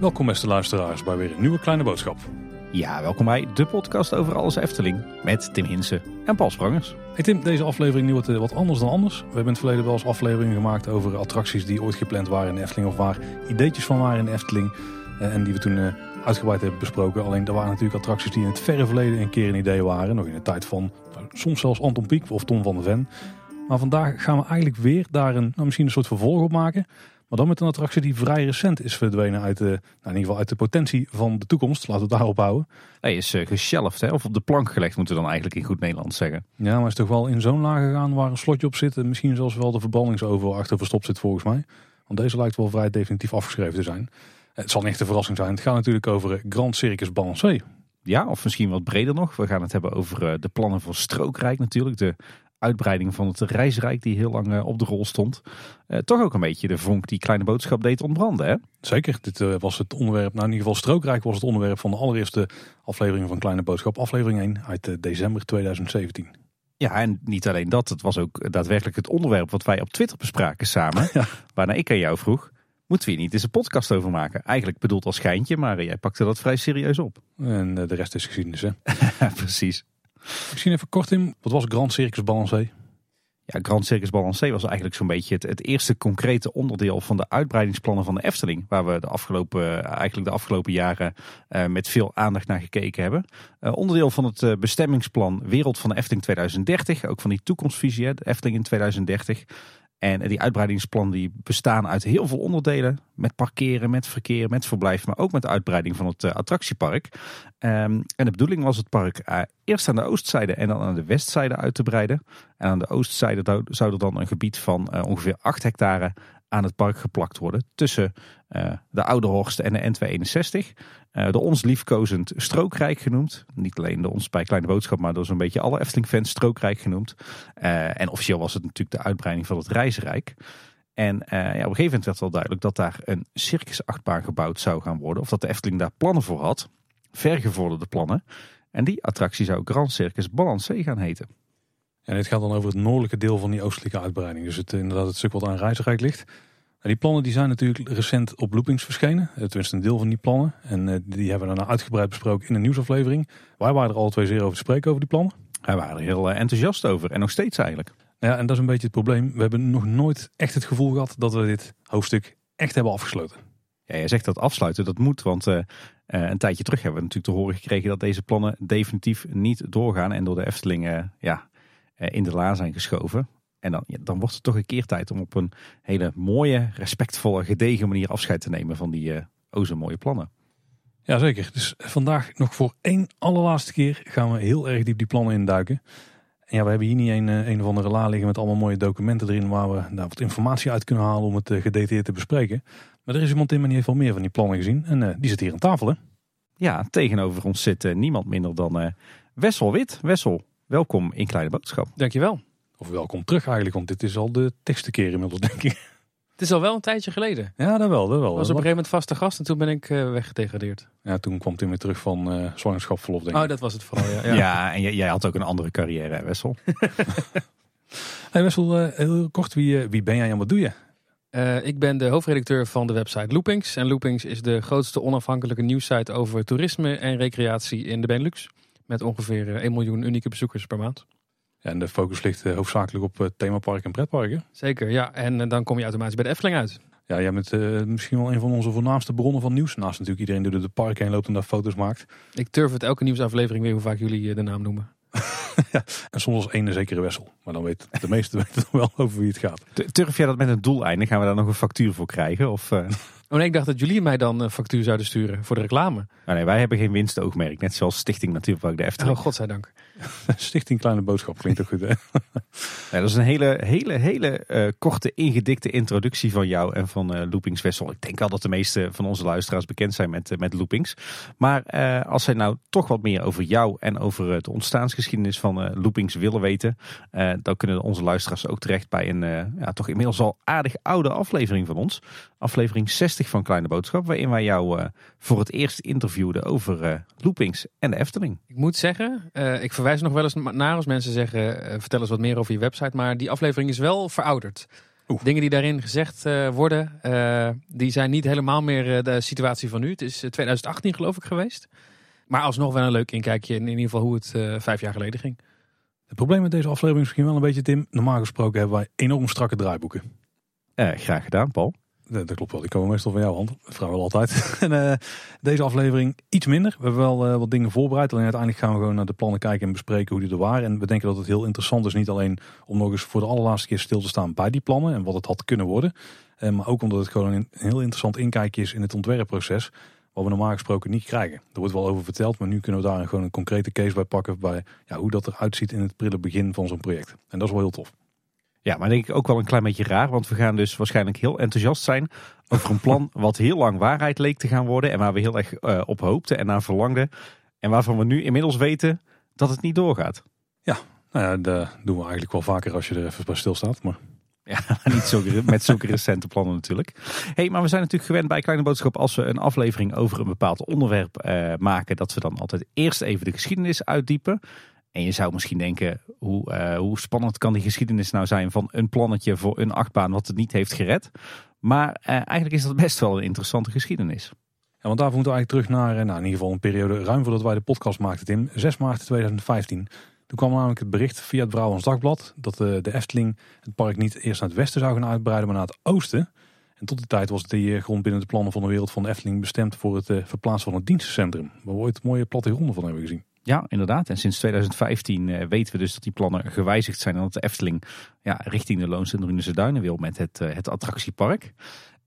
Welkom beste luisteraars bij weer een nieuwe kleine boodschap. Ja, welkom bij de podcast over alles Efteling met Tim Hinsen en Paul Sprangers. Hey Tim, deze aflevering nu wat, wat anders dan anders. We hebben in het verleden wel eens afleveringen gemaakt over attracties die ooit gepland waren in de Efteling of waar ideetjes van waren in de Efteling. eh, En die we toen eh, uitgebreid hebben besproken. Alleen er waren natuurlijk attracties die in het verre verleden een keer een idee waren. Nog in de tijd van soms zelfs Anton Pieck of Tom van der Ven. Maar vandaag gaan we eigenlijk weer daar een, nou, misschien een soort vervolg op maken. Maar dan met een attractie die vrij recent is verdwenen uit de, nou in ieder geval uit de potentie van de toekomst. Laten we het daarop houden. Hij is uh, hè? of op de plank gelegd, moeten we dan eigenlijk in goed Nederlands zeggen. Ja, maar is toch wel in zo'n laag gegaan waar een slotje op zit. En misschien zelfs wel de verbandingsover achter verstopt zit volgens mij. Want deze lijkt wel vrij definitief afgeschreven te zijn. Het zal niet een verrassing zijn. Het gaat natuurlijk over eh, Grand Circus Balancé. Ja, of misschien wat breder nog. We gaan het hebben over uh, de plannen voor Strookrijk natuurlijk. De uitbreiding van het reisrijk die heel lang uh, op de rol stond. Uh, toch ook een beetje de vonk die Kleine Boodschap deed ontbranden, hè? Zeker. Dit uh, was het onderwerp, nou in ieder geval Strookrijk was het onderwerp van de allereerste aflevering van Kleine Boodschap. Aflevering 1 uit december 2017. Ja, en niet alleen dat. Het was ook daadwerkelijk het onderwerp wat wij op Twitter bespraken samen. Ja. Waarna ik aan jou vroeg, moeten we hier niet eens een podcast over maken? Eigenlijk bedoeld als schijntje, maar jij pakte dat vrij serieus op. En de rest is geschiedenis, hè? Precies. Misschien even kort in, wat was Grand Circus Balancé? Ja, Grand Circus Balancé was eigenlijk zo'n beetje het, het, eerste concrete onderdeel van de uitbreidingsplannen van de Efteling. Waar we de afgelopen, eigenlijk de afgelopen jaren uh, met veel aandacht naar gekeken hebben. Uh, onderdeel van het uh, bestemmingsplan Wereld van de Efteling 2030. Ook van die toekomstvisie, hè, de Efteling in 2030. En die uitbreidingsplannen die bestaan uit heel veel onderdelen. Met parkeren, met verkeer, met verblijf. Maar ook met de uitbreiding van het uh, attractiepark. Um, en de bedoeling was het park uh, eerst aan de oostzijde en dan aan de westzijde uit te breiden. En aan de oostzijde zou er dan een gebied van uh, ongeveer 8 hectare aan het park geplakt worden. Tussen uh, de Oude Horst en de N261. Uh, de ons liefkozend Strookrijk genoemd. Niet alleen de ons bij Kleine Boodschap, maar door zo'n beetje alle Efteling-fans Strookrijk genoemd. Uh, en officieel was het natuurlijk de uitbreiding van het Reizenrijk. En ja, op een gegeven moment werd wel duidelijk dat daar een circusachtbaan gebouwd zou gaan worden. Of dat de Efteling daar plannen voor had. Vergevorderde plannen. En die attractie zou Grand Circus Balancé gaan heten. En dit gaat dan over het noordelijke deel van die oostelijke uitbreiding. Dus het, inderdaad het stuk wat aan Reizenrijk ligt. En die plannen die zijn natuurlijk recent op loopings verschenen. Tenminste een deel van die plannen. En uh, die hebben we daarna uitgebreid besproken in een nieuwsaflevering. Wij waren er alle twee zeer over te spreken over die plannen. Wij waren er heel uh, enthousiast over. En nog steeds eigenlijk. Ja, en dat is een beetje het probleem. We hebben nog nooit echt het gevoel gehad dat we dit hoofdstuk echt hebben afgesloten. Ja, je zegt dat afsluiten, dat moet. Want uh, een tijdje terug hebben we natuurlijk te horen gekregen dat deze plannen definitief niet doorgaan. En door de Efteling ja, in de la zijn geschoven. En dan, ja, dan wordt het toch een keer tijd om op een hele mooie, respectvolle, gedegen manier afscheid te nemen van die uh, o zo mooie plannen. Jazeker. Dus vandaag nog voor één allerlaatste keer gaan we heel erg diep die plannen induiken. En ja, we hebben hier niet een, een of andere la liggen met allemaal mooie documenten erin waar we nou, wat informatie uit kunnen halen om het uh, gedetailleerd te bespreken. Maar er is iemand in, maar die heeft wel meer van die plannen gezien. En uh, die zit hier aan tafel, hè? Ja, tegenover ons zit uh, niemand minder dan Wessel Wit. Wessel, welkom in Kleine Boodschap. Dankjewel. Of welkom terug eigenlijk, want dit is al de tekste keer inmiddels, denk ik. Het is al wel een tijdje geleden. Ja, dat wel, dat wel. Ik was op een gegeven moment vaste gast en toen ben ik uh, weggedegradeerd. Ja, toen kwam Tim weer terug van uh, zwangerschapsverlof, denk ik. Oh, dat was het vooral, ja. Ja, ja en jij, jij, had ook een andere carrière, hè, Wessel? hey Wessel, uh, heel kort, wie, wie ben jij en wat doe je? Uh, ik ben de hoofdredacteur van de website Loopings. En Loopings is de grootste onafhankelijke nieuwssite over toerisme en recreatie in de Benelux. Met ongeveer 1 miljoen unieke bezoekers per maand. Ja, en de focus ligt uh, hoofdzakelijk op uh, themaparken en pretparken. Zeker, ja. En uh, dan kom je automatisch bij de Efteling uit. Ja, jij bent misschien wel een van onze voornaamste bronnen van nieuws. Naast natuurlijk iedereen die door de park heen loopt en daar foto's maakt. Ik durf het elke nieuwsaflevering weer hoe vaak jullie de naam noemen. ja, en soms als ene zekere wessel. Maar dan weet de meeste weten wel over wie het gaat. Durf jij dat met een doeleinde? Gaan we daar nog een factuur voor krijgen? Of, uh... Oh nee, ik dacht dat jullie mij dan een factuur zouden sturen voor de reclame. Oh nee, wij hebben geen winstoogmerk. Net zoals Stichting Natuurpark de Efteling. Oh, godzijdank. Stichting Kleine Boodschap klinkt ook goed, hè? ja, dat is een hele, hele, hele uh, korte, ingedikte introductie van jou en van uh, Loopings Wessel. Ik denk al dat de meeste van onze luisteraars bekend zijn met, uh, met Loopings. Maar als zij nou toch wat meer over jou en over de ontstaansgeschiedenis van Loopings willen weten, dan kunnen onze luisteraars ook terecht bij een ja, toch inmiddels al aardig oude aflevering van ons. Aflevering 60 van Kleine Boodschap, waarin wij jou voor het eerst interviewden over Loopings en de Efteling. Ik moet zeggen, ik verwijs verwijs nog wel eens naar als mensen zeggen: uh, vertel eens wat meer over je website. Maar die aflevering is wel verouderd. Oeh. Dingen die daarin gezegd uh, worden, uh, die zijn niet helemaal meer de situatie van nu. Het is 2018 geloof ik geweest. Maar alsnog wel een leuk inkijkje in, in ieder geval hoe het vijf jaar geleden ging. Het probleem met deze aflevering is misschien wel een beetje, Tim. Normaal gesproken hebben wij enorm strakke draaiboeken. graag gedaan, Paul. Dat klopt wel, die komen meestal van jouw hand. Vrouwen altijd. en uh, deze aflevering iets minder. We hebben wel uh, wat dingen voorbereid. Alleen uiteindelijk gaan we gewoon naar de plannen kijken en bespreken hoe die er waren. En we denken dat het heel interessant is. Niet alleen om nog eens voor de allerlaatste keer stil te staan bij die plannen. En wat het had kunnen worden. Uh, maar ook omdat het gewoon een heel interessant inkijkje is in het ontwerpproces. Wat we normaal gesproken niet krijgen. Er wordt wel over verteld. Maar nu kunnen we daar gewoon een concrete case bij pakken. Bij ja, hoe dat eruit ziet in het prille begin van zo'n project. En dat is wel heel tof. Ja, maar denk ik ook wel een klein beetje raar. Want we gaan dus waarschijnlijk heel enthousiast zijn over een plan wat heel lang waarheid leek te gaan worden. En waar we heel erg uh, op hoopten en naar verlangden. En waarvan we nu inmiddels weten dat het niet doorgaat. Ja, nou ja, dat doen we eigenlijk wel vaker als je er even bij stilstaat. Maar... Ja, niet zo, met zulke recente plannen natuurlijk. hey, maar we zijn natuurlijk gewend bij Kleine Boodschap als we een aflevering over een bepaald onderwerp uh, maken. Dat we dan altijd eerst even de geschiedenis uitdiepen. En je zou misschien denken, hoe, uh, hoe spannend kan die geschiedenis nou zijn van een plannetje voor een achtbaan wat het niet heeft gered. Maar uh, eigenlijk is dat best wel een interessante geschiedenis. Ja, want daarvoor moeten we eigenlijk terug naar, eh, nou, in ieder geval een periode ruim voordat wij de podcast maakten, Tim. 6 maart 2015. Toen kwam namelijk het bericht via het Brabants Dagblad dat de, de Efteling het park niet eerst naar het westen zou gaan uitbreiden, maar naar het oosten. En tot die tijd was de grond binnen de plannen van de wereld van de Efteling bestemd voor het verplaatsen van het dienstencentrum. Waar we ooit mooie plattegronden van hebben gezien. Ja, inderdaad. En sinds 2015 uh, weten we dus dat die plannen gewijzigd zijn. En dat de Efteling ja, richting de Loons en Drunense Duinen wil met het, uh, het attractiepark.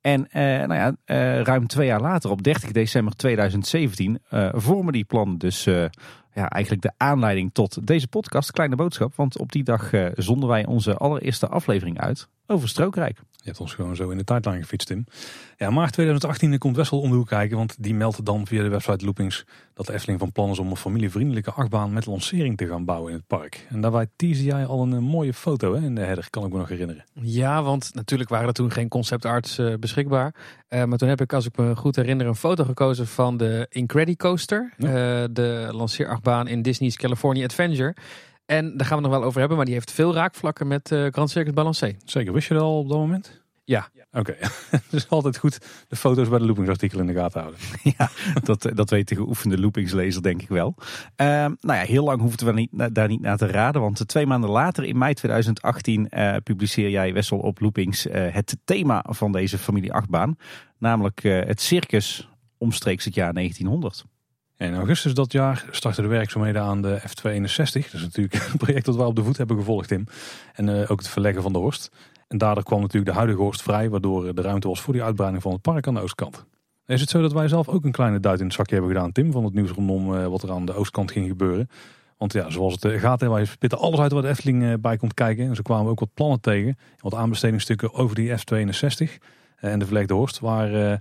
En uh, nou ja, ruim twee jaar later, op 30 december 2017, vormen die plannen dus ja, eigenlijk de aanleiding tot deze podcast, Kleine Boodschap. Want op die dag zonden wij onze allereerste aflevering uit over Strookrijk. Je hebt ons gewoon zo in de tijdlijn gefietst, Tim. Ja, maart 2018 komt Wessel om de hoek kijken, want die meldt dan via de website Loopings dat de Efteling van plan is om een familievriendelijke achtbaan met lancering te gaan bouwen in het park. En daarbij teasde jij al een, mooie foto hè, in de header, kan ik me nog herinneren. Ja, want natuurlijk waren er toen geen conceptarts uh, beschikbaar. Uh, maar toen heb ik, als ik me goed herinner, een foto gekozen van de Incredicoaster. Ja. Uh, de lanceerachtbaan in Disney's California Adventure. En daar gaan we nog wel over hebben, maar die heeft veel raakvlakken met uh, Grand Circus Balancé. Zeker, wist je dat al op dat moment? Ja. Oké, okay. dus altijd goed de foto's bij de loopingsartikel in de gaten houden. ja, dat, dat weet de geoefende loopingslezer denk ik wel. Uh, nou ja, heel lang hoefden we niet, daar niet naar te raden. Want twee maanden later, in mei 2018, uh, eh, publiceer jij Wessel op Loopings uh, het thema van deze familie achtbaan. Namelijk het circus omstreeks het jaar 1900. In augustus dat jaar starten de werkzaamheden aan de F261. Dat is natuurlijk een project dat we op de voet hebben gevolgd, Tim. En uh, ook het verleggen van de horst. En daardoor kwam natuurlijk de huidige horst vrij, waardoor de ruimte was voor die uitbreiding van het park aan de oostkant. Is het zo dat wij zelf ook een kleine duit in het zakje hebben gedaan, Tim, van het nieuws rondom uh, wat er aan de oostkant ging gebeuren? Want ja, zoals het uh, gaat, wij spitten alles uit de Efteling bij komt kijken. En zo kwamen we ook wat plannen tegen, wat aanbestedingsstukken over die F62 en de verlegde horst, waar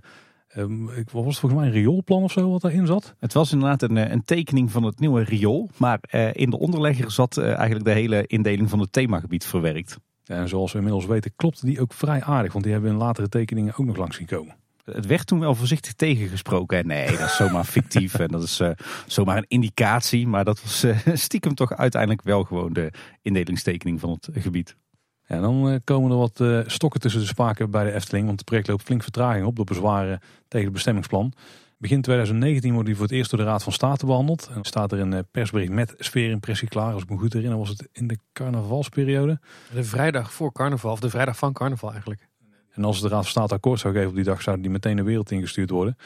Um, wat was het volgens mij een rioolplan of zo wat daarin zat? Het was inderdaad een, eh, een tekening van het nieuwe riool. Maar uh, in de onderlegger zat uh, eigenlijk de hele indeling van het themagebied verwerkt. En zoals we inmiddels weten klopte die ook vrij aardig. Want die hebben in latere tekeningen ook nog langs zien komen. Het werd toen wel voorzichtig tegengesproken. Nee, dat is zomaar fictief en dat is uh, zomaar een indicatie. Maar dat was stiekem toch uiteindelijk wel gewoon de indelingstekening van het gebied. Ja, dan eh, komen er wat uh, stokken tussen de spaken bij de Efteling. Want het project loopt flink vertraging op door bezwaren tegen het bestemmingsplan. Begin 2019 wordt die voor het eerst door de Raad van State behandeld. En staat er een eh, persbericht met sfeerimpressie klaar. Als ik me goed herinner was het in de carnavalsperiode. De vrijdag voor carnaval, of de vrijdag van carnaval eigenlijk. En als de Raad van State akkoord zou geven op die dag, zou die meteen de wereld ingestuurd worden.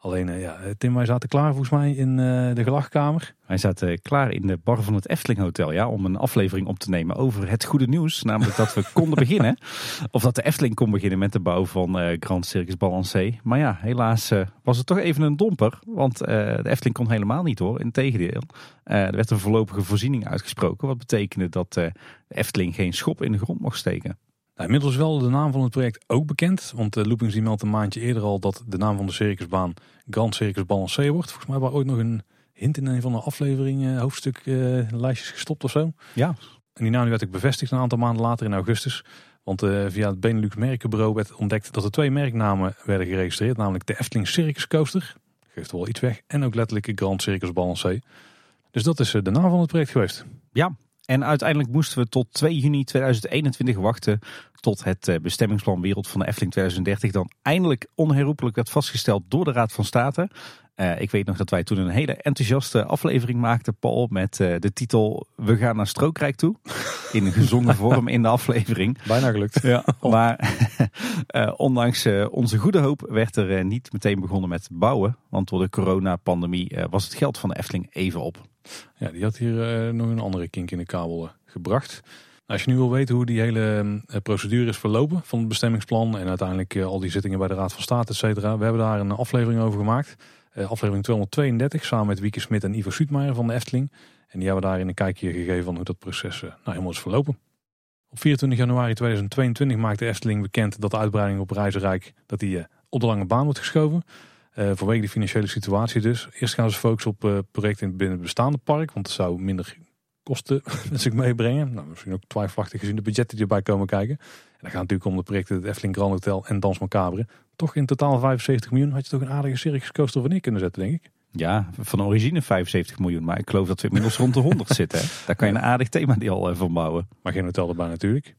Alleen, uh, ja, Tim, wij zaten klaar volgens mij in uh, de gelachkamer. Wij zaten klaar in de bar van het Efteling Hotel, ja, om een aflevering op te nemen over het goede nieuws. Namelijk dat we konden beginnen, of dat de Efteling kon beginnen met de bouw van uh, Grand Circus Balancé. Maar ja, helaas was het toch even een domper, want de Efteling kon helemaal niet hoor. Integendeel, er werd een voorlopige voorziening uitgesproken, wat betekende dat de Efteling geen schop in de grond mocht steken. Nou, inmiddels wel de naam van het project ook bekend. Want uh, Loopings die meldt een maandje eerder al dat de naam van de circusbaan Grand Circus Balancé wordt. Volgens mij was ooit nog een hint in een van de afleveringen, uh, hoofdstuk uh, lijstjes gestopt of zo. Ja. En die naam werd ook bevestigd een aantal maanden later in augustus. Want via het Benelux Merkenbureau werd ontdekt dat er twee merknamen werden geregistreerd. Namelijk de Efteling Circus Coaster, geeft wel iets weg. En ook letterlijk Grand Circus Balancé. Dus dat is de naam van het project geweest. Ja, en uiteindelijk moesten we tot 2 juni 2021 wachten tot het bestemmingsplan Wereld van de Efteling 2030 dan eindelijk onherroepelijk werd vastgesteld door de Raad van State. Uh, ik weet nog dat wij toen een hele enthousiaste aflevering maakten, Paul, met uh, de titel We gaan naar Strookrijk toe. In een gezongen vorm in de aflevering. Bijna gelukt. Ja, maar uh, ondanks onze goede hoop werd er niet meteen begonnen met bouwen. Want door de coronapandemie was het geld van de Efteling even op. Ja, die had hier nog een andere kink in de kabel gebracht. Als je nu wil weten hoe die hele procedure is verlopen van het bestemmingsplan en uiteindelijk al die zittingen bij de Raad van State, et cetera. We hebben daar een aflevering over gemaakt. Eh, aflevering 232 samen met Wieke Smit en Ivo Suutmeijer van de Efteling. En die hebben daarin een kijkje gegeven van hoe dat proces nou helemaal is verlopen. Op 24 januari 2022 maakte Efteling bekend dat de uitbreiding op Reizenrijk dat die, op de lange baan wordt geschoven. Uh, vanwege de financiële situatie dus. Eerst gaan ze focussen op projecten binnen het bestaande park, want het zou minder kosten met zich meebrengen. Nou, misschien ook twijfelachtig gezien de budgetten die erbij komen kijken. En dan gaat natuurlijk om de projecten het Efteling Grand Hotel en Dans Macabre toch in totaal 75 miljoen. Had je toch een aardige Circus Coaster van neer kunnen zetten, denk ik. Ja, van origine 75 miljoen. Maar ik geloof dat we inmiddels rond de 100 zitten. Hè? Daar kan je een aardig thema al van bouwen. Maar geen hotel erbij natuurlijk.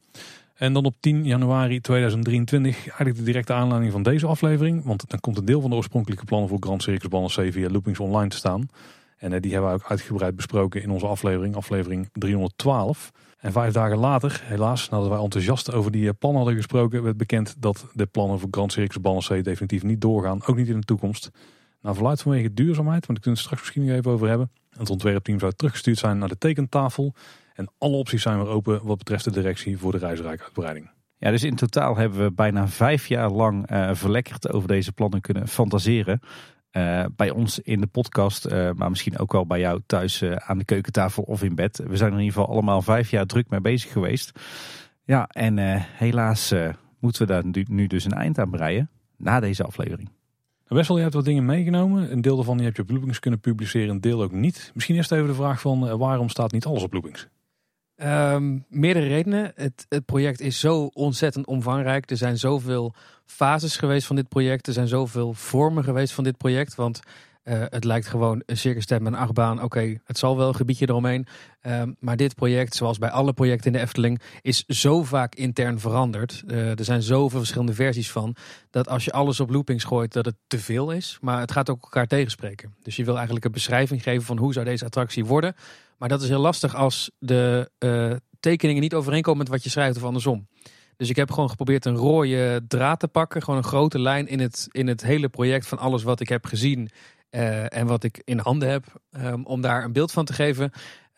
En dan op 10 januari 2023 eigenlijk de directe aanleiding van deze aflevering. Want dan komt een deel van de oorspronkelijke plannen voor Grand Circus Balancé via Loopings Online te staan. En eh, die hebben we ook uitgebreid besproken in onze aflevering, aflevering 312. En vijf dagen later, helaas, nadat wij enthousiast over die eh, plannen hadden gesproken, werd bekend dat de plannen voor Grand Circus Balancé definitief niet doorgaan. Ook niet in de toekomst. Nou, verluid vanwege duurzaamheid, want ik kunnen het straks misschien nog even over hebben. Het ontwerpteam zou teruggestuurd zijn naar de tekentafel. En alle opties zijn weer open wat betreft de directie voor de reisrijkuitbreiding. Ja, dus in totaal hebben we bijna vijf jaar lang uh, verlekkerd over deze plannen kunnen fantaseren. Uh, bij ons in de podcast, uh, maar misschien ook wel bij jou thuis aan de keukentafel of in bed. We zijn er in ieder geval allemaal vijf jaar druk mee bezig geweest. Ja, en helaas moeten we daar nu, nu, dus een eind aan breien na deze aflevering. Wessel, je hebt wat dingen meegenomen. Een deel daarvan heb je op Loopings kunnen publiceren, een deel ook niet. Misschien eerst even de vraag van waarom staat niet alles op Loopings? Um, meerdere redenen. Het, het, project is zo ontzettend omvangrijk. Er zijn zoveel fases geweest van dit project. Er zijn zoveel vormen geweest van dit project. Want uh, het lijkt gewoon een circus met een achtbaan. Oké, het zal wel een gebiedje eromheen. Um, maar dit project, zoals bij alle projecten in de Efteling, is zo vaak intern veranderd. Uh, er zijn zoveel verschillende versies van. Dat als je alles op loopings gooit, dat het te veel is. Maar het gaat ook elkaar tegenspreken. Dus je wil eigenlijk een beschrijving geven van hoe zou deze attractie worden. Maar dat is heel lastig als de uh, tekeningen niet overeenkomen met wat je schrijft of andersom. Dus ik heb gewoon geprobeerd een rode draad te pakken. Gewoon een grote lijn in het, in het hele project van alles wat ik heb gezien. Uh, en wat ik in handen heb. Um, om daar een beeld van te geven.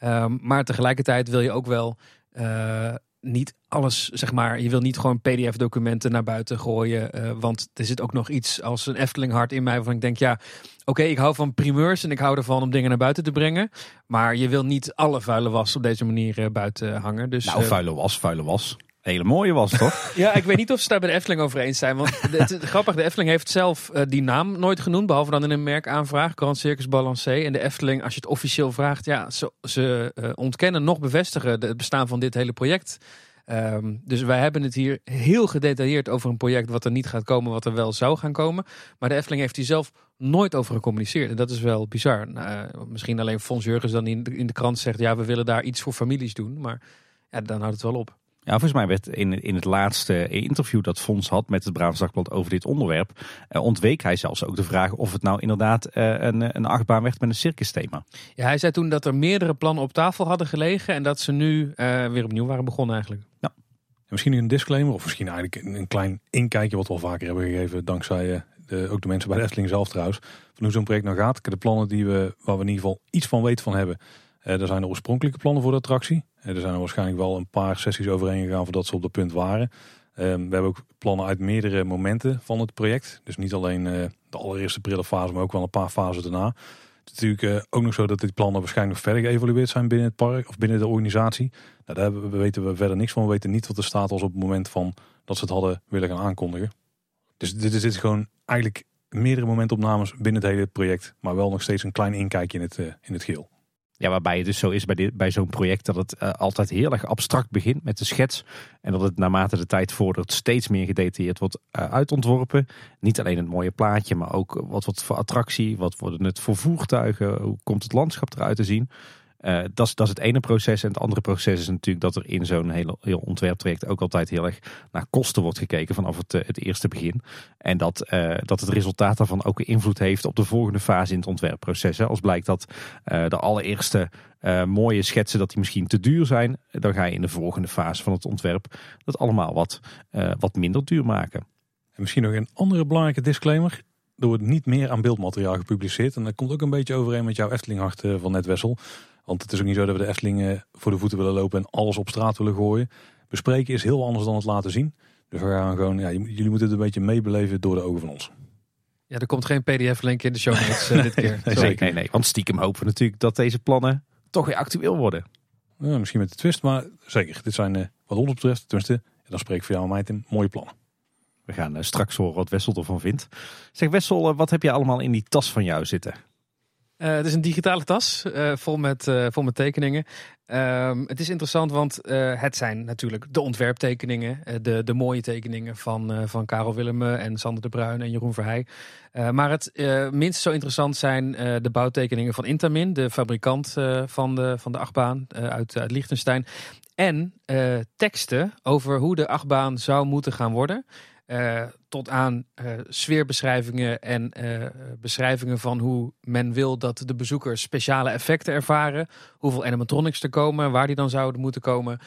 Um, maar tegelijkertijd wil je ook wel uh, niet alles, zeg maar, je wil niet gewoon PDF-documenten naar buiten gooien. Uh, want er zit ook nog iets als een Efteling hart in mij waarvan ik denk, ja, oké, ik hou van primeurs en ik hou ervan om dingen naar buiten te brengen. Maar je wil niet alle vuile was op deze manier uh, buiten hangen. Dus, nou, uh, vuile was, vuile was. Hele mooie was toch? ja, ik weet niet of ze daar bij de Efteling over eens zijn. Want het, het, grappig, de Efteling heeft zelf uh, die naam nooit genoemd. Behalve dan in een merkaanvraag, Grand Circus Balancé. En de Efteling, als je het officieel vraagt, ja, ze, ze uh, ontkennen nog bevestigen het bestaan van dit hele project. Um, dus wij hebben het hier heel gedetailleerd over een project wat er niet gaat komen, wat er wel zou gaan komen. Maar de Efteling heeft hier zelf nooit over gecommuniceerd. En dat is wel bizar. Nou, uh, misschien alleen Fons Jurgens dan in de, in de krant zegt, ja, we willen daar iets voor families doen. Maar ja, dan houdt het wel op. Ja, volgens mij werd in, in het laatste interview dat Fons had met het Brabants Dagblad over dit onderwerp, uh, ontweek hij zelfs ook de vraag of het nou inderdaad uh, een, een achtbaan werd met een circusthema. Ja, hij zei toen dat er meerdere plannen op tafel hadden gelegen en dat ze nu uh, weer opnieuw waren begonnen eigenlijk. Ja. En misschien een disclaimer of misschien eigenlijk een, een klein inkijkje wat we al vaker hebben gegeven dankzij de, ook de mensen bij de Efteling zelf trouwens. Van hoe zo'n project nou gaat. De plannen die we, waar we in ieder geval iets van weten van hebben, er zijn de oorspronkelijke plannen voor de attractie. Er zijn er waarschijnlijk wel een paar sessies overheen gegaan voordat ze op dat punt waren. Um, we hebben ook plannen uit meerdere momenten van het project. Dus niet alleen uh, de allereerste prille maar ook wel een paar fasen daarna. Het is natuurlijk ook nog zo dat die plannen waarschijnlijk nog verder geëvalueerd zijn binnen het park of binnen de organisatie. Nou, daar weten we verder niks van. We weten niet wat er staat als op het moment van dat ze het hadden willen gaan aankondigen. Dus dit is, dit gewoon eigenlijk meerdere momentopnames binnen het hele project. Maar wel nog steeds een klein inkijkje in het, in het geheel. Ja, waarbij het dus zo is bij, dit, bij zo'n project dat het uh, altijd heel erg abstract begint met de schets. En dat het naarmate de tijd vordert steeds meer gedetailleerd wordt uh, uitontworpen. Niet alleen het mooie plaatje, maar ook wat wordt voor attractie, wat worden het voor voertuigen, hoe komt het landschap eruit te zien. Uh, dat, is, dat is het ene proces. En het andere proces is natuurlijk dat er in zo'n heel, heel ontwerptraject ook altijd heel erg naar kosten wordt gekeken vanaf het, het eerste begin. En dat, uh, dat het resultaat daarvan ook invloed heeft op de volgende fase in het ontwerpproces. Als blijkt dat de allereerste mooie schetsen dat die misschien te duur zijn, dan ga je in de volgende fase van het ontwerp dat allemaal wat, wat minder duur maken. En misschien nog een andere belangrijke disclaimer. Er wordt niet meer aan beeldmateriaal gepubliceerd. En dat komt ook een beetje overeen met jouw Eftelinghart van Net Wessel. Want het is ook niet zo dat we de Eftelingen voor de voeten willen lopen en alles op straat willen gooien. Bespreken is heel anders dan het laten zien. Dus we gaan gewoon, ja, jullie moeten het een beetje meebeleven door de ogen van ons. Ja, er komt geen pdf-link in de show notes uh, dit keer. nee, zeker, nee, nee. Want stiekem hopen we natuurlijk dat deze plannen toch weer actueel worden. Ja, misschien met de twist, maar zeker. Dit zijn uh, wat ons betreft, tenminste, dan spreek ik voor jou en mij mooie plannen. We gaan uh, straks horen wat Wessel ervan vindt. Zeg Wessel, wat heb je allemaal in die tas van jou zitten? Uh, het is een digitale tas, uh, vol, met, uh, vol met tekeningen. Ehm, het is interessant, want het zijn natuurlijk de ontwerptekeningen. de, de mooie tekeningen van, van Karel Willemen en Sander de Bruin en Jeroen Verheij. maar het minst zo interessant zijn de bouwtekeningen van Intamin, de fabrikant van, de, van de achtbaan uit, uit Liechtenstein. En teksten over hoe de achtbaan zou moeten gaan worden. Uh, tot aan uh, sfeerbeschrijvingen en uh, beschrijvingen van hoe men wil dat de bezoekers speciale effecten ervaren. Hoeveel animatronics er komen, waar die dan zouden moeten komen,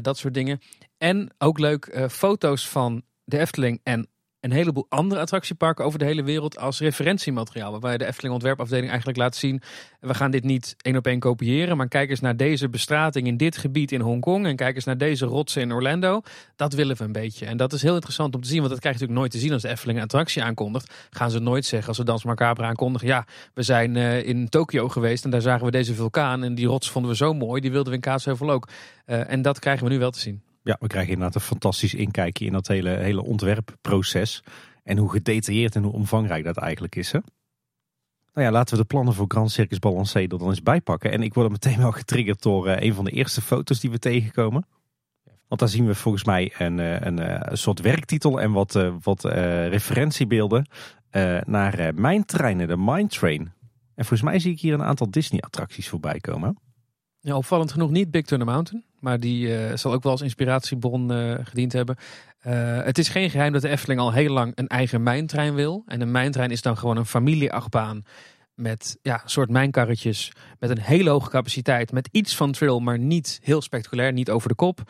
dat soort dingen. En ook leuk foto's van de Efteling en een heleboel andere attractieparken over de hele wereld als referentiemateriaal. Waarbij de Efteling ontwerpafdeling eigenlijk laat zien, we gaan dit niet één op één kopiëren, maar kijk eens naar deze bestrating in dit gebied in Hongkong en kijk eens naar deze rotsen in Orlando. Dat willen we een beetje. En dat is heel interessant om te zien, want dat krijg je natuurlijk nooit te zien als de Efteling een attractie aankondigt. Gaan ze nooit zeggen als we Dans Macabre aankondigen, ja, we zijn uh, in Tokio geweest en daar zagen we deze vulkaan en die rots vonden we zo mooi, die wilden we in Kaatsheuvel ook. Uh, en dat krijgen we nu wel te zien. Ja, we krijgen inderdaad een fantastisch inkijkje in dat hele, hele ontwerpproces. En hoe gedetailleerd en hoe omvangrijk dat eigenlijk is. Hè? Nou ja, laten we de plannen voor Grand Circus Balancé er dan eens bijpakken. En ik word er meteen wel getriggerd door uh, een van de eerste foto's die we tegenkomen. Want daar zien we volgens mij een, eh, een, een, soort werktitel en wat, wat referentiebeelden naar mijn treinen, de Mine Train. En volgens mij zie ik hier een aantal Disney-attracties voorbij komen. Ja, opvallend genoeg niet Big Thunder Mountain. Maar die uh, zal ook wel als inspiratiebron uh, gediend hebben. Uh, het is geen geheim dat de Efteling al heel lang een eigen mijntrein wil. En een mijntrein is dan gewoon een familieachtbaan met ja, soort mijnkarretjes. Met een hele hoge capaciteit. Met iets van trail, maar niet heel spectaculair. Niet over de kop.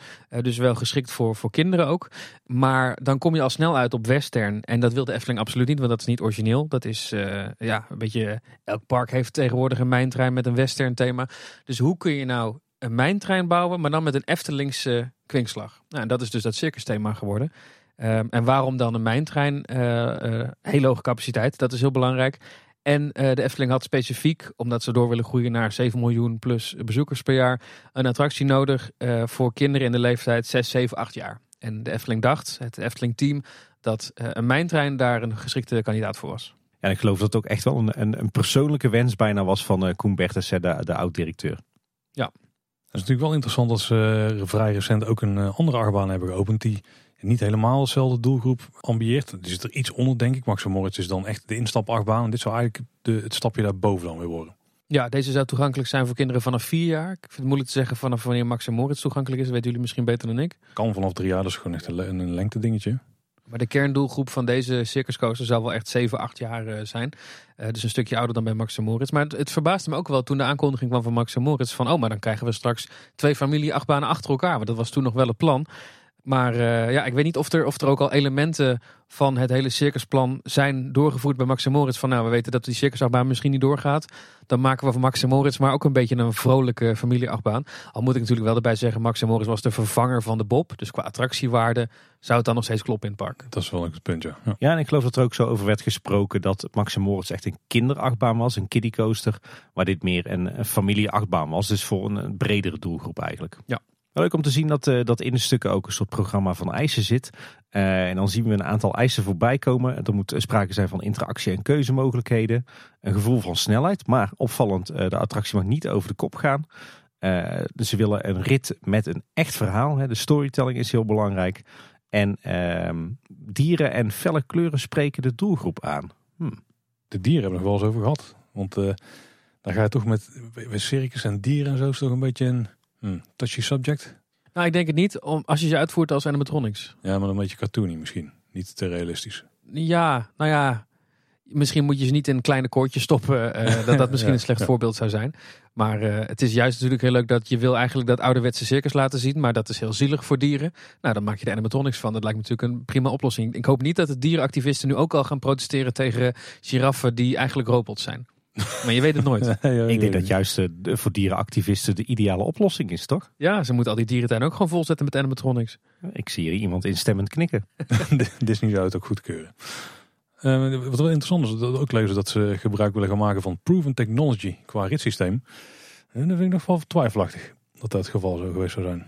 Dus wel geschikt voor, voor kinderen ook. Maar dan kom je al snel uit op western. En dat wil de Efteling absoluut niet, want dat is niet origineel. Dat is ja, een beetje. Elk park heeft tegenwoordig een mijntrein met een western thema. Dus hoe kun je nou een mijntrein bouwen, maar dan met een Eftelingse kwinkslag? Nou, en dat is dus dat circus thema geworden. Um, en waarom dan een mijntrein? Uh, hele hoge capaciteit, dat is heel belangrijk. En uh, de Efteling had specifiek, omdat ze door willen groeien naar 7 miljoen plus bezoekers per jaar, een attractie nodig voor kinderen in de leeftijd 6, 7, 8 jaar. En de Efteling dacht, het Efteling team, dat een mijntrein daar een geschikte kandidaat voor was. Ja, ik geloof dat het ook echt wel een, een, een persoonlijke wens bijna was van Koen Bertens, de, de oud-directeur. Ja. Het is natuurlijk wel interessant dat ze vrij recent ook een andere achtbaan hebben geopend die niet helemaal dezelfde doelgroep ambieert. Er zit er iets onder, denk ik. Max Moritz is dan echt de instapachtbaan. En dit zou eigenlijk de, het stapje daarboven dan weer worden. Ja, deze zou toegankelijk zijn voor kinderen vanaf vier jaar. Ik vind het moeilijk te zeggen vanaf wanneer Max Moritz toegankelijk is. Dat weten jullie misschien beter dan ik. Kan vanaf drie jaar, dat is gewoon echt een, een lengte dingetje. Maar de kerndoelgroep van deze circuscoaster zal wel echt 7, 8 jaar uh, zijn. Uh, dus een stukje ouder dan bij Max Moritz. Maar het, verbaasde me ook wel toen de aankondiging kwam van Max Moritz. Van oh, maar dan krijgen we straks twee familie achtbanen achter elkaar. Want dat was toen nog wel het plan. Maar uh, ja, ik weet niet of er, of er ook al elementen van het hele circusplan zijn doorgevoerd bij Max Moritz. Van nou, we weten dat die circusachtbaan misschien niet doorgaat. Dan maken we van Max Moritz maar ook een beetje een vrolijke familieachtbaan. Al moet ik natuurlijk wel erbij zeggen, Max Moritz was de vervanger van de Bob. Dus qua attractiewaarde zou het dan nog steeds kloppen in het park. Dat is wel een punt, ja. ja. Ja, en ik geloof dat er ook zo over werd gesproken dat Max Moritz echt een kinderachtbaan was. Een kiddie coaster. Waar dit meer een, een familieachtbaan was. Dus voor een, een bredere doelgroep eigenlijk. Ja. Leuk om te zien dat, uh, dat in de stukken ook een soort programma van eisen zit. Uh, en dan zien we een aantal eisen voorbij komen. Er moet sprake zijn van interactie en keuzemogelijkheden. Een gevoel van snelheid, maar opvallend, uh, de attractie mag niet over de kop gaan. dus ze willen een rit met een echt verhaal. Hè. De storytelling is heel belangrijk. En ehm, dieren en felle kleuren spreken de doelgroep aan. Hm. De dieren hebben we nog wel eens over gehad. Want dan ga je toch met, met circus en dieren en zo is toch een beetje een Hmm. Touchy subject? Nou, ik denk het niet. Om, als je ze uitvoert als animatronics. Ja, maar een beetje cartoony misschien. Niet te realistisch. Ja, nou ja. Misschien moet je ze niet in kleine koortjes stoppen. Uh, dat dat misschien een slecht voorbeeld zou zijn. Maar uh, het is juist natuurlijk heel leuk dat je wil eigenlijk dat ouderwetse circus laten zien. Maar dat is heel zielig voor dieren. Nou, dan maak je de animatronics van. Dat lijkt me natuurlijk een prima oplossing. Ik hoop niet dat de dierenactivisten nu ook al gaan protesteren tegen giraffen die eigenlijk robots zijn. Maar je weet het nooit. ik denk dat juist uh, voor dierenactivisten de ideale oplossing is, toch? Ja, ze moeten al die dierentuin ook gewoon volzetten met animatronics. Ik zie hier iemand instemmend knikken. Disney zou het ook goedkeuren. Uh, wat wel interessant is, dat ook lezen dat ze gebruik willen gaan maken van proven technology qua ritssysteem. En dat vind ik nog wel twijfelachtig dat dat het geval zo geweest zou zijn.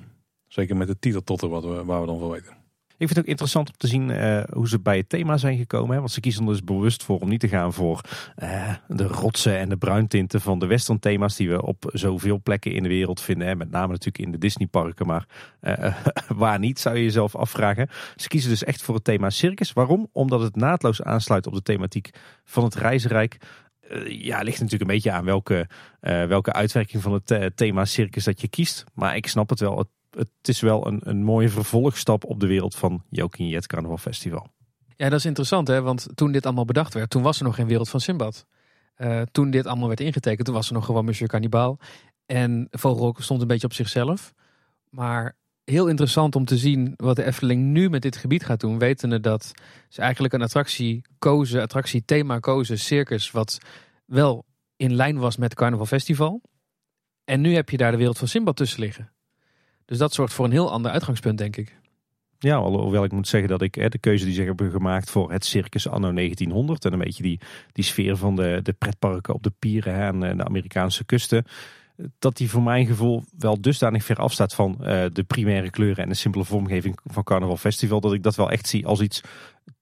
Zeker met de titeltotter wat we, waar we dan van weten. Ik vind het ook interessant om te zien uh, hoe ze bij het thema zijn gekomen. Hè? Want ze kiezen er dus bewust voor om niet te gaan voor uh, de rotsen en de bruintinten van de western thema's die we op zoveel plekken in de wereld vinden. Hè? Met name natuurlijk in de Disneyparken, maar uh, waar niet zou je jezelf afvragen. Ze kiezen dus echt voor het thema circus. Waarom? Omdat het naadloos aansluit op de thematiek van het reizenrijk. ja, ligt natuurlijk een beetje aan welke, welke uitwerking van het thema circus dat je kiest. Maar ik snap het wel. Het is wel een, een mooie vervolgstap op de wereld van Jokin Jet Carnaval Festival. Ja, dat is interessant hè, want toen dit allemaal bedacht werd, toen was er nog geen wereld van Simbad. Uh, toen dit allemaal werd ingetekend, toen was er nog gewoon Monsieur Cannibal. En Vogelrok stond een beetje op zichzelf. Maar heel interessant om te zien wat de Efteling nu met dit gebied gaat doen. Wetende dat ze eigenlijk een attractie kozen, attractie thema kozen, circus, wat wel in lijn was met het Carnaval Festival. En nu heb je daar de wereld van Simbad tussen liggen. Dus dat zorgt voor een heel ander uitgangspunt, denk ik. Ja, alhoewel ik moet zeggen dat ik hè, de keuze die ze hebben gemaakt voor het circus anno 1900 en een beetje die, die sfeer van de, de pretparken op de pieren hè, en de Amerikaanse kusten, dat die voor mijn gevoel wel dusdanig ver afstaat van uh, de primaire kleuren en de simpele vormgeving van Carnaval Festival, dat ik dat wel echt zie als iets,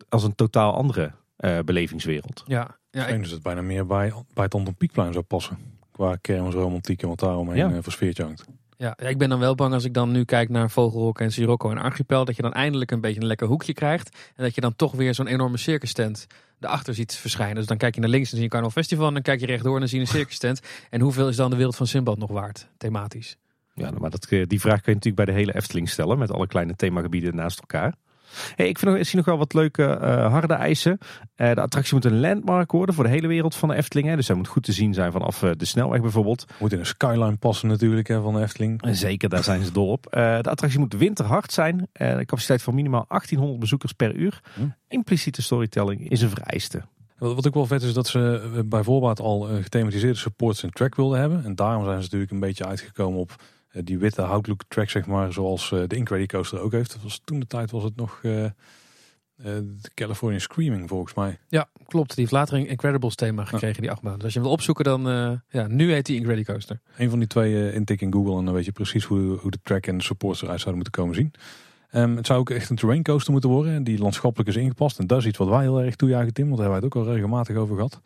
als een totaal andere uh, belevingswereld. Ja, ja ik denk dat het bijna meer bij, bij het Anton Pieckplein zou passen. Qua kermisromantiek en wat daaromheen ja. voor sfeertje hangt. Ja, ik ben dan wel bang als ik dan nu kijk naar Vogelrok en Sirocco en Archipel, dat je dan eindelijk een beetje een lekker hoekje krijgt. En dat je dan toch weer zo'n enorme circus tent erachter ziet verschijnen. Dus dan kijk je naar links en zie je Carnaval Festival. En dan kijk je rechtdoor en dan zie je een circus tent. En hoeveel is dan de wereld van Simbad nog waard, thematisch? Ja, maar dat, die vraag kun je natuurlijk bij de hele Efteling stellen, met alle kleine themagebieden naast elkaar. Hey, ik, vind ik zie nog wel wat leuke uh, harde eisen. Uh, de attractie moet een landmark worden voor de hele wereld van de Efteling. Hè. Dus hij moet goed te zien zijn vanaf uh, de snelweg bijvoorbeeld. Moet in een skyline passen natuurlijk hè, van de Efteling. Zeker, daar zijn ze dol op. de attractie moet winterhard zijn. de capaciteit van minimaal 1800 bezoekers per uur. Hm. Impliciete storytelling is een vereiste. Wat ook wel vet is dat ze bijvoorbeeld al gethematiseerde supports en track wilden hebben. En daarom zijn ze natuurlijk een beetje uitgekomen op eh, die witte houtlook track, zeg maar, zoals eh, de Incredible Coaster ook heeft. Dat was, toen de tijd was het nog uh, de California Screaming, volgens mij. Ja, klopt. Die heeft later een Incredibles thema gekregen, die achtbaan. Dus als je hem wil opzoeken, dan, ja, nu heet die Incredible Coaster. Een van die twee intik in Google en dan weet je precies hoe, hoe de track en de supports eruit zouden moeten komen zien. Um, het zou ook echt een terrain coaster moeten worden. Die landschappelijk is ingepast. En dat is iets wat wij heel erg toejuichen, Tim. Want daar hebben wij het ook al regelmatig over gehad.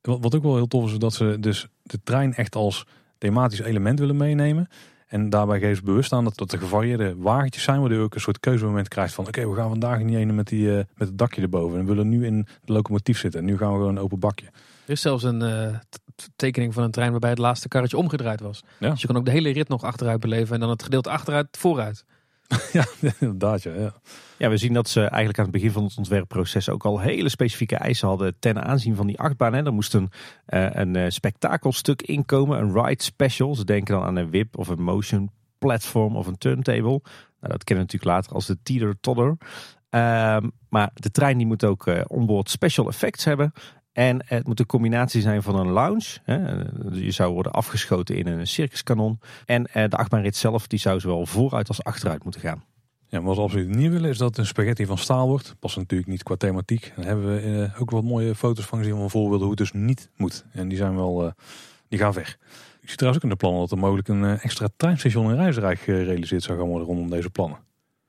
Wat, wat ook wel heel tof is, dat ze dus de trein echt als thematisch element willen meenemen. En daarbij geven ze bewust aan dat, dat er gevarieerde wagentjes zijn, waardoor je ook een soort keuzemoment krijgt van oké, we gaan vandaag niet een met, die, uh, met het dakje erboven. En we willen nu in de locomotief zitten. En nu gaan we gewoon een open bakje. Er is zelfs een uh, tekening van een trein waarbij het laatste karretje omgedraaid was. Ja. Dus je kan ook de hele rit nog achteruit beleven en dan het gedeelte achteruit vooruit. ja, inderdaad. Ja, ja. ja, we zien dat ze eigenlijk aan het begin van het ontwerpproces ook al hele specifieke eisen hadden ten aanzien van die achtbaan. Hè. Er moest een, uh, een uh, spektakelstuk inkomen, een ride special. Ze denken dan aan een whip of een motion platform of een turntable. Nou, dat kennen we natuurlijk later als de teeter totter. Um, maar de trein die moet ook uh, onboard special effects hebben. En het moet een combinatie zijn van een lounge. Hè. Je zou worden afgeschoten in een circuskanon. En eh, de achtbaanrit zelf die zou zowel vooruit als achteruit moeten gaan. Ja, wat we absoluut niet willen is dat het een spaghetti van staal wordt. Past natuurlijk niet qua thematiek. Dan hebben we eh, ook wat mooie foto's van gezien van voorbeelden hoe het dus niet moet. En die zijn wel, uh, die gaan ver. Ik zie trouwens ook in de plannen dat er mogelijk een eh, extra treinstation in Rijsrijk gerealiseerd zou gaan worden rondom deze plannen.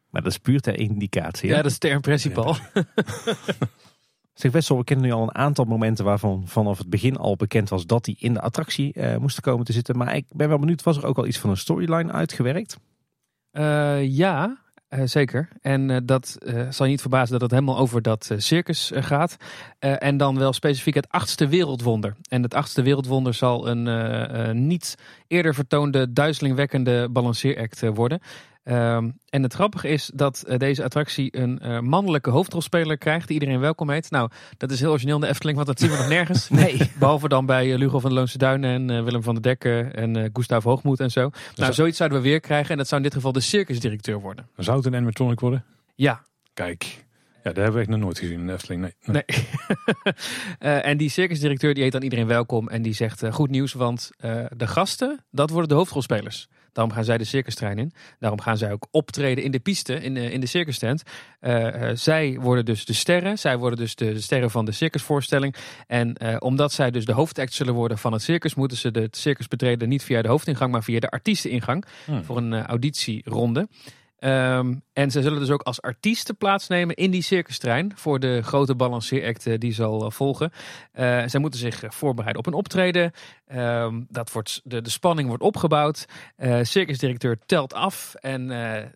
Maar dat is puur ter indicatie. hè? Ja, dat is ter impressie, Paul. Zeg Wessel, we kennen nu al een aantal momenten waarvan vanaf het begin al bekend was dat die in de attractie eh, moesten komen te zitten. Maar ik ben wel benieuwd, was er ook al iets van een storyline uitgewerkt? Eh, ja, eh, zeker. En dat zal je niet verbazen dat het helemaal over dat circus gaat. En dan wel specifiek het achtste wereldwonder. En het achtste wereldwonder zal een niet eerder vertoonde duizelingwekkende balanceeract worden. Ehm, en het grappige is dat eh, deze attractie een eh, mannelijke hoofdrolspeler krijgt die iedereen welkom heet. Nou, dat is heel origineel in de Efteling, want dat zien we nog nergens. Nee. Behalve dan bij eh, Lugo van de Loonse Duinen en Willem van der Dekken en Gustav Hoogmoed en zo. nou, zoiets zouden we weer krijgen en dat zou in dit geval de circusdirecteur worden. Zou het een animatronic worden? Ja, Kijk, ja, dat hebben we echt nog nooit gezien in de Efteling. Nee. nee. Nee. En die circusdirecteur die heet dan iedereen welkom en die zegt goed nieuws, want de gasten, dat worden de hoofdrolspelers. Daarom gaan zij de circustrein in. Daarom gaan zij ook optreden in de piste, in de, in de circustent. Eh, eh, zij worden dus de sterren. Zij worden dus de, sterren van de circusvoorstelling. En eh, omdat zij dus de hoofdact zullen worden van het circus, moeten ze de circus betreden niet via de hoofdingang, maar via de artiesteningang Hmm. voor een auditieronde. Ehm, en ze zullen dus ook als artiesten plaatsnemen in die circustrein voor de grote balanceeract eh, die zal eh, volgen. Eh, zij moeten zich voorbereiden op een optreden. Ehm, dat wordt, de, de spanning wordt opgebouwd. Eh circusdirecteur telt af en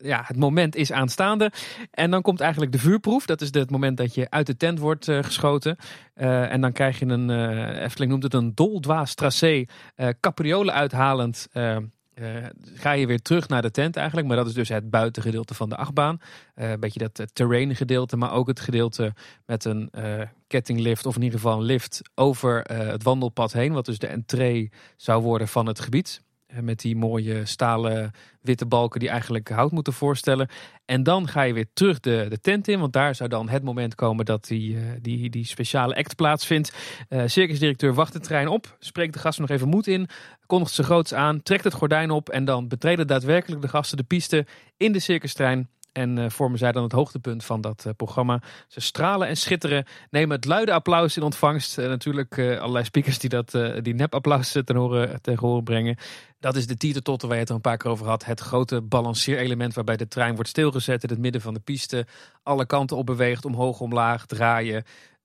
ja, het moment is aanstaande. En dan komt eigenlijk de vuurproef. Dat is het moment dat je uit de tent wordt geschoten. En dan krijg je een, Efteling noemt het een doldwaas tracé, capriolen uithalend. Eh, ga je weer terug naar de tent eigenlijk. Maar dat is dus het buitengedeelte van de achtbaan. Eh, een beetje dat eh, terrain gedeelte. Maar ook het gedeelte met een kettinglift. Of in ieder geval een lift over het wandelpad heen. Wat dus de entree zou worden van het gebied. Met die mooie stalen witte balken die eigenlijk hout moeten voorstellen. En dan ga je weer terug de, de tent in. Want daar zou dan het moment komen dat die, eh, die, die speciale act plaatsvindt. Eh circusdirecteur wacht de trein op. Spreekt de gasten nog even moed in. Kondigt ze groots aan. Trekt het gordijn op. En dan betreden daadwerkelijk de gasten de piste in de circustrein. En eh, vormen zij dan het hoogtepunt van dat eh, programma. Ze stralen en schitteren. Nemen het luide applaus in ontvangst. En natuurlijk eh, allerlei speakers die dat die nepapplaus eh, ten horen, tegen horen brengen. Dat is de tietertotter waar je het er een paar keer over had. Het grote balanceerelement waarbij de trein wordt stilgezet in het midden van de piste. Alle kanten op beweegt, omhoog, omlaag, draaien.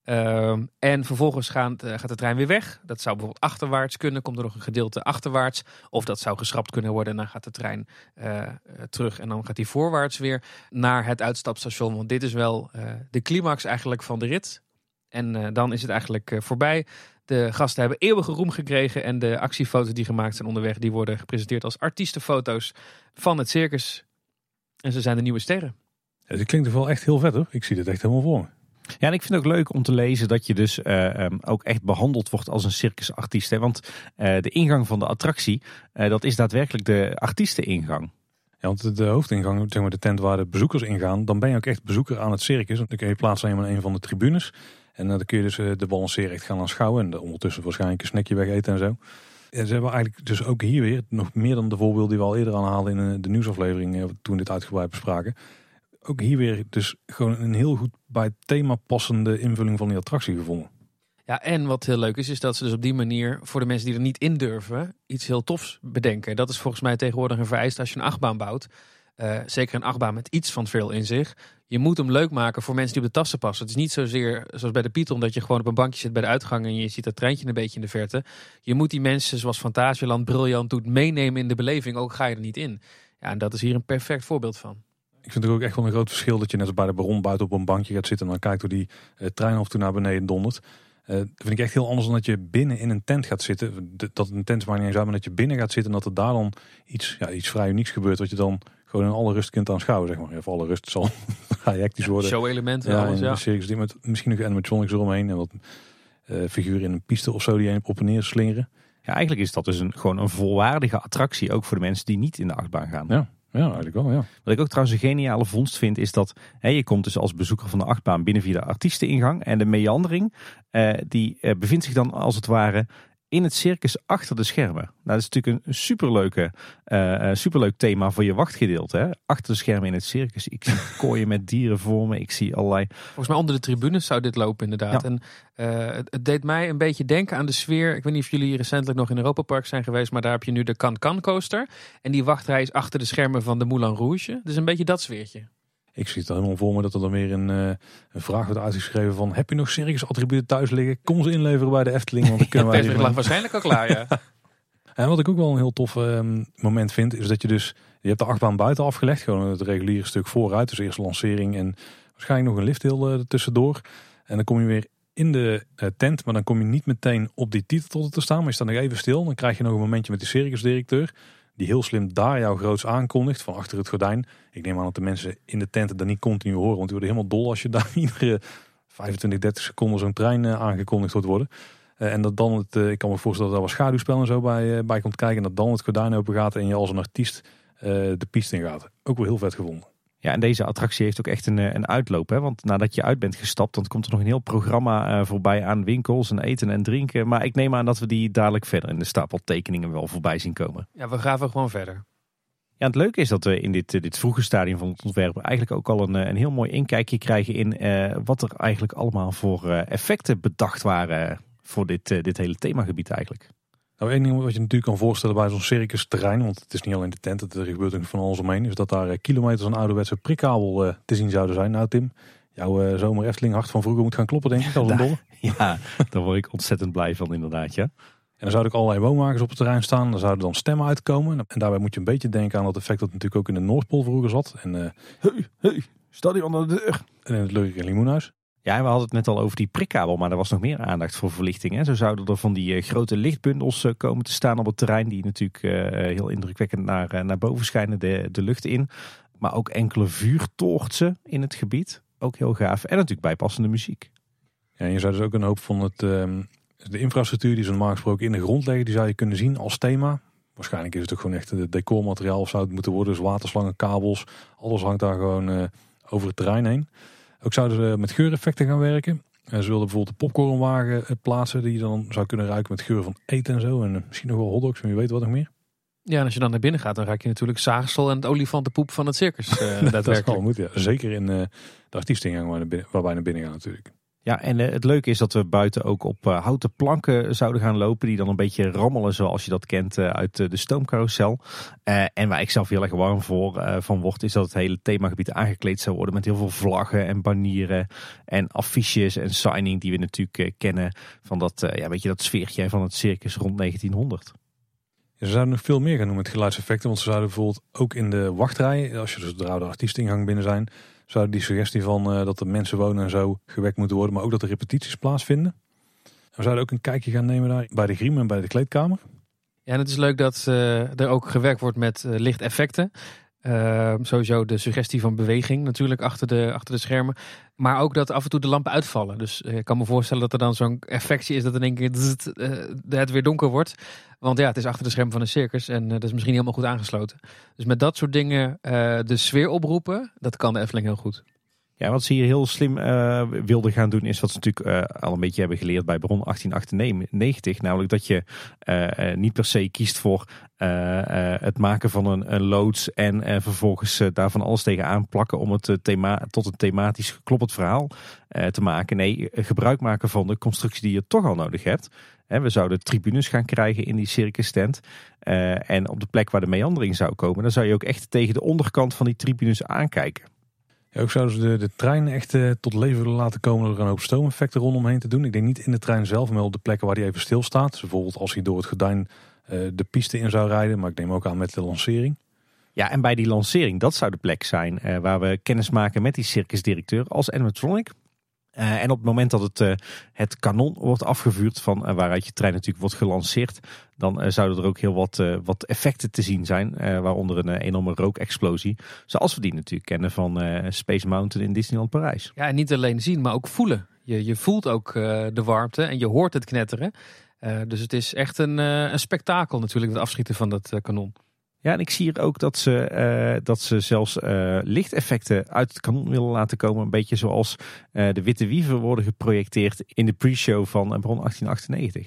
Ehm, en vervolgens gaat, eh, gaat de trein weer weg. Dat zou bijvoorbeeld achterwaarts kunnen. Komt er nog een gedeelte achterwaarts. Of dat zou geschrapt kunnen worden. En dan gaat de trein eh, eh, terug. En dan gaat hij voorwaarts weer naar het uitstapstation. Want dit is wel de climax eigenlijk van de rit. En dan is het eigenlijk voorbij. De gasten hebben eeuwige roem gekregen. En de actiefoto's die gemaakt zijn onderweg... die worden gepresenteerd als artiestenfoto's van het circus. En ze zijn de nieuwe sterren. Dit klinkt toch wel echt heel vet hoor. Ik zie dit echt helemaal voor me. Ja, en ik vind het ook leuk om te lezen dat je dus eh, ehm, ook echt behandeld wordt als een circusartiest. Hè? Want eh, de ingang van de attractie, eh, dat is daadwerkelijk de artiesteningang. Ja, want de hoofdingang, zeg maar de tent waar de bezoekers ingaan, dan ben je ook echt bezoeker aan het circus. Dan kun je plaatsen aan een van de tribunes. En dan kun je dus de balanceer echt gaan aanschouwen. En ondertussen waarschijnlijk een snackje wegeten en zo. En ze hebben eigenlijk dus ook hier weer, nog meer dan de voorbeelden die we al eerder aanhaalden in de nieuwsaflevering, toen dit uitgebreid bespraken. Ook hier weer dus gewoon een heel goed bij het thema passende invulling van die attractie gevonden. Ja, en wat heel leuk is, is dat ze dus op die manier voor de mensen die er niet in durven, iets heel tofs bedenken. Dat is volgens mij tegenwoordig een vereist als je een achtbaan bouwt. Eh, zeker een achtbaan met iets van veel in zich. Je moet hem leuk maken voor mensen die op de tassen passen. Het is niet zozeer zoals bij de Python dat je gewoon op een bankje zit bij de uitgang en je ziet dat treintje een beetje in de verte. Je moet die mensen zoals Fantasieland briljant doet meenemen in de beleving, ook ga je er niet in. Ja, en dat is hier een perfect voorbeeld van. Ik vind het ook echt wel een groot verschil dat je net als bij de Baron buiten op een bankje gaat zitten en dan kijkt hoe die eh, trein af en toe naar beneden dondert. Eh, dat vind ik echt heel anders dan dat je binnen in een tent gaat zitten. De- Dat een tent maar niet eens uit, maar dat je binnen gaat zitten en dat er daar dan iets, ja, iets vrij unieks gebeurt. Wat je dan gewoon in alle rust kunt aanschouwen, zeg maar. Ja, voor alle rust zal hectisch worden. Show-elementen, ja, alles, ja. de circus, die met misschien nog animatronics eromheen en wat eh, figuren in een piste of zo die op en neer slingeren. Ja, eigenlijk is dat dus een, gewoon een volwaardige attractie, ook voor de mensen die niet in de achtbaan gaan. Ja, ja eigenlijk wel, ja. Wat ik ook trouwens een geniale vondst vind, is dat hè, je komt dus als bezoeker van de achtbaan binnen via de artiesteningang. En de meandering, eh, die eh, bevindt zich dan als het ware in het circus achter de schermen. Nou, dat is natuurlijk een superleuke, uh, superleuk thema voor je wachtgedeelte. Hè? Achter de schermen in het circus. Ik zie kooien met dieren voor me. Ik zie allerlei... Volgens mij onder de tribunes zou dit lopen inderdaad. En uh, het, deed mij een beetje denken aan de sfeer. Ik weet niet of jullie recentelijk nog in Europa Park zijn geweest. Maar daar heb je nu de Can Can coaster. En die wachtrij is achter de schermen van de Moulin Rouge. Dus een beetje dat sfeertje. Ik zie het helemaal voor me dat er dan weer een, uh, een vraag wordt uitgeschreven van... heb je nog circusattributen thuis liggen? Kom ze inleveren bij de Efteling, want dan kunnen wij... lag waarschijnlijk al klaar, ja. en wat ik ook wel een heel tof um, moment vind, is dat je dus... Je hebt de achtbaan buiten afgelegd, gewoon het reguliere stuk vooruit. Dus eerst lancering en waarschijnlijk nog een lifthill uh, tussendoor. En dan kom je weer in de uh, tent, maar dan kom je niet meteen op die titel te staan. Maar je staat nog even stil, dan krijg je nog een momentje met de circusdirecteur die heel slim daar jou groots aankondigt van achter het gordijn. Ik neem aan dat de mensen in de tenten dat niet continu horen, want die worden helemaal dol als je daar iedere 25, 30 seconden zo'n trein eh, aangekondigd wordt worden. Uh, en dat dan het, uh, ik kan me voorstellen dat er wat schaduwspel en zo bij, bij komt kijken. En dat dan het gordijn open gaat en je als een artiest de piste in gaat. Ook wel heel vet gevonden. Ja, en deze attractie heeft ook echt een, eh, een uitloop. Hè? Want nadat je uit bent gestapt, dan komt er nog een heel programma uh, voorbij aan winkels en eten en drinken. Maar ik neem aan dat we die dadelijk verder in de stapel tekeningen wel voorbij zien komen. Ja, we gaan gewoon verder. Ja, het leuke is dat we in dit, dit vroege stadium van het ontwerp eigenlijk ook al een, een heel mooi inkijkje krijgen in uh, wat er eigenlijk allemaal voor effecten bedacht waren voor dit, dit hele themagebied eigenlijk. Nou, één ding wat je natuurlijk kan voorstellen bij zo'n circus terrein, want het is niet alleen de tent, er gebeurt ook van alles omheen, is dat daar eh, kilometers aan ouderwetse prikkabel uh, te zien zouden zijn. Nou Tim, jouw uh, zomer Efteling hart van vroeger moet gaan kloppen denk ik, als een dolle. Ja, daar word ik ontzettend blij van inderdaad, ja. En dan zouden ook allerlei woonwagens op het terrein staan. Dan zouden dan stemmen uitkomen. En daarbij moet je een beetje denken aan dat effect dat natuurlijk ook in de Noordpool vroeger zat. En uh, hey, hey, sta die onder de deur. En in het Leuke Limoenhuis. Ja, we hadden het net al over die prikkabel, maar er was nog meer aandacht voor verlichting. Hè. Zo zouden er van die uh, grote lichtbundels uh, komen te staan op het terrein, die natuurlijk uh, heel indrukwekkend naar, naar boven schijnen de, de lucht in. Maar ook enkele vuurtoortsen in het gebied, ook heel gaaf. En natuurlijk bijpassende muziek. Ja, en je zou dus ook een hoop van het, ehm, de infrastructuur die ze normaal gesproken in de grond leggen, die zou je kunnen zien als thema. Waarschijnlijk is het ook gewoon echt het decormateriaal of zou het moeten worden. Dus waterslangen, kabels, alles hangt daar gewoon over het terrein heen. Ook zouden ze met geureffecten gaan werken. En ze wilden bijvoorbeeld een popcornwagen eh, plaatsen die je dan zou kunnen ruiken met geur van eten en zo. En eh, misschien nog wel hotdogs, en wie weet wat nog meer. Ja, en als je dan naar binnen gaat, dan ruik je natuurlijk zaagsel en het olifantenpoep van het circus. Uh, dat is wel moet, ja. Zeker in uh, de artiestengang waar, waar wij naar binnen gaan natuurlijk. Ja, en uh, het leuke is dat we buiten ook op uh, houten planken zouden gaan lopen. Die dan een beetje rammelen zoals je dat kent uh, uit de stoomcarousel. en waar ik zelf heel erg warm voor van word, is dat het hele themagebied aangekleed zou worden. Met heel veel vlaggen en banieren en affiches en signing die we natuurlijk kennen. Van dat, ja, weet je, dat sfeertje van het circus rond 1900. Ja, ze zouden nog veel meer gaan doen met geluidseffecten. Want ze zouden bijvoorbeeld ook in de wachtrij, als je dus de oude artiestingang binnen zijn zou die suggestie van uh, dat er mensen wonen en zo gewekt moeten worden, maar ook dat er repetities plaatsvinden. we zouden ook een kijkje gaan nemen daar bij de griem en bij de kleedkamer. Ja, en het is leuk dat uh, er ook gewerkt wordt met uh, lichteffecten. Uh, sowieso de suggestie van beweging natuurlijk achter de, achter de schermen. Maar ook dat af en toe de lampen uitvallen. Dus ik kan me voorstellen dat er dan zo'n effectje is dat in één keer het weer donker wordt. Want ja, het is achter de schermen van een circus en dat is misschien niet helemaal goed aangesloten. Dus met dat soort dingen de sfeer oproepen, dat kan de Efteling heel goed. Ja, wat ze hier heel slim uh, wilden gaan doen, is wat ze natuurlijk uh, al een beetje hebben geleerd bij Bron 1898. Namelijk dat je uh, niet per se kiest voor het maken van een, een loods en vervolgens daarvan alles tegenaan plakken om het thema, tot een thematisch kloppend verhaal te maken. Nee, gebruik maken van de constructie die je toch al nodig hebt. we zouden tribunes gaan krijgen in die circus tent. en op de plek waar de meandering zou komen, dan zou je ook echt tegen de onderkant van die tribunes aankijken. Ook zouden ze de, de trein echt uh, tot leven willen laten komen door een hoop stoomeffecten rondomheen te doen. Ik denk niet in de trein zelf, maar op de plekken waar hij even stilstaat. Dus bijvoorbeeld als hij door het gordijn uh, de piste in zou rijden. Maar ik neem ook aan met de lancering. Ja, en bij die lancering, dat zou de plek zijn uh, waar we kennis maken met die circusdirecteur als animatronic. Uh, en op het moment dat het, uh, het kanon wordt afgevuurd, van uh, waaruit je trein natuurlijk wordt gelanceerd, dan zouden er ook heel wat, wat effecten te zien zijn. waaronder een enorme rookexplosie. Zoals we die natuurlijk kennen van Space Mountain in Disneyland Parijs. Ja, en niet alleen zien, maar ook voelen. Je, je voelt ook de warmte en je hoort het knetteren. dus het is echt een, een spektakel natuurlijk, het afschieten van dat kanon. Ja, en ik zie hier ook dat ze, uh, dat ze zelfs uh, lichteffecten uit het kanon willen laten komen. Een beetje zoals uh, de witte wieven worden geprojecteerd in de pre-show van Bron 1898.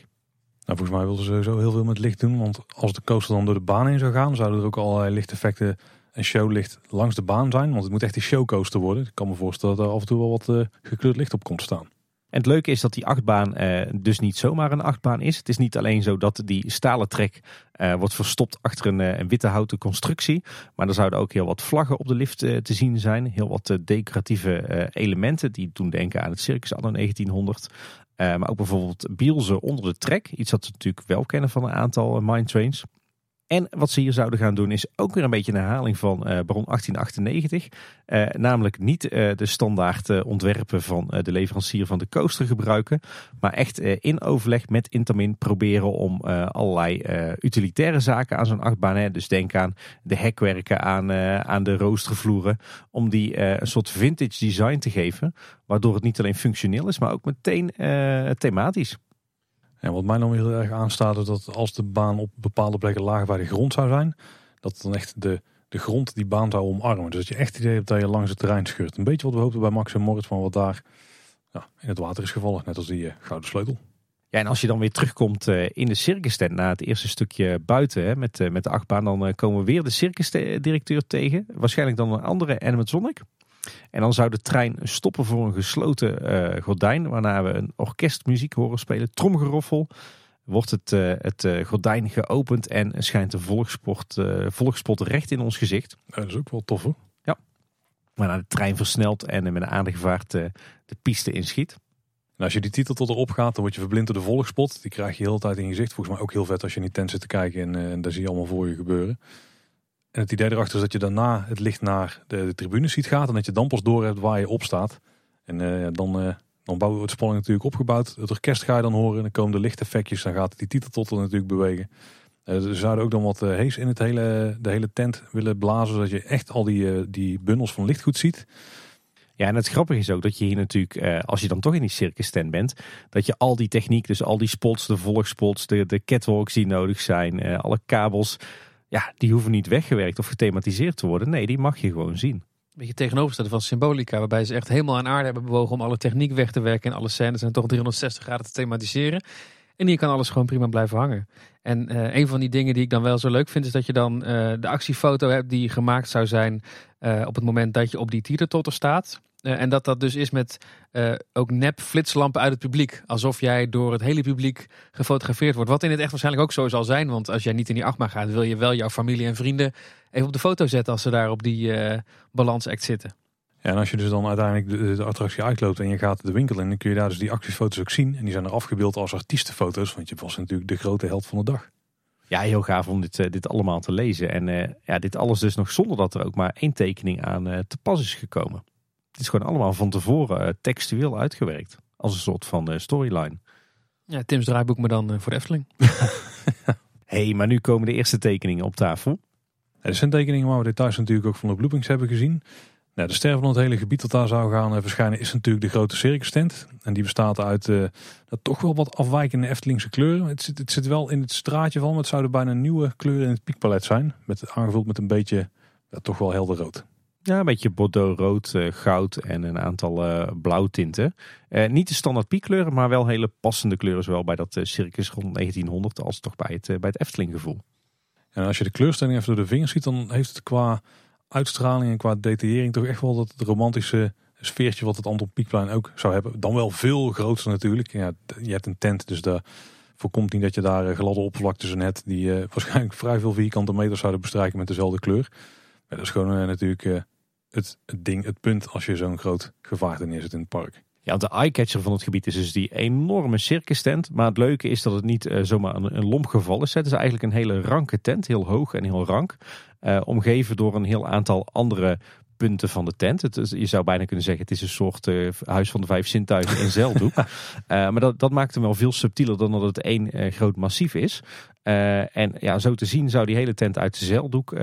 Nou, volgens mij wilden ze sowieso heel veel met licht doen. Want als de coaster dan door de baan heen zou gaan, zouden er ook allerlei lichteffecten en showlicht langs de baan zijn. Want het moet echt een showcoaster worden. Ik kan me voorstellen dat er af en toe wel wat gekleurd licht op komt staan. En het leuke is dat die achtbaan uh, dus niet zomaar een achtbaan is. Het is niet alleen zo dat die stalen trek uh, wordt verstopt achter een, een, witte houten constructie. Maar er zouden ook heel wat vlaggen op de lift te zien zijn. Heel wat decoratieve elementen die doen denken aan het circus anno 1900. maar ook bijvoorbeeld bielzen onder de trek. Iets dat we natuurlijk wel kennen van een aantal mine trains. En wat ze hier zouden gaan doen is ook weer een beetje een herhaling van uh, Baron 1898. Uh, namelijk niet uh, de standaard ontwerpen van de leverancier van de coaster gebruiken. Maar echt in overleg met Intamin proberen om allerlei utilitaire zaken aan zo'n achtbaan. Dus denk aan de hekwerken, aan, aan de roostervloeren. Om die een soort vintage design te geven. Waardoor het niet alleen functioneel is, maar ook meteen thematisch. En wat mij dan heel erg aanstaat is dat als de baan op bepaalde plekken lager bij de grond zou zijn, dat dan echt de, de grond die baan zou omarmen. Dus dat je echt het idee hebt dat je langs het terrein scheurt. Een beetje wat we hoopten bij Max en Moritz van wat daar ja, in het water is gevallen, net als die uh, gouden sleutel. Ja, en als je dan weer terugkomt uh, in de circus na het eerste stukje buiten hè, met, uh, met de achtbaan, dan komen we weer de circusdirecteur tegen. Waarschijnlijk dan een andere animatronic. En dan zou de trein stoppen voor een gesloten uh, gordijn, waarna we een orkestmuziek horen spelen, tromgeroffel. Wordt het, uh, het uh, gordijn geopend en schijnt de volgsport, volgspot recht in ons gezicht. dat is ook wel tof hoor. Ja. Waarna de trein versnelt en met een aardige vaart de piste inschiet. En als je die titel tot erop gaat, dan word je verblind door de volgspot. Die krijg je heel de tijd in je gezicht. Volgens mij ook heel vet als je in die tent zit te kijken en, en daar zie je allemaal voor je gebeuren. En het idee erachter is dat je daarna het licht naar de, tribunes ziet gaan. En dat je dan pas door hebt waar je op staat. En uh, dan, uh, dan bouwen we de spanning natuurlijk opgebouwd. Het orkest ga je dan horen. En dan komen de lichteffectjes. Dan gaat die titeltotter natuurlijk bewegen. Uh, ze zouden ook dan wat hees in het hele, de hele tent willen blazen. Zodat je echt al die, die bundels van licht goed ziet. Ja, en het grappige is ook dat je hier natuurlijk, als je dan toch in die circus tent bent, dat je al die techniek, dus al die spots, de volgspots, de, de catwalks die nodig zijn, alle kabels, ja, die hoeven niet weggewerkt of gethematiseerd te worden. Nee, die mag je gewoon zien. Beetje tegenovergestelde van Symbolica, waarbij ze echt helemaal aan aarde hebben bewogen om alle techniek weg te werken en alle scènes en toch 360 graden te thematiseren. En hier kan alles gewoon prima blijven hangen. En uh, een van die dingen die ik dan wel zo leuk vind, is dat je dan uh, de actiefoto hebt die gemaakt zou zijn uh, op het moment dat je op die titeltotter staat. Uh, en dat dat dus is met uh, ook nep flitslampen uit het publiek. Alsof jij door het hele publiek gefotografeerd wordt. Wat in het echt waarschijnlijk ook zo zal zijn. Want als jij niet in die achtbaan gaat, wil je wel jouw familie en vrienden even op de foto zetten als ze daar op die uh, balansact zitten. Ja, en als je dus dan uiteindelijk de, de, attractie uitloopt en je gaat de winkel in, dan kun je daar dus die actiefoto's ook zien. En die zijn er afgebeeld als artiestenfoto's, want je was natuurlijk de grote held van de dag. Ja, heel gaaf om dit, dit allemaal te lezen. En uh, ja, dit alles dus nog zonder dat er ook maar één tekening aan uh, te pas is gekomen. Het is gewoon allemaal van tevoren uh, textueel uitgewerkt. Als een soort van storyline. Ja, Tim's draaiboek maar dan voor de Efteling. hey, maar nu komen de eerste tekeningen op tafel. Ja, er zijn tekeningen waar we details natuurlijk ook van de bloopings hebben gezien. Nou, de ster van het hele gebied dat daar zou gaan verschijnen is natuurlijk de grote circus tent. En die bestaat uit uh, toch wel wat afwijkende Eftelingse kleuren. Het zit, het zit wel in het straatje van, maar het zouden bijna nieuwe kleuren in het piekpalet zijn. Met, aangevuld met een beetje, ja, toch wel helder rood. Ja, een beetje bordeaux, rood, uh, goud en een aantal uh, blauwtinten. Uh, niet de standaard piekkleuren, maar wel hele passende kleuren. Zowel bij dat circus rond 1900 als toch bij het, bij het Efteling gevoel. En als je de kleurstelling even door de vingers ziet, dan heeft het qua uitstraling en qua detaillering toch echt wel dat romantische sfeertje wat het Anton Pieckplein ook zou hebben. Dan wel veel groter natuurlijk. Ja, je hebt een tent, dus daar voorkomt niet dat je daar gladde oppervlaktes hebt die waarschijnlijk vrij veel vierkante meters zouden bestrijken met dezelfde kleur. Maar dat is gewoon natuurlijk het, ding, het punt als je zo'n groot gevaarte neerzet in het park. Ja, de eyecatcher van het gebied is dus die enorme circus tent. Maar het leuke is dat het niet uh, zomaar een, een is. Het is eigenlijk een hele ranke tent, heel hoog en heel rank. Uh, omgeven door een heel aantal andere punten van de tent. Het, je zou bijna kunnen zeggen, het is een soort uh, huis van de vijf zintuigen in zeildoek. uh, maar dat, dat maakt hem wel veel subtieler dan dat het één uh, groot massief is. en ja, zo te zien zou die hele tent uit zeildoek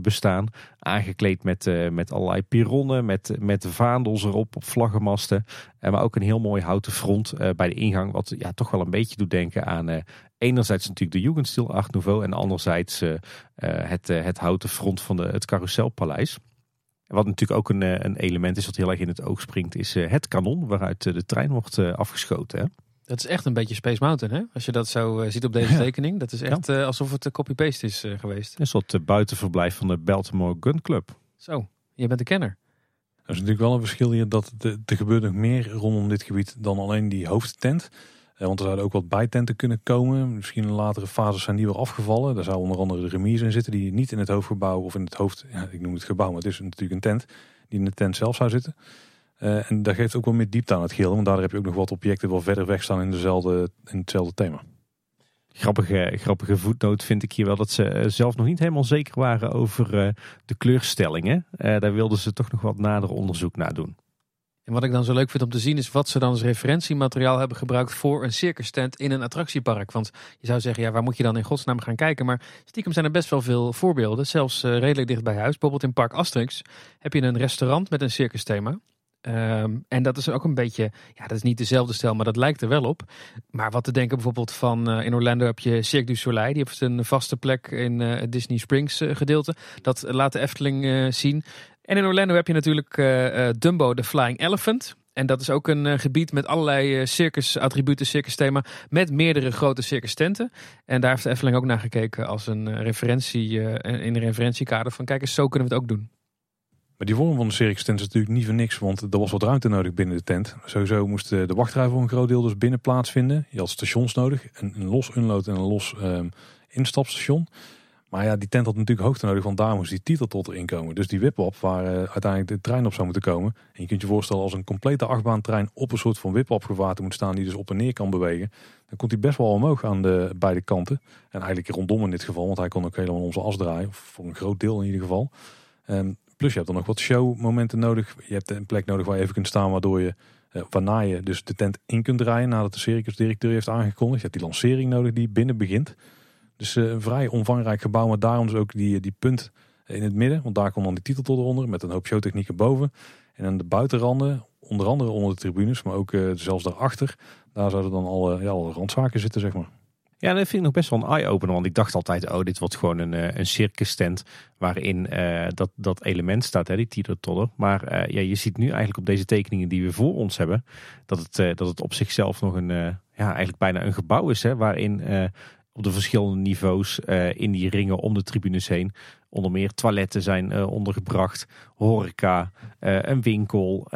bestaan. Aangekleed met, met allerlei pironnen, met, met vaandels erop, op vlaggenmasten. maar ook een heel mooi houten front bij de ingang. Wat ja, toch wel een beetje doet denken aan enerzijds natuurlijk de Jugendstil Art Nouveau. En anderzijds het, het houten front van de, het Carouselpaleis. Wat natuurlijk ook een, eh, een element is wat heel erg in het oog springt, is eh, het kanon waaruit eh, de trein wordt afgeschoten. Hè? Dat is echt een beetje Space Mountain, hè? Als je dat zo ziet op deze tekening. Dat is echt alsof het copy-paste is geweest. Een soort buitenverblijf van de Baltimore Gun Club. Zo, je bent de kenner. Er is natuurlijk wel een verschil hier dat er gebeurt nog meer rondom dit gebied dan alleen die hoofdtent. Want er zouden ook wat bijtenten kunnen komen. Misschien in latere fases zijn die weer afgevallen. Daar zou onder andere de remise in zitten die niet in het hoofdgebouw of in het hoofd, ja, ik noem het gebouw, maar het is natuurlijk een tent die in de tent zelf zou zitten. Uh, en daar geeft ook wel meer diepte aan het geheel. Want daar heb je ook nog wat objecten wel verder weg staan in, dezelfde, in hetzelfde thema. Grappige, grappige voetnoot vind ik hier wel dat ze eh, zelf nog niet helemaal zeker waren over de kleurstellingen. daar wilden ze toch nog wat nader onderzoek naar doen. En wat ik dan zo leuk vind om te zien is wat ze dan als referentiemateriaal hebben gebruikt voor een circus tent in een attractiepark. Want je zou zeggen, ja, waar moet je dan in godsnaam gaan kijken? Maar stiekem zijn er best wel veel voorbeelden, zelfs redelijk dicht bij huis. Bijvoorbeeld in Park Asterix heb je een restaurant met een circus thema. Um, en dat is ook een beetje, ja, dat is niet dezelfde stijl, maar dat lijkt er wel op. Maar wat te denken bijvoorbeeld van uh, in Orlando heb je Cirque du Soleil, die heeft een vaste plek in het Disney Springs gedeelte. Dat laat de Efteling zien. En in Orlando heb je natuurlijk Dumbo, de Flying Elephant. En dat is ook een gebied met allerlei circus-attributen, circus-thema, met meerdere grote circus-tenten. En daar heeft de Efteling ook naar gekeken als een referentie, in een referentiekader van kijk eens, zo kunnen we het ook doen. Maar die vorm van de circus tent is natuurlijk niet voor niks, want er was wat ruimte nodig binnen de tent. Sowieso moest de wachtrij voor een groot deel dus binnen plaatsvinden. Je had stations nodig, een, een los unload en een los um, instapstation. Maar ja, die tent had natuurlijk hoogte nodig, want daar die titel tot erin komen. Dus die wipwap waar uh, uiteindelijk de trein op zou moeten komen. En je kunt je voorstellen als een complete achtbaantrein op een soort van wipwap gevaarte moet staan die dus op en neer kan bewegen. Dan komt hij best wel omhoog aan de beide kanten. En eigenlijk rondom in dit geval, want hij kon ook helemaal zijn as draaien. Of voor een groot deel in ieder geval. Um, Plus je hebt dan nog wat showmomenten nodig. Je hebt een plek nodig waar je even kunt staan waardoor je, uh, waarna je dus de tent in kunt draaien nadat de circusdirecteur heeft aangekondigd. Je hebt die lancering nodig die binnen begint. Dus uh, een vrij omvangrijk gebouw, maar daarom dus ook die, die punt in het midden. Want daar komt dan die titel tot eronder met een hoop showtechnieken boven. En aan de buitenranden, onder andere onder de tribunes, maar ook uh, zelfs daarachter. Daar zouden dan alle, ja, alle randzaken zitten, zeg maar. Ja, dat vind ik nog best wel een eye-opener. Want ik dacht altijd, oh, dit wordt gewoon een, eh, een circus tent waarin dat, dat element staat, hè, die teeter Maar ja, je ziet nu eigenlijk op deze tekeningen die we voor ons hebben, dat het, dat het op zichzelf nog een, ja, eigenlijk bijna een gebouw is. Hè, waarin op de verschillende niveaus in die ringen om de tribunes heen Onder meer toiletten zijn uh, ondergebracht, horeca, uh, een winkel.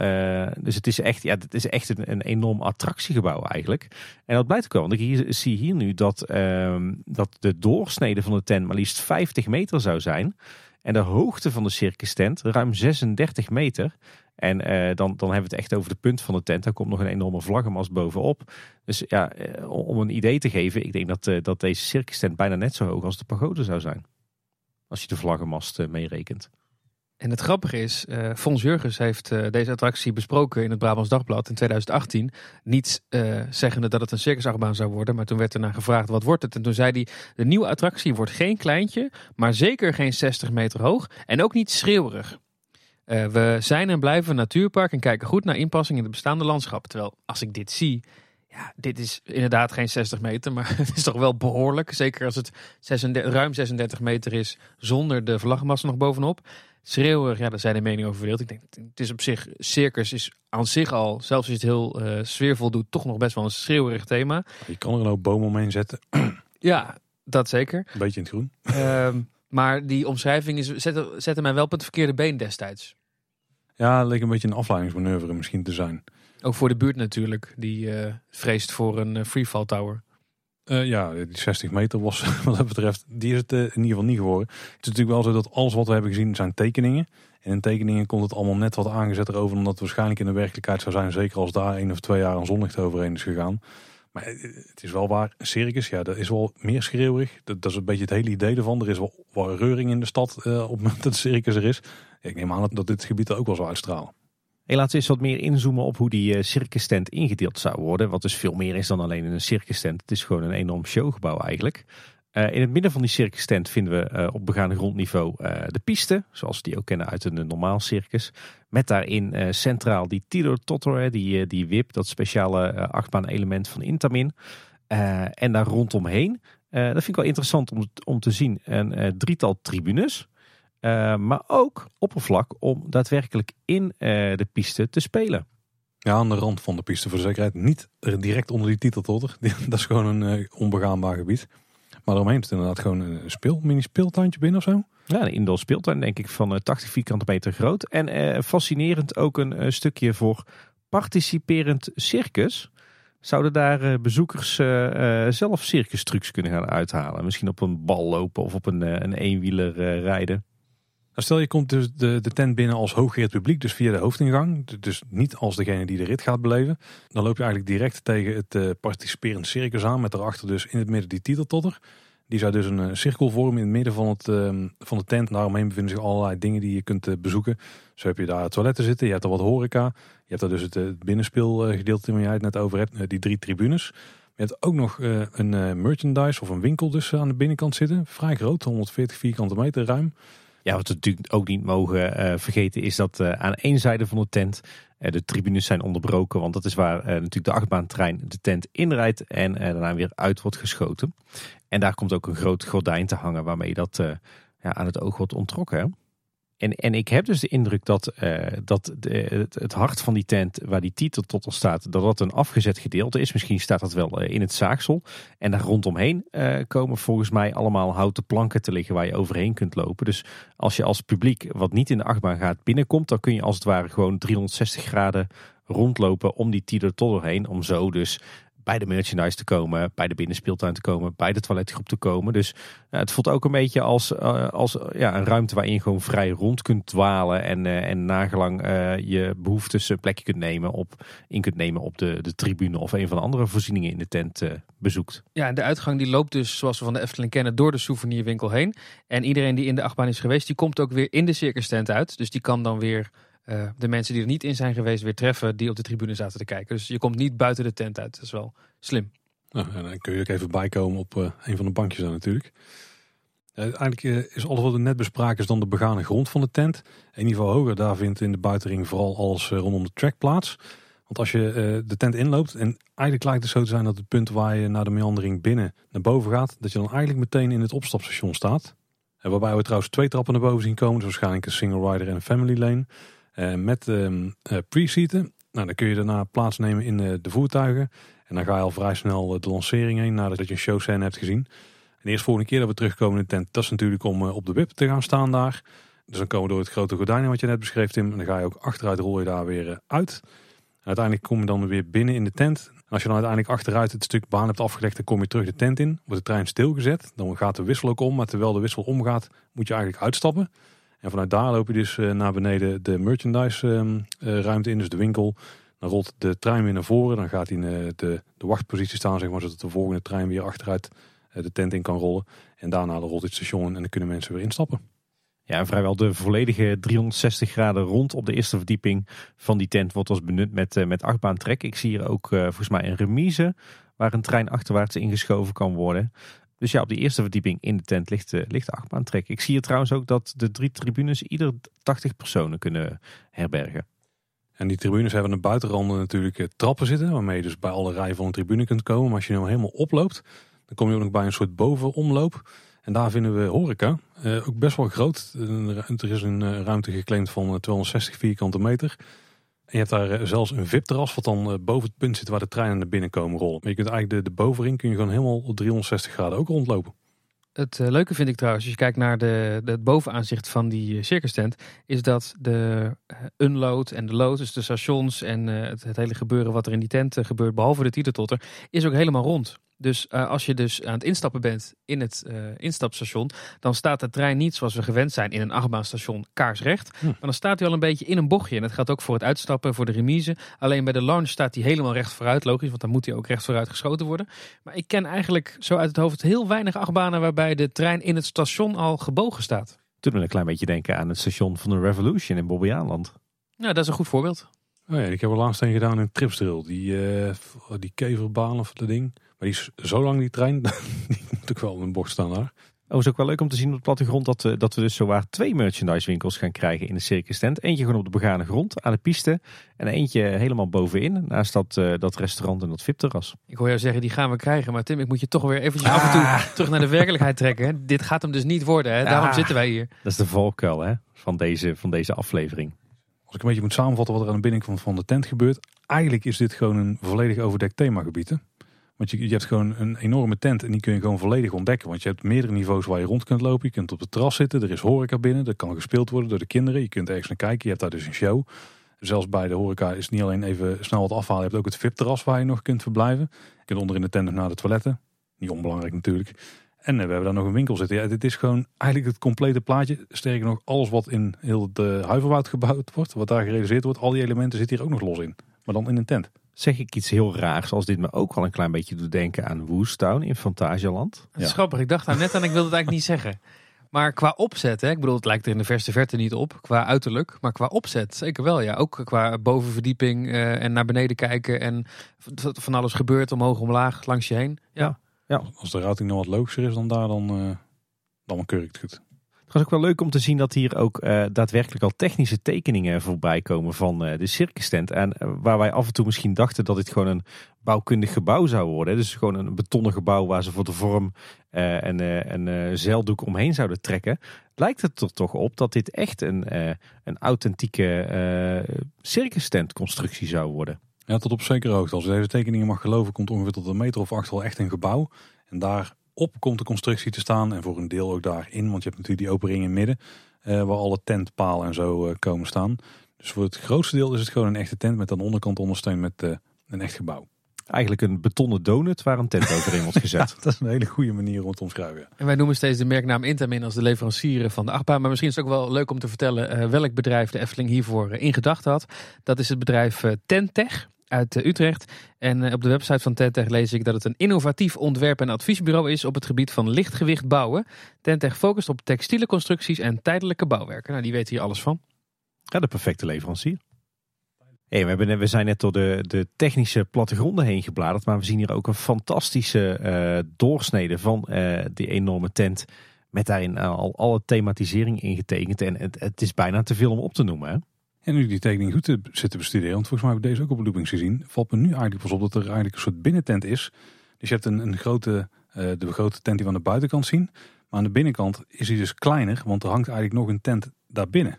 Dus het is echt, ja, het is echt een, een enorm attractiegebouw eigenlijk. En dat blijkt ook wel, want ik zie hier nu dat, uh, dat de doorsnede van de tent maar liefst 50 meter zou zijn. En de hoogte van de circus tent ruim 36 meter. En dan, dan hebben we het echt over de punt van de tent. Daar komt nog een enorme vlaggenmast bovenop. Dus ja, om een idee te geven, ik denk dat, dat deze circus tent bijna net zo hoog als de pagode zou zijn. Als je de vlaggenmast meerekent. En het grappige is, Fons Jurgens heeft deze attractie besproken in het Brabants Dagblad in 2018. Niet zeggende dat het een circusachtbaan zou worden, maar toen werd er naar gevraagd wat wordt het. En toen zei hij, de nieuwe attractie wordt geen kleintje, maar zeker geen 60 meter hoog en ook niet schreeuwerig. We zijn en blijven een natuurpark en kijken goed naar inpassing in het bestaande landschap. Terwijl als ik dit zie, ja, dit is inderdaad geen 60 meter, maar het is toch wel behoorlijk. Zeker als het 36, ruim 36 meter is zonder de vlaggenmast nog bovenop. Schreeuwig, ja, daar zijn de meningen over verdeeld. Ik denk, het is op zich, circus is aan zich al, zelfs als je het heel uh, sfeervol doet, toch nog best wel een schreeuwerig thema. Je kan er een hoop bomen omheen zetten. ja, dat zeker. Een beetje in het groen. Um, maar die omschrijving is, zette, zette mij wel op het verkeerde been destijds. Ja, het leek een beetje een afleidingsmanoeuvre misschien te zijn. Ook voor de buurt natuurlijk, die uh, vreest voor een uh, freefall tower. Uh, ja, die 60 meter was wat dat betreft, die is het in ieder geval niet geworden. Het is natuurlijk wel zo dat alles wat we hebben gezien zijn tekeningen. En in tekeningen komt het allemaal net wat aangezet erover, omdat het waarschijnlijk in de werkelijkheid zou zijn. Zeker als daar één of twee jaar een zonlicht overheen is gegaan. Maar het is wel waar, een circus, ja, dat is wel meer schreeuwig. Dat, dat, is een beetje het hele idee ervan. Er is wel, reuring in de stad op het moment dat circus er is. Ik neem aan dat dit gebied er ook wel zou uitstralen. Hey, laten we eens wat meer inzoomen op hoe die uh, circus tent ingedeeld zou worden. Wat dus veel meer is dan alleen een circus tent. Het is gewoon een enorm showgebouw eigenlijk. Uh, in het midden van die circus tent vinden we uh, op begaande grondniveau de piste. Zoals we die ook kennen uit een normaal circus. Met daarin centraal die Tito Totter, die, die WIP, dat speciale achtbaan element van Intamin. en daar rondomheen, dat vind ik wel interessant om, om te zien, een drietal tribunes. Maar ook oppervlak om daadwerkelijk in de piste te spelen. Ja, aan de rand van de piste voor zekerheid. Niet direct onder die titeltotter. Dat is gewoon een onbegaanbaar gebied. Maar eromheen is het inderdaad gewoon een speel, mini speeltuintje binnen of zo. Ja, een indoor speeltuin denk ik van 80 vierkante meter groot. En fascinerend ook een stukje voor participerend circus. Zouden daar bezoekers zelf circustrucs kunnen gaan uithalen? Misschien op een bal lopen of op een, een eenwieler rijden? Nou, stel je komt dus de, de tent binnen als hooggereerd publiek, dus via de hoofdingang. Dus niet als degene die de rit gaat beleven. Dan loop je eigenlijk direct tegen het uh, participerend circus aan. Met daarachter dus in het midden die titeltotter. Die zou dus een uh, cirkel vormen in het midden van, het, uh, van de tent. Daaromheen bevinden zich allerlei dingen die je kunt bezoeken. Zo heb je daar toiletten zitten, je hebt er wat horeca. Je hebt daar dus het binnenspeelgedeelte waar jij het net over hebt. die drie tribunes. Je hebt ook nog een merchandise of een winkel dus aan de binnenkant zitten. Vrij groot, 140 vierkante meter ruim. Ja, wat we natuurlijk ook niet mogen uh, vergeten is dat uh, aan één zijde van de tent uh, de tribunes zijn onderbroken. Want dat is waar natuurlijk de achtbaantrein de tent inrijdt en daarna weer uit wordt geschoten. En daar komt ook een groot gordijn te hangen waarmee dat ja, aan het oog wordt ontrokken. En, en ik heb dus de indruk dat, uh, dat het, hart van die tent waar die titel tot al staat, dat dat een afgezet gedeelte is. Misschien staat dat wel eh, in het zaagsel. En daar rondomheen uh, komen volgens mij allemaal houten planken te liggen waar je overheen kunt lopen. Dus als je als publiek wat niet in de achtbaan gaat binnenkomt, dan kun je als het ware gewoon 360 graden rondlopen om die titel tot doorheen. Om zo dus bij de merchandise te komen, bij de binnenspeeltuin te komen, bij de toiletgroep te komen. Dus het voelt ook een beetje als, uh, als ja, een ruimte waarin je gewoon vrij rond kunt dwalen en, uh, en nagelang je behoeftes een plekje kunt nemen op, in kunt nemen op de, de tribune of een van de andere voorzieningen in de tent bezoekt. Ja, en de uitgang die loopt dus zoals we van de Efteling kennen door de souvenirwinkel heen. En iedereen die in de achtbaan is geweest, die komt ook weer in de circus tent uit. Dus die kan dan weer uh, de mensen die er niet in zijn geweest weer treffen die op de tribune zaten te kijken. Dus je komt niet buiten de tent uit. Dat is wel slim. Nou, en dan kun je ook even bijkomen op uh, een van de bankjes dan natuurlijk. Uh, eigenlijk is alles wat we net bespraken is dan de begane grond van de tent. Een niveau hoger, daar vindt in de buitenring vooral alles rondom de track plaats. Want als je de tent inloopt, en eigenlijk lijkt het zo te zijn dat het punt waar je naar de meandering binnen naar boven gaat, dat je dan eigenlijk meteen in het opstapstation staat. waarbij we trouwens twee trappen naar boven zien komen, dus waarschijnlijk een single rider en een family lane. Uh, met uh, pre-seaten. Nou, dan kun je daarna plaatsnemen in de voertuigen. En dan ga je al vrij snel de lancering heen nadat je een showscène hebt gezien. En de eerste volgende keer dat we terugkomen in de tent, dat is natuurlijk om op de wip te gaan staan daar. Dus dan komen we door het grote gordijn wat je net beschreef Tim. En dan ga je ook achteruit rol je daar weer uit. Uiteindelijk kom je dan weer binnen in de tent. En als je dan uiteindelijk achteruit het stuk baan hebt afgelegd, dan kom je terug de tent in. Wordt de trein stilgezet. Dan gaat de wissel ook om. Maar terwijl de wissel omgaat, moet je eigenlijk uitstappen. En vanuit daar loop je dus eh, naar beneden de merchandise ehm, eh, ruimte in, dus de winkel. Dan rolt de trein weer naar voren. Dan gaat hij in eh, de, de wachtpositie staan, zeg maar, zodat de volgende trein weer achteruit de tent in kan rollen. En daarna rolt het station en dan kunnen mensen weer instappen. Ja, en vrijwel de volledige 360 graden rond op de eerste verdieping van die tent wordt als benut met, met achtbaantrek. Ik zie hier ook volgens mij een remise waar een trein achterwaarts ingeschoven kan worden. Dus ja, op die eerste verdieping in de tent ligt, uh, ligt de achtbaantrek. Ik zie hier trouwens ook dat de drie tribunes ieder 80 personen kunnen herbergen. En die tribunes hebben aan de buitenranden natuurlijk eh, trappen zitten, waarmee je dus bij alle rijen van een tribune kunt komen. Maar als je nu helemaal oploopt, dan kom je ook nog bij een soort bovenomloop. En daar vinden we horeca, uh, ook best wel groot. Er is een ruimte geclaimd van 260 vierkante meter je hebt daar eh, zelfs een VIP-terras wat dan eh, boven het punt zit waar de treinen naar binnen komen rollen. Maar je kunt eigenlijk de, de bovenring kun je gewoon helemaal op 360 graden ook rondlopen. Het uh, leuke vind ik trouwens, als je kijkt naar de, de, het bovenaanzicht van die circus tent, is dat de unload en de load, dus de stations en het, het, hele gebeuren wat er in die tent gebeurt, behalve de titeltotter, is ook helemaal rond. Dus uh, als je dus aan het instappen bent in het uh, instapstation, dan staat de trein niet zoals we gewend zijn in een achtbaanstation kaarsrecht. Hm. Maar dan staat hij al een beetje in een bochtje. En dat gaat ook voor het uitstappen, voor de remise. Alleen bij de launch staat hij helemaal recht vooruit, logisch, want dan moet hij ook recht vooruit geschoten worden. Maar ik ken eigenlijk zo uit het hoofd heel weinig achtbanen waarbij de trein in het station al gebogen staat. Doet me een klein beetje denken aan het station van de Revolution in Bobbejaanland. Ja, dat is een goed voorbeeld. Oh ja, ik heb er laatst een gedaan in Tripsdrill. Die, uh, die keverbaan of dat ding. Maar die is zo lang die trein, die moet ik wel in een bocht staan daar. Oh, is ook wel leuk om te zien op de plattegrond dat, we, dat we dus zowaar twee merchandise winkels gaan krijgen in de circus tent. Eentje gewoon op de begane grond aan de piste en eentje helemaal bovenin naast dat, uh, dat restaurant en dat VIP-terras. Ik hoor jou zeggen die gaan we krijgen, maar Tim ik moet je toch weer eventjes af en toe ah. terug naar de werkelijkheid trekken. Dit gaat hem dus niet worden, hè? daarom zitten wij hier. Dat is de valkuil hè? Van, deze, van deze aflevering. Als ik een beetje moet samenvatten wat er aan de binnenkant van de tent gebeurt. eigenlijk is dit gewoon een volledig overdekt themagebied. Hè? Want je, je hebt gewoon een enorme tent en die kun je gewoon volledig ontdekken. Want je hebt meerdere niveaus waar je rond kunt lopen. Je kunt op de terras zitten, er is horeca binnen. Er kan gespeeld worden door de kinderen. Je kunt ergens naar kijken, je hebt daar dus een show. Zelfs bij de horeca is het niet alleen even snel wat afhalen. Je hebt ook het VIP-terras waar je nog kunt verblijven. Je kunt onder in de tent nog naar de toiletten. Niet onbelangrijk natuurlijk. En eh, we hebben daar nog een winkel zitten. Ja, dit is gewoon eigenlijk het complete plaatje. Sterker nog, alles wat in heel de Huiverwoud gebouwd wordt, wat daar gerealiseerd wordt, al die elementen zitten hier ook nog los in. Maar dan in een tent. Zeg ik iets heel raars als dit me ook wel een klein beetje doet denken aan Woestown in is grappig. Ik dacht daar net aan, ik wilde het eigenlijk niet zeggen. Maar qua opzet, hè, ik bedoel, het lijkt er in de verste verte niet op, qua uiterlijk. Maar qua opzet, zeker wel. Ja. Ook qua bovenverdieping uh, en naar beneden kijken. En van alles gebeurt omhoog, omlaag, langs je heen. Ja. ja. Als de routing nog wat logischer is dan daar, dan, uh, dan keur ik het goed. Het was ook wel leuk om te zien dat hier ook uh, daadwerkelijk al technische tekeningen voorbij komen van uh, de circus tent. En uh, waar wij af en toe misschien dachten dat dit gewoon een bouwkundig gebouw zou worden. Dus gewoon een betonnen gebouw waar ze voor de vorm en een zeildoek omheen zouden trekken. Lijkt het er toch op dat dit echt een, een authentieke circus tent constructie zou worden. Ja, tot op zekere hoogte. Als deze tekeningen mag geloven, komt ongeveer tot een meter of acht wel echt een gebouw. En daar op komt de constructie te staan. En voor een deel ook daarin. Want je hebt natuurlijk die open ring in het midden. Uh, waar alle tentpalen en zo uh, komen staan. Dus voor het grootste deel is het gewoon een echte tent. Met aan de onderkant ondersteund met uh, een echt gebouw. Eigenlijk een betonnen donut waar een tent overheen wordt gezet. ja, dat is een hele goede manier om het te omschrijven. En wij noemen steeds de merknaam Intamin als de leverancier van de achtbaan. Maar misschien is het ook wel leuk om te vertellen welk bedrijf de Efteling hiervoor in gedachten had. Dat is het bedrijf Tentech uit eh, Utrecht. En eh, op de website van Tentech lees ik dat het een innovatief ontwerp- en adviesbureau is op het gebied van lichtgewicht bouwen. Tentech focust op textiele constructies en tijdelijke bouwwerken. Nou, die weten hier alles van. Ja, de perfecte leverancier. Hey, we, hebben, we zijn net door de, de technische plattegronden heen gebladerd, maar we zien hier ook een fantastische uh, doorsnede van die enorme tent. Met daarin al alle thematisering ingetekend. En het, het is bijna te veel om op te noemen. Hè? En nu die tekening goed te zitten bestuderen, want volgens mij heb ik deze ook op loopings gezien, valt me nu eigenlijk pas op dat er eigenlijk een soort binnentent is. Dus je hebt een, een grote, uh, de grote tent die we aan de buitenkant zien. Maar aan de binnenkant is hij dus kleiner, want er hangt eigenlijk nog een tent daarbinnen.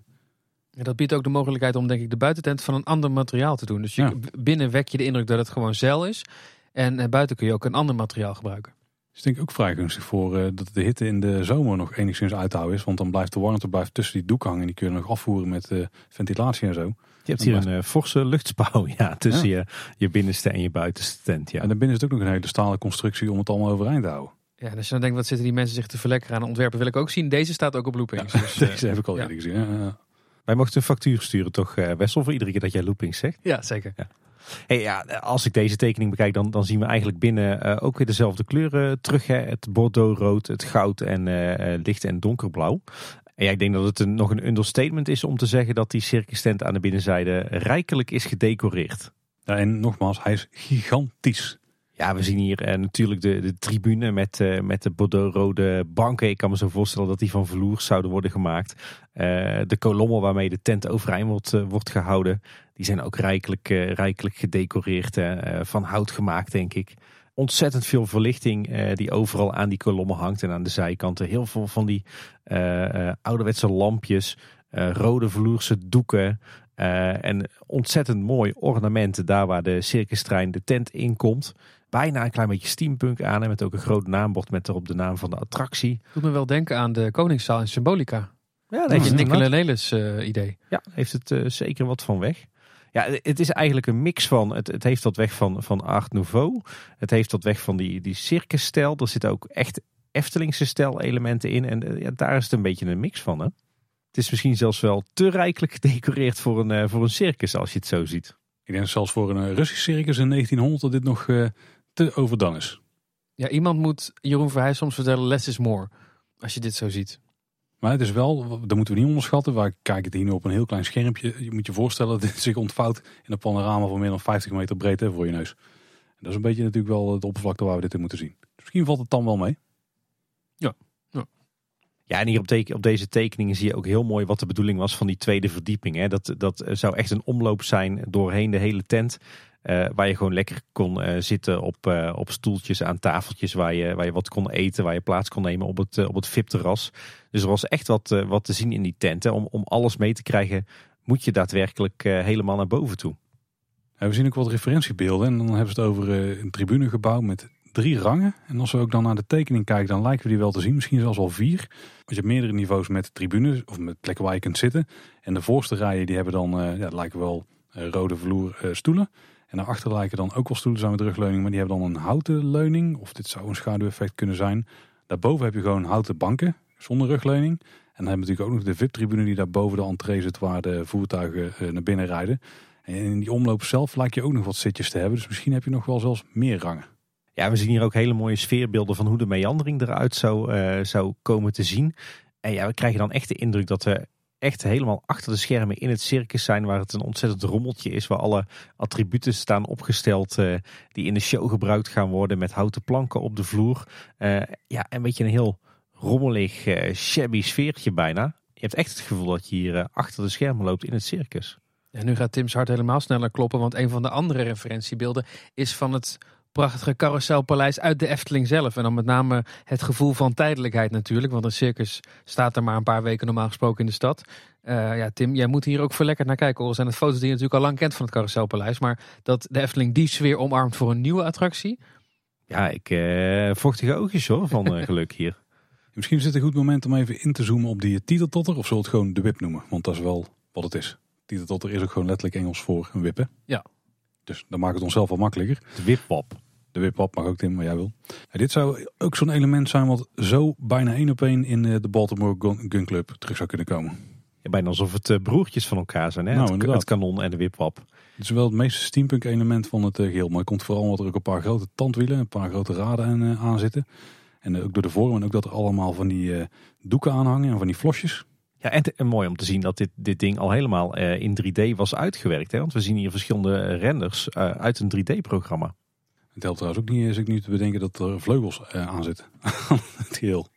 Ja, dat biedt ook de mogelijkheid om denk ik de buitentent van een ander materiaal te doen. Dus je, ja. binnen wek je de indruk dat het gewoon zeil is. En eh, buiten kun je ook een ander materiaal gebruiken is denk ik ook vrij gunstig voor uh, dat de hitte in de zomer nog enigszins uit te houden is. Want dan blijft de warmte blijft tussen die doek hangen. En die kun je nog afvoeren met uh, ventilatie en zo. Je hebt hier een uh, forse luchtspouw ja, tussen ja. Je, je binnenste en je buitenste tent. Ja. En daarbinnen is het ook nog een hele stalen constructie om het allemaal overeind te houden. Ja, dus je dan denkt, wat zitten die mensen zich te verlekkeren aan ontwerpen, wil ik ook zien. Deze staat ook op loopings. Ja, dus, deze heb ik al eerder gezien. Ja. Wij mochten een factuur sturen toch, Wessel, voor iedere keer dat jij loopings zegt? Ja, zeker. Ja. Hey, ja, als ik deze tekening bekijk, dan, dan zien we eigenlijk binnen uh, ook weer dezelfde kleuren terug. Hè? Het bordeauxrood, het goud en uh, licht en donkerblauw. En ja, ik denk dat het een, nog een understatement is om te zeggen dat die circus tent aan de binnenzijde rijkelijk is gedecoreerd. Ja, en nogmaals, hij is gigantisch. Ja, we zien hier eh, natuurlijk de, de tribune met, uh, met de bordeauxrode banken. Ik kan me zo voorstellen dat die van vloer zouden worden gemaakt. Uh, de kolommen waarmee de tent overeind wordt, wordt gehouden. Die zijn ook rijkelijk, rijkelijk gedecoreerd. van hout gemaakt, denk ik. Ontzettend veel verlichting die overal aan die kolommen hangt. En aan de zijkanten heel veel van die ouderwetse lampjes. rode vloerse doeken. en ontzettend mooi ornamenten daar waar de circustrein de tent in komt bijna een klein beetje steampunk aan. En met ook een groot naambord met erop de naam van de attractie. Doet me wel denken aan de Koningszaal in Symbolica. Ja, dat is een Nicola Nelis uh, idee. Ja, heeft het uh, zeker wat van weg. Ja, het is eigenlijk een mix van. Het, het heeft dat weg van, van Art Nouveau. Het heeft dat weg van die, die circusstijl. Er zitten ook echt Eftelingse stijl elementen in. En uh, ja, daar is het een beetje een mix van. Hè? Het is misschien zelfs wel te rijkelijk gedecoreerd voor een, voor een circus als je het zo ziet. Ik denk zelfs voor een Russisch circus in 1900 dat dit nog te overdone is. Ja, iemand moet Jeroen Verheij soms vertellen less is more. Als je dit zo ziet. Maar het is wel, dat moeten we niet onderschatten. Waar kijk het hier nu op een heel klein schermpje. Je moet je voorstellen dat dit zich ontvouwt in een panorama van meer dan 50 meter breed hè, voor je neus. En dat is een beetje natuurlijk wel de oppervlakte waar we dit in moeten zien. Dus misschien valt het dan wel mee. Ja. Ja, ja en hier op, teken, op deze tekeningen zie je ook heel mooi wat de bedoeling was van die tweede verdieping. Hè. Dat, dat zou echt een omloop zijn doorheen de hele tent. Uh, waar je gewoon lekker kon uh, zitten op, uh, op stoeltjes aan tafeltjes waar je, waar je wat kon eten, waar je plaats kon nemen op het, op het VIP-terras. Dus er was echt wat, wat te zien in die tenten. Om, om alles mee te krijgen moet je daadwerkelijk helemaal naar boven toe. we zien ook wat referentiebeelden en dan hebben ze het over een tribunegebouw met drie rangen. En als we ook dan naar de tekening kijken, dan lijken we die wel te zien. Misschien zelfs wel vier. Want je hebt meerdere niveaus met tribunes of met plekken waar je kunt zitten. En de voorste rijen die hebben dan, ja, lijken wel rode vloer stoelen. En daarachter lijken dan ook wel stoelen zijn met rugleuning, maar die hebben dan een houten leuning. Of dit zou een schaduweffect kunnen zijn. Daarboven heb je gewoon houten banken zonder rugleuning. En dan hebben we natuurlijk ook nog de VIP-tribune die daar boven de entree zit waar de voertuigen naar binnen rijden. En in die omloop zelf lijkt je ook nog wat zitjes te hebben. Dus misschien heb je nog wel zelfs meer rangen. Ja, we zien hier ook hele mooie sfeerbeelden van hoe de meandering eruit zou, uh, zou komen te zien. En ja, we krijgen dan echt de indruk dat we echt helemaal achter de schermen in het circus zijn. Waar het een ontzettend rommeltje is. Waar alle attributen staan opgesteld uh, die in de show gebruikt gaan worden. Met houten planken op de vloer. Uh, ja, een beetje een heel rommelig, shabby sfeertje bijna. Je hebt echt het gevoel dat je hier achter de schermen loopt in het circus. En nu gaat Tim's hart helemaal sneller kloppen, want een van de andere referentiebeelden is van het prachtige carouselpaleis uit de Efteling zelf. En dan met name het gevoel van tijdelijkheid natuurlijk, want een circus staat er maar een paar weken normaal gesproken in de stad. Uh, ja, Tim, jij moet hier ook verlekkerd naar kijken. Al zijn het foto's die je natuurlijk al lang kent van het carouselpaleis, maar dat de Efteling die sfeer omarmt voor een nieuwe attractie. Ja, ik uh, vochtige oogjes hoor van uh, geluk hier. Misschien is het een goed moment om even in te zoomen op die titeltotter, of zullen het gewoon de WIP noemen, want dat is wel wat het is. Titeltotter is ook gewoon letterlijk Engels voor een wippen. Ja. Dus dan maakt het onszelf wel makkelijker. De wipwap. De wipwap mag ook Tim, maar jij wil. Ja, dit zou ook zo'n element zijn wat zo bijna één op één in eh, de Baltimore Gun Club terug zou kunnen komen. Ja, bijna alsof het uh, broertjes van elkaar zijn, hè? Nou, het, het, kanon en de wipwap. Het is wel het meeste steampunk element van het uh, geheel. Maar het komt vooral omdat er ook een paar grote tandwielen, een paar grote raden aan zitten. En ook door de vorm en ook dat er allemaal van die doeken aan hangen en van die flosjes. Ja, en, mooi om te zien dat dit, dit ding al helemaal uh, in 3D was uitgewerkt. Hè? Want we zien hier verschillende renders uh, uit een 3D-programma. Het helpt trouwens ook niet, is ook niet te bedenken dat er vleugels uh, aan zitten. het geheel.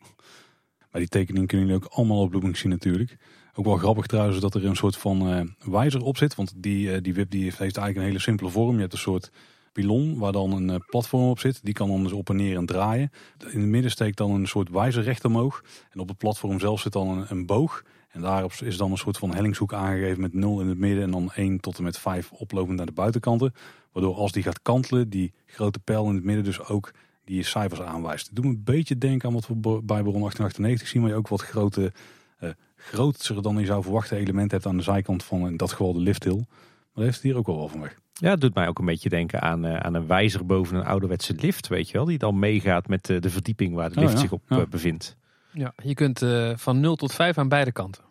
Maar die tekeningen kunnen jullie ook allemaal op Blooming zien natuurlijk. Ook wel grappig trouwens dat er een soort van wijzer op zit. Want die, die WIP die heeft, heeft eigenlijk een hele simpele vorm. Je hebt een soort pilon waar dan een platform op zit. Die kan dan dus op en neer en draaien. In het midden steekt dan een soort wijzer recht omhoog. En op het platform zelf zit dan een, een boog. En daarop is dan een soort van hellingshoek aangegeven met 0 in het midden en dan 1 tot en met 5 oplopend naar de buitenkanten. Waardoor als die gaat kantelen, die grote pijl in het midden dus ook die cijfers aanwijst. Het doet me een beetje denken aan wat we bij Baron 1898 zien, waar je ook wat grote, uh, groter dan je zou verwachten elementen hebt aan de zijkant van in dat geval de lifthill. Maar dat heeft het hier ook wel wel van weg. Ja, het doet mij ook een beetje denken aan, uh, aan een wijzer boven een ouderwetse lift, weet je wel. Die dan meegaat met de, de verdieping waar de oh lift zich op ja. bevindt. Ja, je kunt uh, van 0 tot 5 aan beide kanten.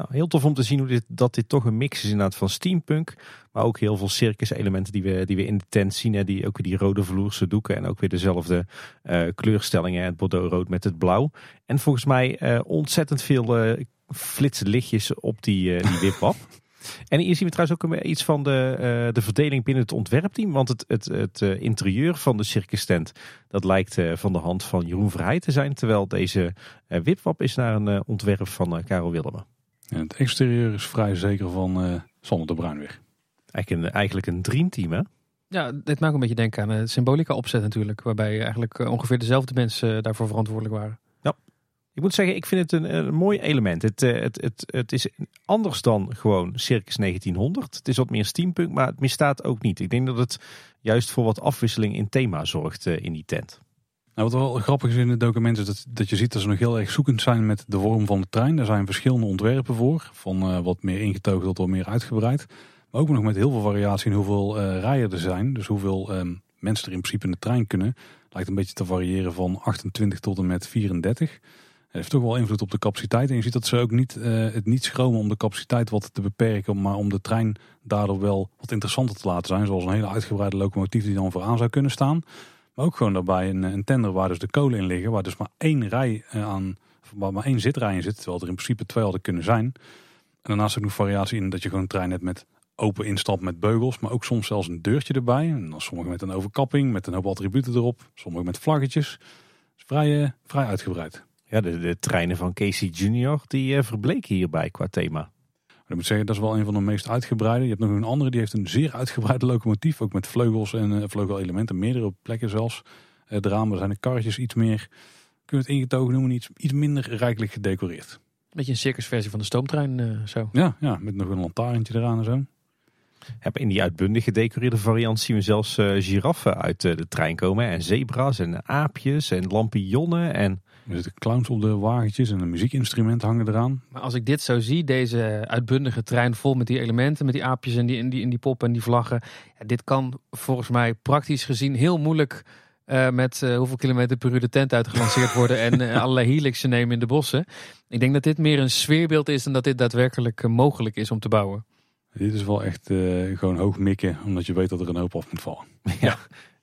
Nou, heel tof om te zien hoe dit, dat dit toch een mix is inderdaad van steampunk. Maar ook heel veel circus elementen die we, die we in de tent zien. Hè, die, ook die rode vloerse doeken en ook weer dezelfde uh, kleurstellingen. Het bordeaux rood met het blauw. En volgens mij uh, ontzettend veel uh, flitse lichtjes op die, die wipwap. En hier zien we trouwens ook iets van de, uh, de verdeling binnen het ontwerpteam. Want het, het, het uh, interieur van de circus tent, dat lijkt uh, van de hand van Jeroen Verheij te zijn. Terwijl deze wipwap is naar een ontwerp van Karel Wilderman. Ja, het exterieur is vrij zeker van uh, Sander de Bruin weer. Eigenlijk een, eigenlijk een dreamteam hè? Ja, dit maakt een beetje denken aan een symbolica opzet natuurlijk. Waarbij eigenlijk ongeveer dezelfde mensen daarvoor verantwoordelijk waren. Ja. Ik moet zeggen, ik vind het een, een mooi element. Het, eh, het, het, het is anders dan gewoon Circus 1900. Het is wat meer steampunk, maar het misstaat ook niet. Ik denk dat het juist voor wat afwisseling in thema zorgt in die tent. Nou, wat wel grappig is in het document is dat, dat je ziet dat ze nog heel erg zoekend zijn met de vorm van de trein. Er zijn verschillende ontwerpen voor, van uh, wat meer ingetogen tot wat meer uitgebreid. Maar ook nog met heel veel variatie in hoeveel uh, rijen er zijn. Dus hoeveel uh, mensen er in principe in de trein kunnen. Lijkt een beetje te variëren van 28 tot en met 34. Het heeft toch wel invloed op de capaciteit. En je ziet dat ze ook niet, uh, het niet schromen om de capaciteit wat te beperken. Maar om de trein daardoor wel wat interessanter te laten zijn. Zoals een hele uitgebreide locomotief die dan vooraan zou kunnen staan. Maar ook gewoon daarbij een, een tender waar dus de kolen in liggen. Waar dus maar één rij eh, aan, waar maar één zitrij in zit. Terwijl er in principe twee hadden kunnen zijn. En daarnaast ook nog variatie in dat je gewoon een trein hebt met open instap met beugels. Maar ook soms zelfs een deurtje erbij. En dan sommige met een overkapping, met een hoop attributen erop. Sommige met vlaggetjes. Dus vrij, uh, vrij uitgebreid. Ja, de, treinen van Casey Junior die uh, verbleken hierbij qua thema. Ik moet zeggen, dat is wel een van de meest uitgebreide. Je hebt nog een andere, die heeft een zeer uitgebreide locomotief. Ook met vleugels en uh, vleugelelementen, meerdere plekken zelfs. Uh, de ramen zijn de karretjes iets meer, kunnen we het ingetogen noemen, iets, iets minder rijkelijk gedecoreerd. Beetje een circusversie van de stoomtrein uh, zo. Ja, ja, met nog een lantaarntje eraan en zo. in die uitbundig gedecoreerde variant zien we zelfs uh, giraffen uit de trein komen. En zebra's en aapjes en lampionnen en... Er zitten clowns op de wagentjes en een muziekinstrument hangen eraan. Maar als ik dit zo zie, deze uitbundige trein vol met die elementen, met die aapjes en die, in die, in die poppen en die vlaggen. Ja, dit kan volgens mij praktisch gezien heel moeilijk uh, met uh, hoeveel kilometer per uur de tent uitgelanceerd worden en uh, allerlei helixen nemen in de bossen. Ik denk dat dit meer een sfeerbeeld is dan dat dit daadwerkelijk mogelijk is om te bouwen. Dit is wel echt gewoon hoog mikken, omdat je weet dat er een hoop af moet vallen. Ja.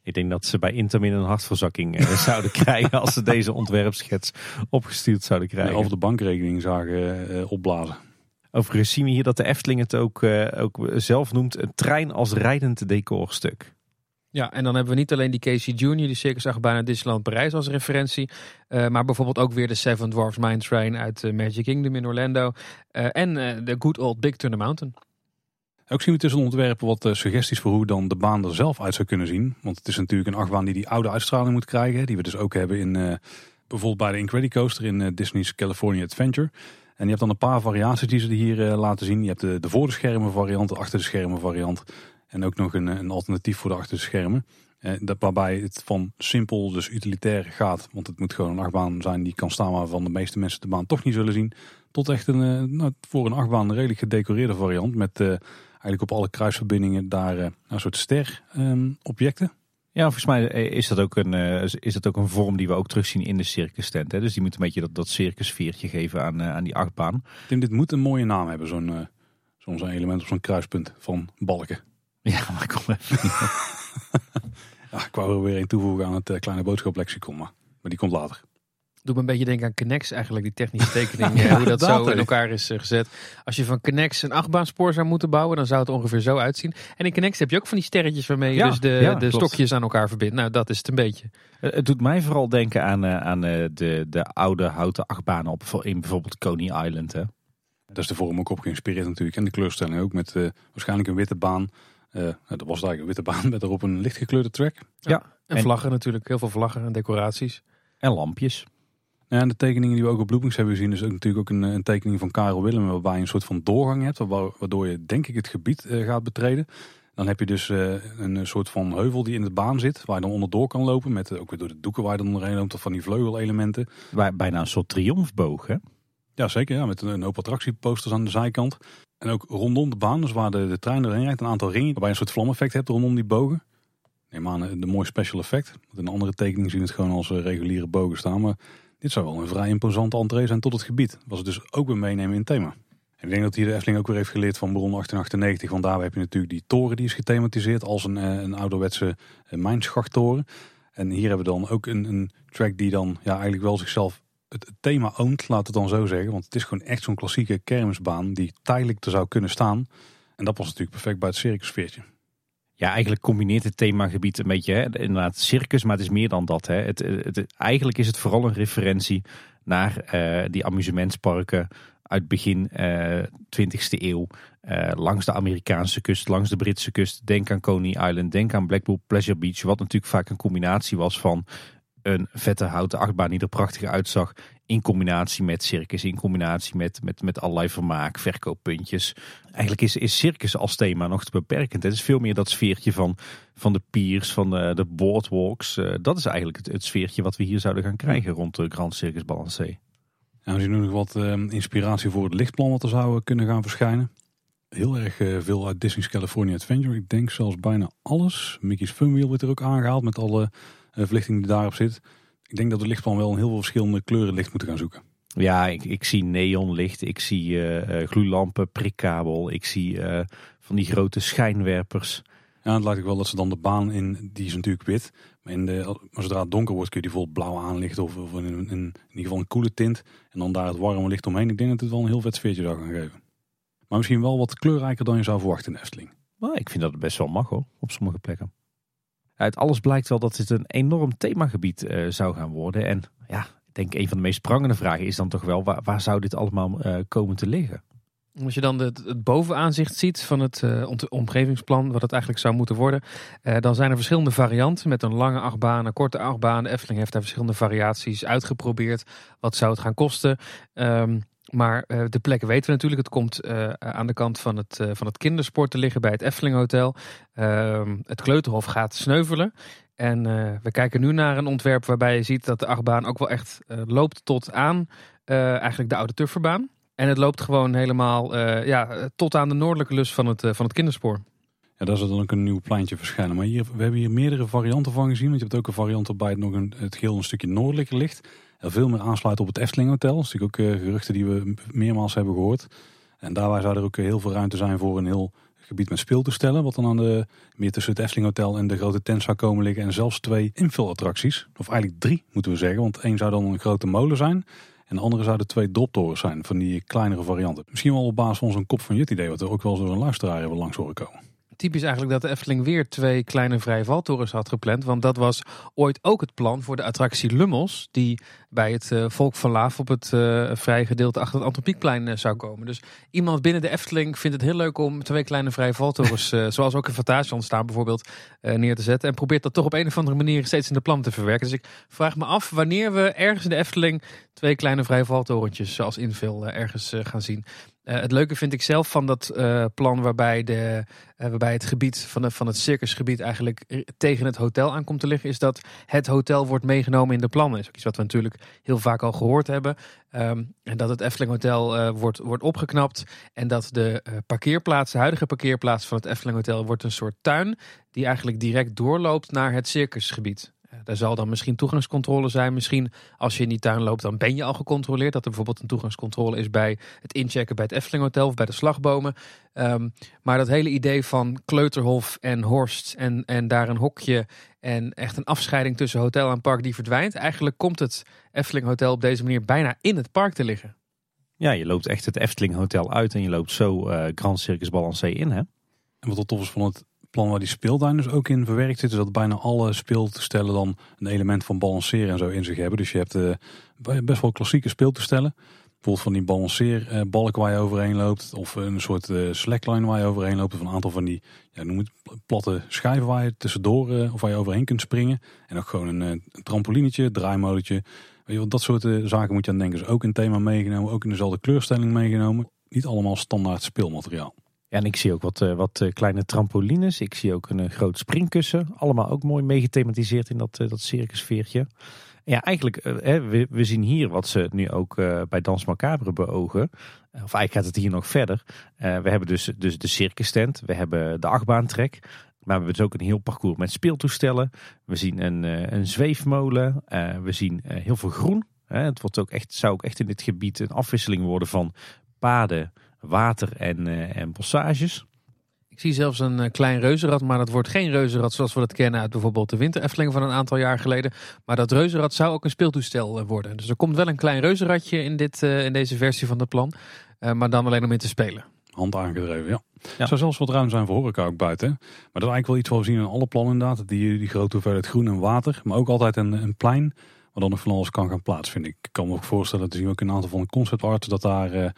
Ik denk dat ze bij Intermin een hartverzakking zouden krijgen als ze deze ontwerpschets opgestuurd zouden krijgen. of de bankrekening zagen opblazen. Overigens zien we hier dat de Efteling het ook, ook zelf noemt een trein als rijdend decorstuk. Ja, en dan hebben we niet alleen die Casey Junior, die Circus Achtbaan Disneyland Parijs als referentie. Uh, maar bijvoorbeeld ook weer de Seven Dwarfs Mine Train uit uh, Magic Kingdom in Orlando. Uh, en de Good Old Big Thunder Mountain. Ook zien we tussen ontwerpen wat suggesties voor hoe dan de baan er zelf uit zou kunnen zien. Want het is natuurlijk een achtbaan die die oude uitstraling moet krijgen. Die we dus ook hebben in bijvoorbeeld bij de Incredicoaster in Disney's California Adventure. En je hebt dan een paar variaties die ze hier laten zien. Je hebt de, de voor de schermen variant, de achter de schermen variant. En ook nog een, een alternatief voor de achterschermen. Eh, dat, waarbij het van simpel, dus utilitair gaat. Want het moet gewoon een achtbaan zijn die kan staan waarvan de meeste mensen de baan toch niet zullen zien. Tot echt een, eh, nou, voor een achtbaan een redelijk gedecoreerde variant. Met eh, eigenlijk op alle kruisverbindingen daar uh, een soort ster-objecten. ja, volgens mij is dat, ook een, is dat ook een vorm die we ook terugzien in de circus tent. Hè? Dus die moet een beetje dat, dat circusveertje geven aan, aan die achtbaan. Denk, dit moet een mooie naam hebben, zo'n zo'n element op zo'n kruispunt van balken. Ja, maar kom even ja, ik wou er weer een toevoegen aan het kleine boodschaplexicon, maar, maar die komt later. Doe me een beetje denken aan Connects eigenlijk, die technische tekening. ja, hoe dat zo in elkaar is uh, gezet. Als je van Connects een achtbaanspoor zou moeten bouwen, dan zou het ongeveer zo uitzien. En in Connects heb je ook van die sterretjes waarmee je dus de, de stokjes aan elkaar verbindt. Nou, dat is het een beetje. Uh, het doet mij vooral denken aan, aan de, de oude houten achtbanen op, in bijvoorbeeld Coney Island. Hè? Dat is de vorm ook op geïnspireerd natuurlijk. En de kleurstelling ook met waarschijnlijk een witte baan uh, dat was eigenlijk een witte baan met erop een lichtgekleurde track. Ja, en, vlaggen natuurlijk. Heel veel vlaggen en decoraties. En lampjes. Ja, en de tekeningen die we ook op Bloopings hebben gezien, is ook natuurlijk ook een, een, tekening van Karel Willem, waarbij je een soort van doorgang hebt, waardoor je denk ik het gebied uh, gaat betreden. Dan heb je dus uh, een soort van heuvel die in de baan zit, waar je dan onderdoor kan lopen, met ook weer door de doeken waar je dan onderheen loopt, of van die vleugelelementen. Bijna een soort triomfboog, hè? Ja, zeker. Ja, met een, een hoop attractieposters aan de zijkant. En ook rondom de baan, dus waar de, de trein doorheen rijdt, een aantal ringen. Waarbij je een soort vlameffect hebt rondom die bogen. Neem aan een mooi special effect. Want in andere tekeningen zien we het gewoon als eh, reguliere bogen staan. Maar dit zou wel een vrij imposante entree zijn tot het gebied. Was het dus ook weer meenemen in het thema. En ik denk dat hier de Efteling ook weer heeft geleerd van Bron 1898. Want daar heb je natuurlijk die toren die is gethematiseerd als een, eh, een ouderwetse eh, mijnschachttoren. En hier hebben we dan ook een, een track die dan ja, eigenlijk wel zichzelf het thema oont, laat het dan zo zeggen. Want het is gewoon echt zo'n klassieke kermisbaan die tijdelijk er zou kunnen staan. En dat was natuurlijk perfect bij het circusfeertje. Ja, eigenlijk combineert het themagebied een beetje, hè, inderdaad circus, maar het is meer dan dat. Hè. Het, het, eigenlijk is het vooral een referentie naar uh, die amusementsparken uit begin uh, eh, 20e eeuw. Uh, langs de Amerikaanse kust, langs de Britse kust. Denk aan Coney Island, denk aan Blackpool Pleasure Beach. Wat natuurlijk vaak een combinatie was van een vette houten achtbaan die er prachtig uitzag. In combinatie met circus, in combinatie met, met, met allerlei vermaak, verkooppuntjes. Eigenlijk is, is circus als thema nog te beperkend. Het is veel meer dat sfeertje van, van de piers, van de, de boardwalks. Uh, dat is eigenlijk het, sfeertje wat we hier zouden gaan krijgen rond de Grand Circus Balancé. Ja, we zien nog wat uh, inspiratie voor het lichtplan wat er zou kunnen gaan verschijnen. Heel erg uh, veel uit Disney's California Adventure. Ik denk zelfs bijna alles. Mickey's Fun Wheel wordt er ook aangehaald met alle eh, verlichting die daarop zit. Ik denk dat de lichtplan wel een heel veel verschillende kleuren licht moeten gaan zoeken. Ja, ik, ik zie neonlicht, ik zie uh, gloeilampen, prikkabel, ik zie van die grote schijnwerpers. Ja, het lijkt ook wel dat ze dan de baan in, die is natuurlijk wit. Maar, in de, maar zodra het donker wordt kun je die vol blauw aanlichten of, of in, in, in, ieder geval een koele tint. En dan daar het warme licht omheen. Ik denk dat het wel een heel vet sfeertje zou gaan geven. Maar misschien wel wat kleurrijker dan je zou verwachten in Efteling. Maar ik vind dat het best wel mag hoor, op sommige plekken. Uit alles blijkt wel dat dit een enorm themagebied uh, zou gaan worden. En ja, ik denk een van de meest prangende vragen is dan toch wel, waar, waar zou dit allemaal uh, komen te liggen? Als je dan het, bovenaanzicht ziet van het uh, omgevingsplan, wat het eigenlijk zou moeten worden, dan zijn er verschillende varianten met een lange achtbaan, een korte achtbaan. De Efteling heeft daar verschillende variaties uitgeprobeerd. Wat zou het gaan kosten? Um, maar de plek weten we natuurlijk. Het komt aan de kant van het, van het kindersport te liggen bij het Efteling Hotel. Ehm, het Kleuterhof gaat sneuvelen. En we kijken nu naar een ontwerp waarbij je ziet dat de achtbaan ook wel echt loopt tot aan eigenlijk de oude Tufferbaan. En het loopt gewoon helemaal ja, tot aan de noordelijke lus van het, van het kinderspoor. Ja, daar zal dan ook een nieuw pleintje verschijnen. Maar hier, we hebben hier meerdere varianten van gezien. Want je hebt ook een variant waarbij het nog een, het geel een stukje noordelijker ligt. Er veel meer aansluit op het Efteling Hotel. Dat is natuurlijk ook uh, geruchten die we meermaals hebben gehoord. En daarbij zou er ook heel veel ruimte zijn voor een heel gebied met speeltoestellen. Wat dan aan de, meer tussen het Efteling Hotel en de grote tent zou komen liggen. En zelfs twee invulattracties. Of eigenlijk drie moeten we zeggen. Want één zou dan een grote molen zijn. En de andere zouden twee droptorens zijn van die kleinere varianten. Misschien wel op basis van zo'n kop van Jut idee. Wat we ook wel eens door een luisteraar hebben langs horen komen typisch eigenlijk dat de Efteling weer twee kleine vrije valtorens had gepland. Want dat was ooit ook het plan voor de attractie Lummels. Die bij het uh, Volk van Laaf op het uh, vrije gedeelte achter het Antropiekplein uh, zou komen. Dus iemand binnen de Efteling vindt het heel leuk om twee kleine vrije valtorens, zoals ook in Fantasia staan bijvoorbeeld, neer te zetten. En probeert dat toch op een of andere manier steeds in de plan te verwerken. Dus ik vraag me af wanneer we ergens in de Efteling twee kleine vrije valtorentjes als invul ergens gaan zien. Uh, het leuke vind ik zelf van dat uh, plan waarbij, de, uh, waarbij het gebied van, van het circusgebied eigenlijk tegen het hotel aankomt te liggen, is dat het hotel wordt meegenomen in de plannen. is ook iets wat we natuurlijk heel vaak al gehoord hebben. Um, en dat het Efteling Hotel wordt, wordt opgeknapt en dat de parkeerplaats, de huidige parkeerplaats van het Efteling Hotel, wordt een soort tuin die eigenlijk direct doorloopt naar het circusgebied. Daar zal dan misschien toegangscontrole zijn. Misschien als je in die tuin loopt, dan ben je al gecontroleerd. Dat er bijvoorbeeld een toegangscontrole is bij het inchecken bij het Efteling Hotel of bij de slagbomen. Um, maar dat hele idee van Kleuterhof en Horst en, en daar een hokje en echt een afscheiding tussen hotel en park die verdwijnt. Eigenlijk komt het Efteling Hotel op deze manier bijna in het park te liggen. Ja, je loopt echt het Efteling Hotel uit en je loopt zo uh, Grand Circus Balancé in, hè? En wat het tof is van het plan waar die speeltuin dus ook in verwerkt zit. Is dat bijna alle speeltoestellen dan een element van balanceren en zo in zich hebben. Dus je hebt uh, best wel klassieke speeltoestellen. Bijvoorbeeld van die balanceerbalk waar je overheen loopt. Of een soort uh, slackline waar je overheen loopt. Of een aantal van die ja, noem het, platte schijven waar je tussendoor uh, of waar je overheen kunt springen. En ook gewoon een, trampolinetje, draaimolentje. Weet je, dat soort zaken moet je aan denken. Dus ook in thema meegenomen, ook in dezelfde kleurstelling meegenomen. Niet allemaal standaard speelmateriaal. En ik zie ook wat, uh, wat uh, kleine trampolines. Ik zie ook een uh, groot springkussen. Allemaal ook mooi meegethematiseerd in dat, dat circusfeertje. Ja, eigenlijk, we, we, zien hier wat ze nu ook bij Dans Macabre beogen. Of eigenlijk gaat het hier nog verder. we hebben dus, dus de circus tent. We hebben de achtbaantrek. Maar we hebben dus ook een heel parcours met speeltoestellen. We zien een, een zweefmolen. we zien heel veel groen. het wordt ook echt, zou ook echt in dit gebied een afwisseling worden van paden water en, uh, en bossages. Ik zie zelfs een uh, klein reuzenrad, maar dat wordt geen reuzenrad zoals we dat kennen uit bijvoorbeeld de Winter Efteling van een aantal jaar geleden. Maar dat reuzenrad zou ook een speeltoestel uh, worden. Dus er komt wel een klein reuzenradje in, dit, in deze versie van het plan, maar dan alleen om in te spelen. Hand aangedreven, ja. ja. zou zelfs wat ruim zijn voor horeca ook buiten. Maar dat is eigenlijk wel iets wat we zien in alle plannen inderdaad. Die, die grote hoeveelheid groen en water, maar ook altijd een, een plein waar dan nog van alles kan gaan plaatsvinden. Ik kan me ook voorstellen, te zien ook een aantal van de concept art, dat daar uh,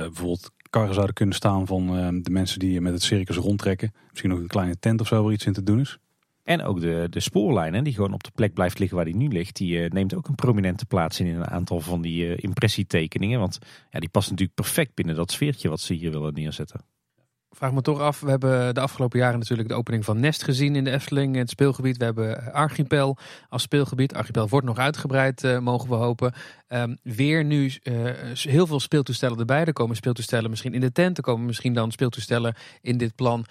bijvoorbeeld karren zouden kunnen staan van uh, de mensen die met het circus rondtrekken. Misschien nog een kleine tent of zo waar iets in te doen is. En ook de, de spoorlijn, die gewoon op de plek blijft liggen waar die nu ligt, die uh, neemt ook een prominente plaats in in een aantal van die impressietekeningen. Want ja, die past natuurlijk perfect binnen dat sfeertje wat ze hier willen neerzetten vraag me toch af. We hebben de afgelopen jaren natuurlijk de opening van Nest gezien in de Efteling, in het speelgebied. We hebben Archipel als speelgebied. Archipel wordt nog uitgebreid, uh, mogen we hopen. Um, weer nu uh, heel veel speeltoestellen erbij. Er komen speeltoestellen misschien in de tent. Er komen misschien dan speeltoestellen in dit plan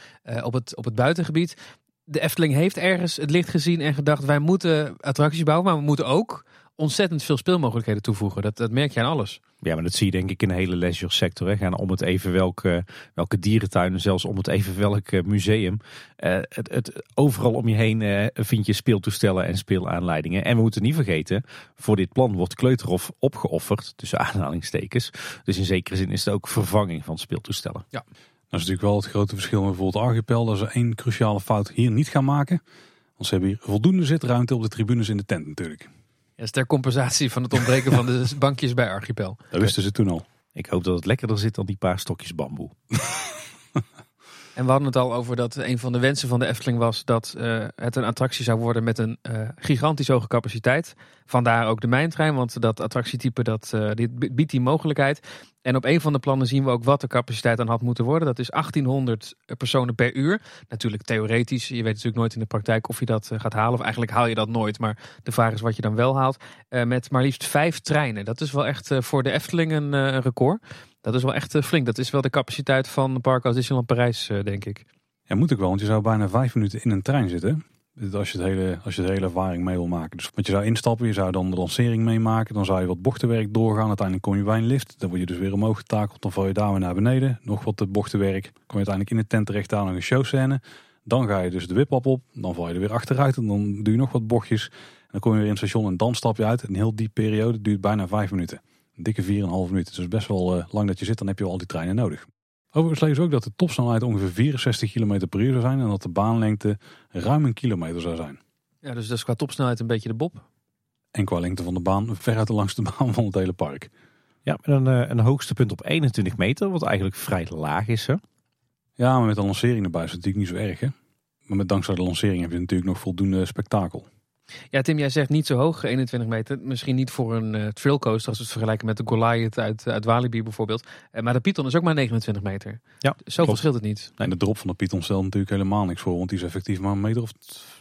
op, het, op het buitengebied. De Efteling heeft ergens het licht gezien en gedacht: wij moeten attracties bouwen, maar we moeten ook ontzettend veel speelmogelijkheden toevoegen. Dat, dat merk je aan alles. Ja, maar dat zie je denk ik in de hele leisure sector. Hè. Gaan om het even welke, welke dierentuinen, zelfs om het even welk eh, museum. Uh, het, het, overal om je heen uh, vind je speeltoestellen en speelaanleidingen. En we moeten niet vergeten, voor dit plan wordt Kleuterhof opgeofferd, tussen aanhalingstekens. Dus in zekere zin is het ook vervanging van speeltoestellen. Ja. Dat is natuurlijk wel het grote verschil met bijvoorbeeld Archipel. Dat ze één cruciale fout hier niet gaan maken. Want ze hebben hier voldoende zitruimte op de tribunes in de tent natuurlijk. Ja, is ter compensatie van het ontbreken van de bankjes bij Archipel. Dat wisten ze toen al. Ik hoop dat het lekkerder zit dan die paar stokjes bamboe. En we hadden het al over dat een van de wensen van de Efteling was dat uh, het een attractie zou worden met een uh, gigantisch hoge capaciteit. Vandaar ook de mijntrein, want dat attractietype dat, uh, dit biedt die mogelijkheid. En op een van de plannen zien we ook wat de capaciteit dan had moeten worden. Dat is 1800 personen per uur. Natuurlijk theoretisch. Je weet natuurlijk nooit in de praktijk of je dat gaat halen. Of eigenlijk haal je dat nooit. Maar de vraag is wat je dan wel haalt. met maar liefst vijf treinen. Dat is wel echt voor de Efteling een record. Dat is wel echt flink. Dat is wel de capaciteit van als Disneyland Parijs, denk ik. Ja, moet ik wel, want je zou bijna vijf minuten in een trein zitten. Als je, het hele, als je de hele ervaring mee wil maken. Dus want je zou instappen, je zou dan de lancering meemaken. Dan zou je wat bochtenwerk doorgaan. Uiteindelijk kom je bij een lift. Dan word je dus weer omhoog getakeld. Dan val je daar weer naar beneden. Nog wat bochtenwerk. Kom je uiteindelijk in de tent terecht aan nog een showscène. Dan ga je dus de wipwap op. Dan val je er weer achteruit. En dan doe je nog wat bochtjes. En dan kom je weer in het station en dan stap je uit. Een heel diep periode duurt bijna vijf minuten. Een dikke 4,5 minuten. Dus best wel uh, lang dat je zit. Dan heb je al die treinen nodig. Overigens lees ook dat de topsnelheid ongeveer 64 km per uur zou zijn en dat de baanlengte ruim een kilometer zou zijn. Ja, dus dat is qua topsnelheid een beetje de bob. En qua lengte van de baan veruit de langste baan van het hele park. Ja, met een, eh, een hoogste punt op 21 meter, wat eigenlijk vrij laag is. Hè? Ja, maar met de lancering erbij is het natuurlijk niet zo erg. Hè? Maar met dankzij de lancering heb je natuurlijk nog voldoende spektakel. Ja, Tim, jij zegt niet zo hoog, 21 meter. Misschien niet voor een uh, trailcoaster als we het vergelijken met de Goliath uit, uit Walibi bijvoorbeeld. Uh, maar de Python is ook maar 29 meter. Ja, zo verschilt het niet. Nee, de drop van de Python stelt natuurlijk helemaal niks voor. Want die is effectief maar een meter of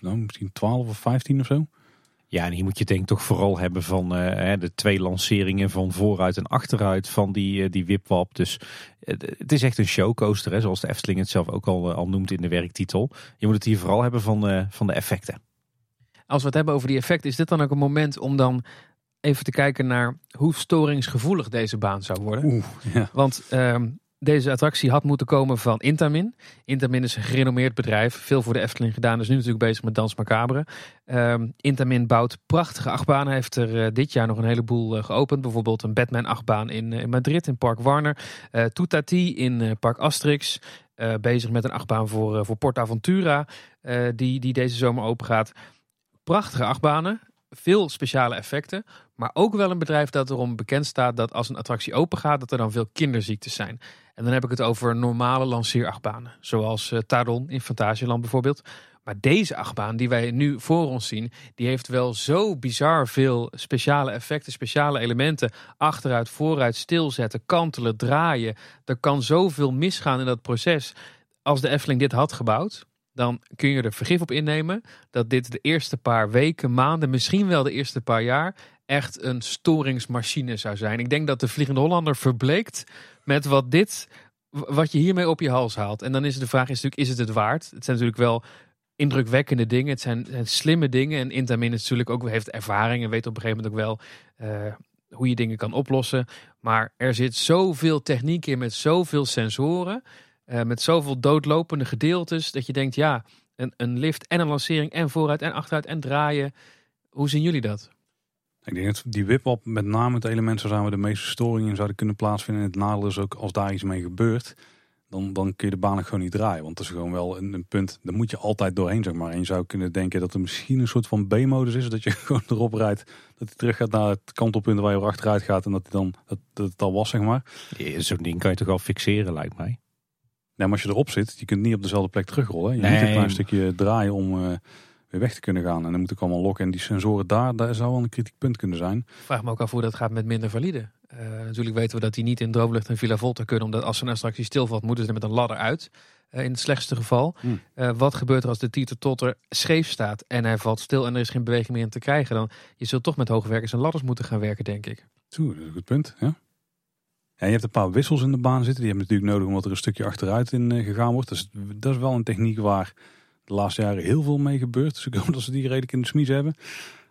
nou, misschien 12 of 15 of zo. Ja, en hier moet je denk ik toch vooral hebben van uh, de twee lanceringen van vooruit en achteruit van die, die wipwap. Dus het is echt een showcoaster, hè, zoals de Efteling het zelf ook al, al noemt in de werktitel. Je moet het hier vooral hebben van, van de effecten. Als we het hebben over die effecten, is dit dan ook een moment om dan even te kijken naar hoe storingsgevoelig deze baan zou worden? Oeh, ja. Want ehm, deze attractie had moeten komen van Intamin. Intamin is een gerenommeerd bedrijf, veel voor de Efteling gedaan, is nu natuurlijk bezig met Dans Macabre. Um, Intamin bouwt prachtige achtbanen, heeft er uh, dit jaar nog een heleboel uh, geopend. Bijvoorbeeld een Batman achtbaan in, uh, in Madrid, in Park Warner. Uh, Tutati in Park Asterix. bezig met een achtbaan voor, voor Portaventura, die, die deze zomer open gaat prachtige achtbanen, veel speciale effecten, maar ook wel een bedrijf dat erom bekend staat dat als een attractie open gaat, dat er dan veel kinderziektes zijn. En dan heb ik het over normale lanceerachtbanen, zoals uh, Taron in Fantasieland bijvoorbeeld. Maar deze achtbaan die wij nu voor ons zien, die heeft wel zo bizar veel speciale effecten, speciale elementen. Achteruit, vooruit, stilzetten, kantelen, draaien. Er kan zoveel misgaan in dat proces. Als de Efteling dit had gebouwd, dan kun je er vergif op innemen dat dit de eerste paar weken, maanden, misschien wel de eerste paar jaar echt een storingsmachine zou zijn. Ik denk dat de Vliegende Hollander verbleekt met wat dit, wat je hiermee op je hals haalt. En dan is de vraag is natuurlijk, is het het waard? Het zijn natuurlijk wel indrukwekkende dingen. Het zijn, slimme dingen. En Intamin is natuurlijk ook heeft ervaring en weet op een gegeven moment ook wel uh, hoe je dingen kan oplossen. Maar er zit zoveel techniek in met zoveel sensoren. Uh, met zoveel doodlopende gedeeltes. Dat je denkt, ja, een, een lift en een lancering en vooruit en achteruit en draaien. Hoe zien jullie dat? Ik denk dat die wipwap met name het element zou zijn waar de meeste storingen zouden kunnen plaatsvinden. En het nadeel is ook als daar iets mee gebeurt, dan, dan kun je de baan gewoon niet draaien. Want dat is gewoon wel een, een, punt, daar moet je altijd doorheen zeg maar. En je zou kunnen denken dat er misschien een soort van B-modus is. Dat je gewoon erop rijdt, dat hij terug gaat naar het kantelpunt waar je achteruit gaat. En dat, hij dan, dat, dat het al was zeg maar. Ja, Zo'n ding kan je toch wel fixeren lijkt mij. Nee, maar als je erop zit, je kunt niet op dezelfde plek terugrollen. Je moet een klein stukje draaien om uh, weer weg te kunnen gaan. En dan moet ik allemaal lokken. En die sensoren daar, daar zou wel een kritiek punt kunnen zijn. Ik vraag me ook af hoe dat gaat met minder valide. Uh, natuurlijk weten we dat die niet in droomlucht en Villa Volta kunnen. Omdat als ze nou straks stilvalt, moeten ze er met een ladder uit. Uh, in het slechtste geval. Hmm. wat gebeurt er als de Tieter Totter scheef staat en hij valt stil en er is geen beweging meer in te krijgen? Dan je zult toch met hoogwerkers en ladders moeten gaan werken, denk ik. Zo, dat is een goed punt. Ja. Ja, je hebt een paar wissels in de baan zitten. Die hebben natuurlijk nodig omdat er een stukje achteruit in uh, gegaan wordt. Dus dat is wel een techniek waar de laatste jaren heel veel mee gebeurt. Dus ik hoop dat ze die redelijk in de smies hebben.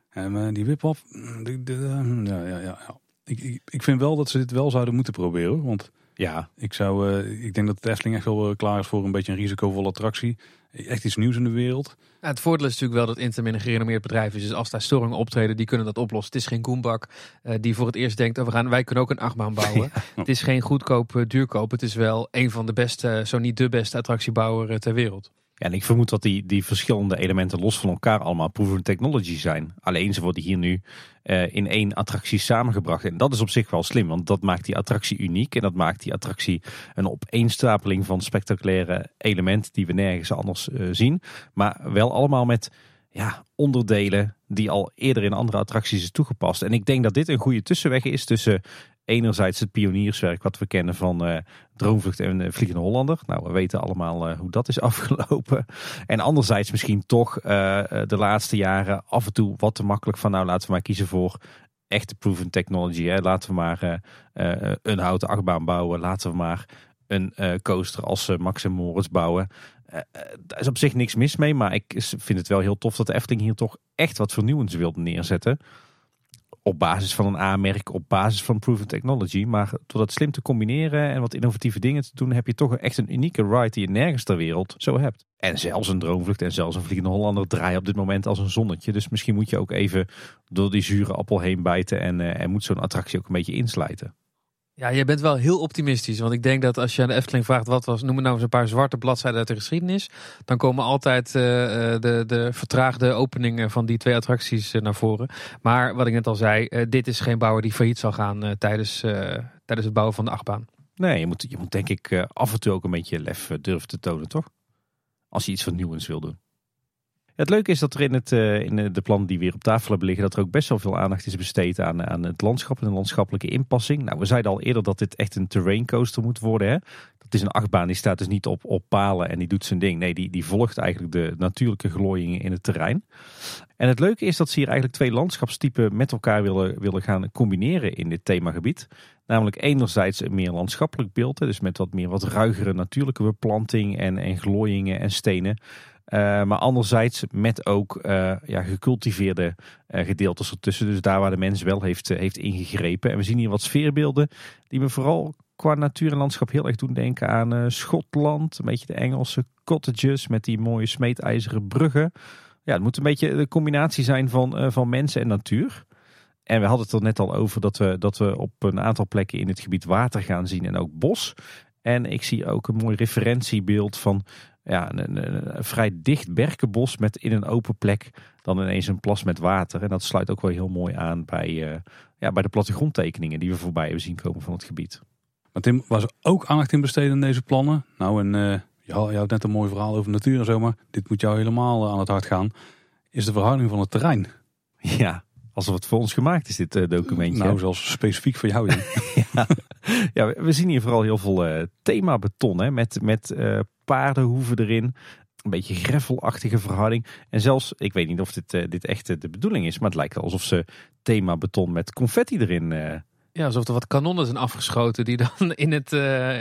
En uh, die wip mm, ja, ja, ja. Ik, ik, ik, vind wel dat ze dit wel zouden moeten proberen. Want ja, ik, zou, uh, ik denk dat de Efteling echt wel klaar is voor een beetje een risicovolle attractie. Echt iets nieuws in de wereld. Ja, het voordeel is natuurlijk wel dat Intermin een gerenommeerd bedrijf is. Dus als daar storingen optreden, die kunnen dat oplossen. Het is geen Koenbak uh, die voor het eerst denkt, oh, we gaan, wij kunnen ook een achtbaan bouwen. Het is geen goedkoop, uh, duurkoop. Het is wel een van de beste, zo niet de beste attractiebouwer uh, ter wereld. En ik vermoed dat die, die verschillende elementen los van elkaar allemaal proven technology zijn. Alleen ze worden hier nu uh, in één attractie samengebracht. En dat is op zich wel slim, want dat maakt die attractie uniek. En dat maakt die attractie een opeenstapeling van spectaculaire elementen die we nergens anders uh, zien. Maar wel allemaal met ja, onderdelen die al eerder in andere attracties is toegepast. En ik denk dat dit een goede tussenweg is tussen Enerzijds het pionierswerk wat we kennen van uh, Droomvlucht en uh, Vliegende Hollander. Nou, we weten allemaal uh, hoe dat is afgelopen. En anderzijds misschien toch de laatste jaren af en toe wat te makkelijk van nou laten we maar kiezen voor echte proven technology. Hè. Laten we maar een houten achtbaan bouwen. Laten we maar een coaster als Max en Moritz bouwen. daar is op zich niks mis mee, maar ik vind het wel heel tof dat de Efteling hier toch echt wat vernieuwends wilde neerzetten op basis van een A-merk, op basis van proven technology. Maar door dat slim te combineren en wat innovatieve dingen te doen, heb je toch echt een unieke ride die je nergens ter wereld zo hebt. En zelfs een droomvlucht en zelfs een vliegende Hollander draaien op dit moment als een zonnetje. Dus misschien moet je ook even door die zure appel heen bijten en, uh, en moet zo'n attractie ook een beetje inslijten. Ja, je bent wel heel optimistisch. Want ik denk dat als je aan de Efteling vraagt wat was, noem nou eens een paar zwarte bladzijden uit de geschiedenis. Dan komen altijd uh, de, de vertraagde openingen van die twee attracties uh, naar voren. Maar wat ik net al zei, dit is geen bouwer die failliet zal gaan tijdens, tijdens het bouwen van de achtbaan. Nee, je moet, je moet denk ik af en toe ook een beetje lef durven te tonen, toch? Als je iets vernieuwends wil doen. Het leuke is dat er in, het, uh, in de plannen die weer op tafel hebben liggen, dat er ook best wel veel aandacht is besteed aan, aan het landschap en de landschappelijke inpassing. Nou, we zeiden al eerder dat dit echt een terrain coaster moet worden. Hè? Dat is een achtbaan, die staat dus niet op, op palen en die doet zijn ding. Nee, die, die volgt eigenlijk de natuurlijke glooiingen in het terrein. En het leuke is dat ze hier eigenlijk twee landschapstypen met elkaar willen, willen gaan combineren in dit themagebied. Namelijk enerzijds een meer landschappelijk beeld, dus met wat meer wat ruigere natuurlijke beplanting en, en glooiingen en stenen. Uh, maar anderzijds met ook uh, ja, gecultiveerde uh, gedeeltes ertussen. Dus daar waar de mens wel heeft, heeft ingegrepen. En we zien hier wat sfeerbeelden die me vooral qua natuur en landschap heel erg doen denken aan Schotland. Een beetje de Engelse cottages met die mooie smeedijzeren bruggen. Ja, het moet een beetje de combinatie zijn van, van mensen en natuur. En we hadden het er net al over dat we, dat we op een aantal plekken in het gebied water gaan zien en ook bos. En ik zie ook een mooi referentiebeeld van ja, een, een, vrij dicht berkenbos met in een open plek dan ineens een plas met water. En dat sluit ook wel heel mooi aan bij, uh, ja, bij de plattegrondtekeningen die we voorbij hebben zien komen van het gebied. Maar Tim, was er ook aandacht in besteden in deze plannen? Nou, en uh, je, had, net een mooi verhaal over natuur en zo, maar dit moet jou helemaal aan het hart gaan. Is de verhouding van het terrein? Ja, alsof het voor ons gemaakt is, dit uh, documentje. Nou, zelfs specifiek voor jou. ja. ja, we zien hier vooral heel veel uh, thema beton, hè, met, met uh, paardenhoeven erin. Een beetje greffelachtige verhouding. En zelfs, ik weet niet of dit, uh, dit echt de bedoeling is, maar het lijkt alsof ze thema beton met confetti erin ja, alsof er wat kanonnen zijn afgeschoten die dan in, het, uh,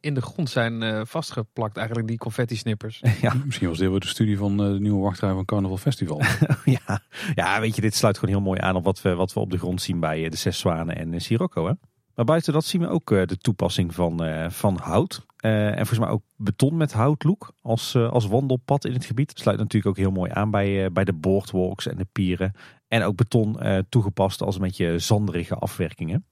in de grond zijn uh, vastgeplakt. Eigenlijk die confetti-snippers. Ja. Misschien was dit wel de studie van uh, de nieuwe wachtrij van Carnaval Festival. ja. ja, weet je, dit sluit gewoon heel mooi aan op wat we, wat we op de grond zien bij de Zes Zwanen en Sirocco. Hè? Maar buiten dat zien we ook de toepassing van, van hout. en volgens mij ook beton met houtlook als, als wandelpad in het gebied. Sluit natuurlijk ook heel mooi aan bij, bij de boardwalks en de pieren. En ook beton uh, toegepast als een beetje zanderige afwerkingen.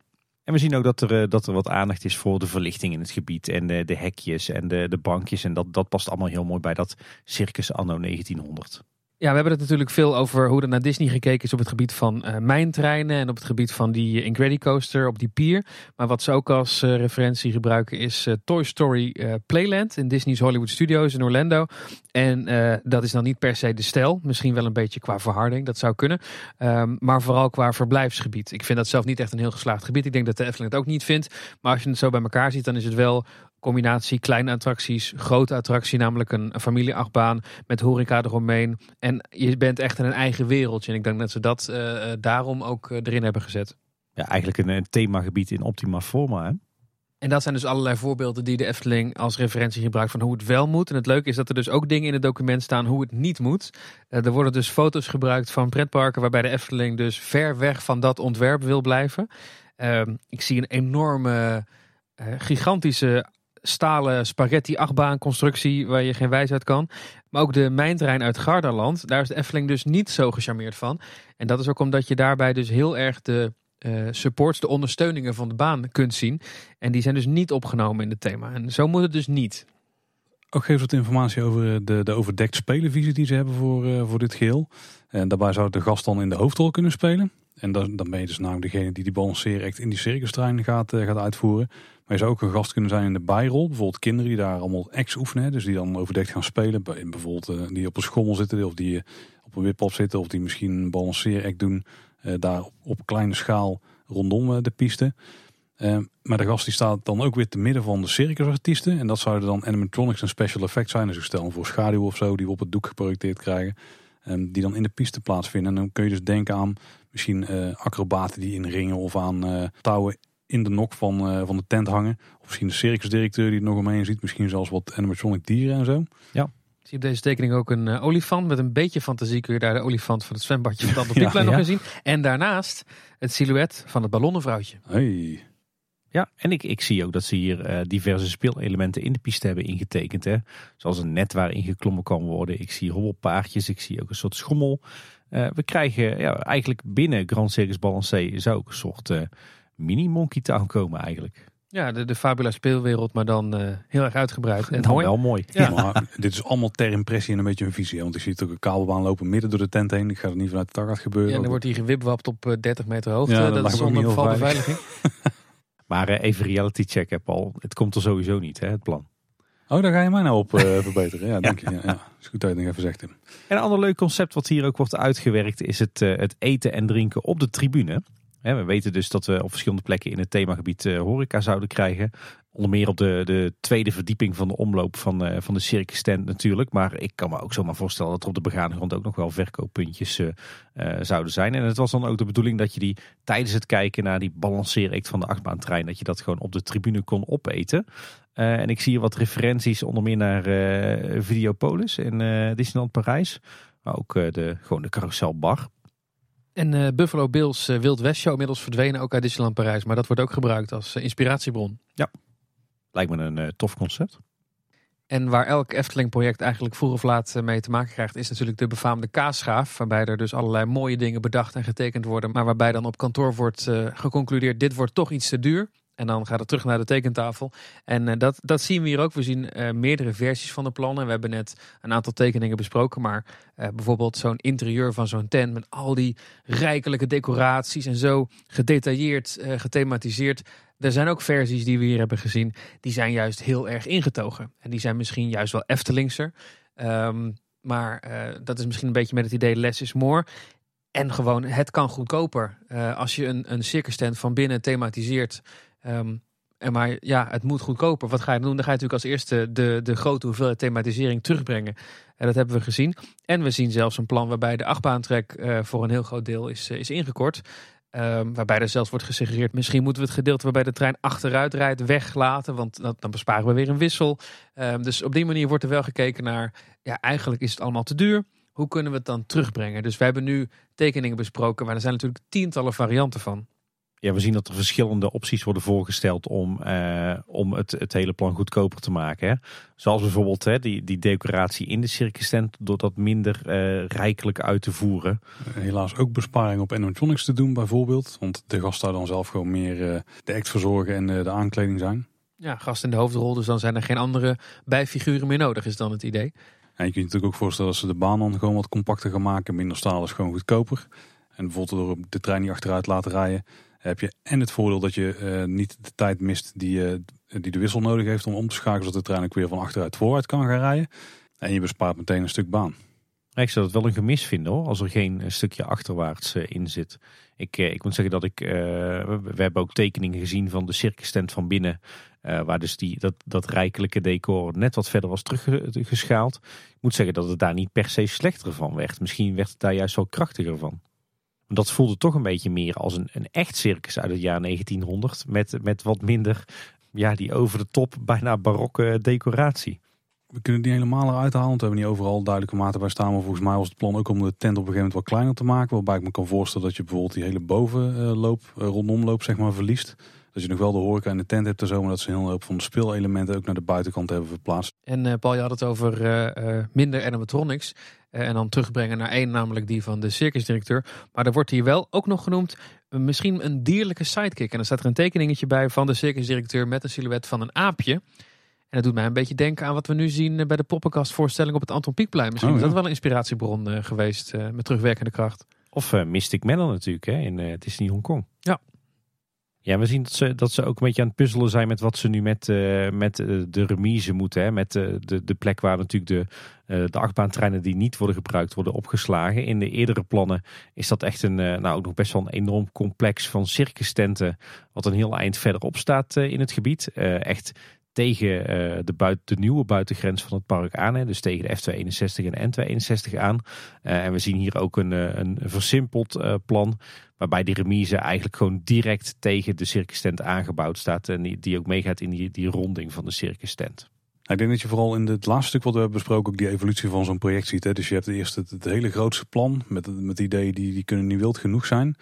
En we zien ook dat er, uh, dat er wat aandacht is voor de verlichting in het gebied. En de, de hekjes en de, de bankjes. En dat, dat past allemaal heel mooi bij dat circus anno 1900. Ja, we hebben het natuurlijk veel over hoe er naar Disney gekeken is op het gebied van uh, mijntreinen en op het gebied van die Incredicoaster op die pier. Maar wat ze ook als uh, referentie gebruiken is Toy Story Playland in Disney's Hollywood Studios in Orlando. En dat is dan niet per se de stijl, misschien wel een beetje qua verharding, dat zou kunnen. Um, maar vooral qua verblijfsgebied. Ik vind dat zelf niet echt een heel geslaagd gebied. Ik denk dat de Efteling het ook niet vindt. Maar als je het zo bij elkaar ziet, dan is het wel combinatie kleine attracties, grote attractie, namelijk een, familieachtbaan met horeca eromheen. En je bent echt in een eigen wereldje. En ik denk dat ze dat uh, daarom ook eh, erin hebben gezet. Ja, eigenlijk een, een themagebied in optima forma. Hè? En dat zijn dus allerlei voorbeelden die de Efteling als referentie gebruikt van hoe het wel moet. En het leuke is dat er dus ook dingen in het document staan hoe het niet moet. er worden dus foto's gebruikt van pretparken waarbij de Efteling dus ver weg van dat ontwerp wil blijven. Ehm, ik zie een enorme, gigantische stalen spaghetti achtbaan constructie waar je geen wijsheid kan. Maar ook de mijntrein uit Gardaland, daar is de Efteling dus niet zo gecharmeerd van. En dat is ook omdat je daarbij dus heel erg de uh, supports, de ondersteuningen van de baan kunt zien. En die zijn dus niet opgenomen in het thema. En zo moet het dus niet. Ook geeft wat informatie over de, de overdekt spelenvisie die ze hebben voor, uh, voor dit geheel. En daarbij zou de gast dan in de hoofdrol kunnen spelen. En dan, dan ben je dus namelijk degene die die balanceer echt in die circustrein gaat, gaat uitvoeren. Maar je zou ook een gast kunnen zijn in de bijrol. Bijvoorbeeld kinderen die daar allemaal ex oefenen. Dus die dan overdekt gaan spelen. Bijvoorbeeld uh, die op een schommel zitten. Of die op een wippop zitten. Of die misschien een balanceeract doen. Uh, daar op, kleine schaal rondom de piste. maar de gast die staat dan ook weer te midden van de circusartiesten. En dat zouden dan animatronics en special effects zijn. Dus ik stel voor schaduw of zo die we op het doek geprojecteerd krijgen. die dan in de piste plaatsvinden. En dan kun je dus denken aan misschien acrobaten die in ringen of aan touwen in de nok van, van de tent hangen. Of misschien de circusdirecteur die het nog omheen ziet. Misschien zelfs wat animatronic dieren en zo. Ja zie op deze tekening ook een uh, olifant. Met een beetje fantasie kun je daar de olifant van het zwembadje van de nog in zien. En daarnaast het silhouet van het ballonnenvrouwtje. Hey. Ja, en ik, ik zie ook dat ze hier uh, diverse speelelementen in de piste hebben ingetekend. Hè. Zoals een net waarin geklommen kan worden. Ik zie hobbelpaardjes, ik zie ook een soort schommel. Uh, we krijgen ja, eigenlijk binnen Grand Circus Balancé zou ook een soort mini Monkey Town komen eigenlijk. Ja, de, de Fabula speelwereld, maar dan uh, heel erg uitgebreid. En mooi. wel mooi. Ja. Maar, dit is allemaal ter impressie en een beetje een visie. Want ik zie ook een kabelbaan lopen midden door de tent heen. Ik ga er niet vanuit de gaat gebeuren. Ja, en dan wordt hier gewipwapt op 30 eh, meter hoogte. Ja, dat, dat is zonder valbeveiliging. maar uh, even reality check, heb al. Het komt er sowieso niet, hè, het plan. Oh, daar ga je mij nou op uh, verbeteren. Ja, dank je. Ja, ja. Is goed dat je even zegt, Tim. En een ander leuk concept wat hier ook wordt uitgewerkt... is het, het eten en drinken op de tribune we weten dus dat we op verschillende plekken in het themagebied uh, horeca zouden krijgen. Onder meer op de, de tweede verdieping van de omloop van, uh, van de circus tent natuurlijk. Maar ik kan me ook zomaar voorstellen dat er op de begane grond ook nog wel verkooppuntjes uh, zouden zijn. En het was dan ook de bedoeling dat je die tijdens het kijken naar die balanceeract van de achtbaantrein... dat je dat gewoon op de tribune kon opeten. en ik zie hier wat referenties onder meer naar Videopolis in Disneyland Parijs. Maar ook de, gewoon de carouselbar. En uh, Buffalo Bills uh, Wild West Show inmiddels verdwenen ook uit Disneyland Parijs. Maar dat wordt ook gebruikt als uh, inspiratiebron. Ja, lijkt me een tof concept. En waar elk Efteling-project eigenlijk vroeg of laat mee te maken krijgt, is natuurlijk de befaamde kaasschaaf. Waarbij er dus allerlei mooie dingen bedacht en getekend worden. Maar waarbij dan op kantoor wordt geconcludeerd, dit wordt toch iets te duur. En dan gaat het terug naar de tekentafel. En uh, dat, dat zien we hier ook. We zien uh, meerdere versies van de plannen. We hebben net een aantal tekeningen besproken. Maar uh, bijvoorbeeld zo'n interieur van zo'n tent met al die rijkelijke decoraties en zo gedetailleerd, gethematiseerd. Er zijn ook versies die we hier hebben gezien. Die zijn juist heel erg ingetogen. En die zijn misschien juist wel Eftelingser. Um, maar dat is misschien een beetje met het idee less is more. En gewoon, het kan goedkoper. als je een, een circus tent van binnen thematiseert Um, en maar ja, het moet goedkoper. Wat ga je doen? Dan ga je natuurlijk als eerste de, de grote hoeveelheid thematisering terugbrengen. En dat hebben we gezien. En we zien zelfs een plan waarbij de achtbaantrek uh, voor een heel groot deel is, uh, is ingekort. Um, waarbij er zelfs wordt gesuggereerd, misschien moeten we het gedeelte waarbij de trein achteruit rijdt weglaten. Want dan besparen we weer een wissel. Um, dus op die manier wordt er wel gekeken naar, ja, eigenlijk is het allemaal te duur. Hoe kunnen we het dan terugbrengen? Dus we hebben nu tekeningen besproken, maar er zijn natuurlijk tientallen varianten van ja, we zien dat er verschillende opties worden voorgesteld om, uh, om het, het hele plan goedkoper te maken. Hè. Zoals bijvoorbeeld hè, die, die decoratie in de circus tent door dat minder uh, rijkelijk uit te voeren. Helaas ook besparing op animatronics te doen bijvoorbeeld. Want de gast daar dan zelf gewoon meer uh, de act verzorgen en de aankleding zijn. Ja, gast in de hoofdrol, dus dan zijn er geen andere bijfiguren meer nodig, is dan het idee. En je kunt je natuurlijk ook voorstellen dat ze de baan dan gewoon wat compacter gaan maken. Minder staal is gewoon goedkoper. En bijvoorbeeld door de trein niet achteruit laten rijden heb je en het voordeel dat je uh, niet de tijd mist die, uh, die de wissel nodig heeft om om te schakelen, zodat de trein ook weer van achteruit vooruit kan gaan rijden. En je bespaart meteen een stuk baan. Ik zou het wel een gemis vinden hoor, als er geen stukje achterwaarts in zit. Ik, ik moet zeggen dat ik, we, hebben ook tekeningen gezien van de circus tent van binnen. waar dus die, dat, dat rijkelijke decor net wat verder was teruggeschaald. Ik moet zeggen dat het daar niet per se slechter van werd. Misschien werd het daar juist wel krachtiger van. Dat voelde toch een beetje meer als een, een echt circus uit het jaar 1900. Met, met wat minder, ja, die over de top, bijna barokke decoratie. We kunnen die helemaal eruit halen, want we hebben niet overal duidelijke maten bij staan. Maar volgens mij was het plan ook om de tent op een gegeven moment wat kleiner te maken. Waarbij ik me kan voorstellen dat je bijvoorbeeld die hele bovenloop, uh, rondomloop zeg maar, verliest. Dat je nog wel de horeca in de tent hebt en zo, maar dat ze een hele hoop van de speelelementen ook naar de buitenkant hebben verplaatst. En uh, Paul, je had het over uh, minder animatronics. en dan terugbrengen naar één, namelijk die van de circusdirecteur. Maar er wordt hier wel ook nog genoemd misschien een dierlijke sidekick. En dan staat er een tekeningetje bij van de circusdirecteur met een silhouet van een aapje. En dat doet mij een beetje denken aan wat we nu zien bij de poppenkastvoorstelling op het Anton Pieckplein. Misschien oh, is dat wel een inspiratiebron geweest met terugwerkende kracht. Of Mystic Manor natuurlijk hè, in Disney Hongkong. Ja. Ja, we zien dat ze, dat ze ook een beetje aan het puzzelen zijn met wat ze nu met, uh, met uh, de remise moeten. Hè? Met uh, de, de plek waar natuurlijk de, de achtbaantreinen die niet worden gebruikt worden opgeslagen. In de eerdere plannen is dat echt een, nou ook nog best wel een enorm complex van circustenten. Wat een heel eind verderop staat in het gebied. echt tegen de, buiten, de nieuwe buitengrens van het park aan. Hè? Dus tegen de F261 en N261 aan. en we zien hier ook een, een versimpeld plan Waarbij die remise eigenlijk gewoon direct tegen de circus tent aangebouwd staat. En die, die ook meegaat in die, die ronding van de circus tent. Ik denk dat je vooral in het laatste stuk wat we hebben besproken ook die evolutie van zo'n project ziet. Hè? Dus je hebt eerst het, het hele grootste plan met, met ideeën die, die kunnen niet wild genoeg zijn.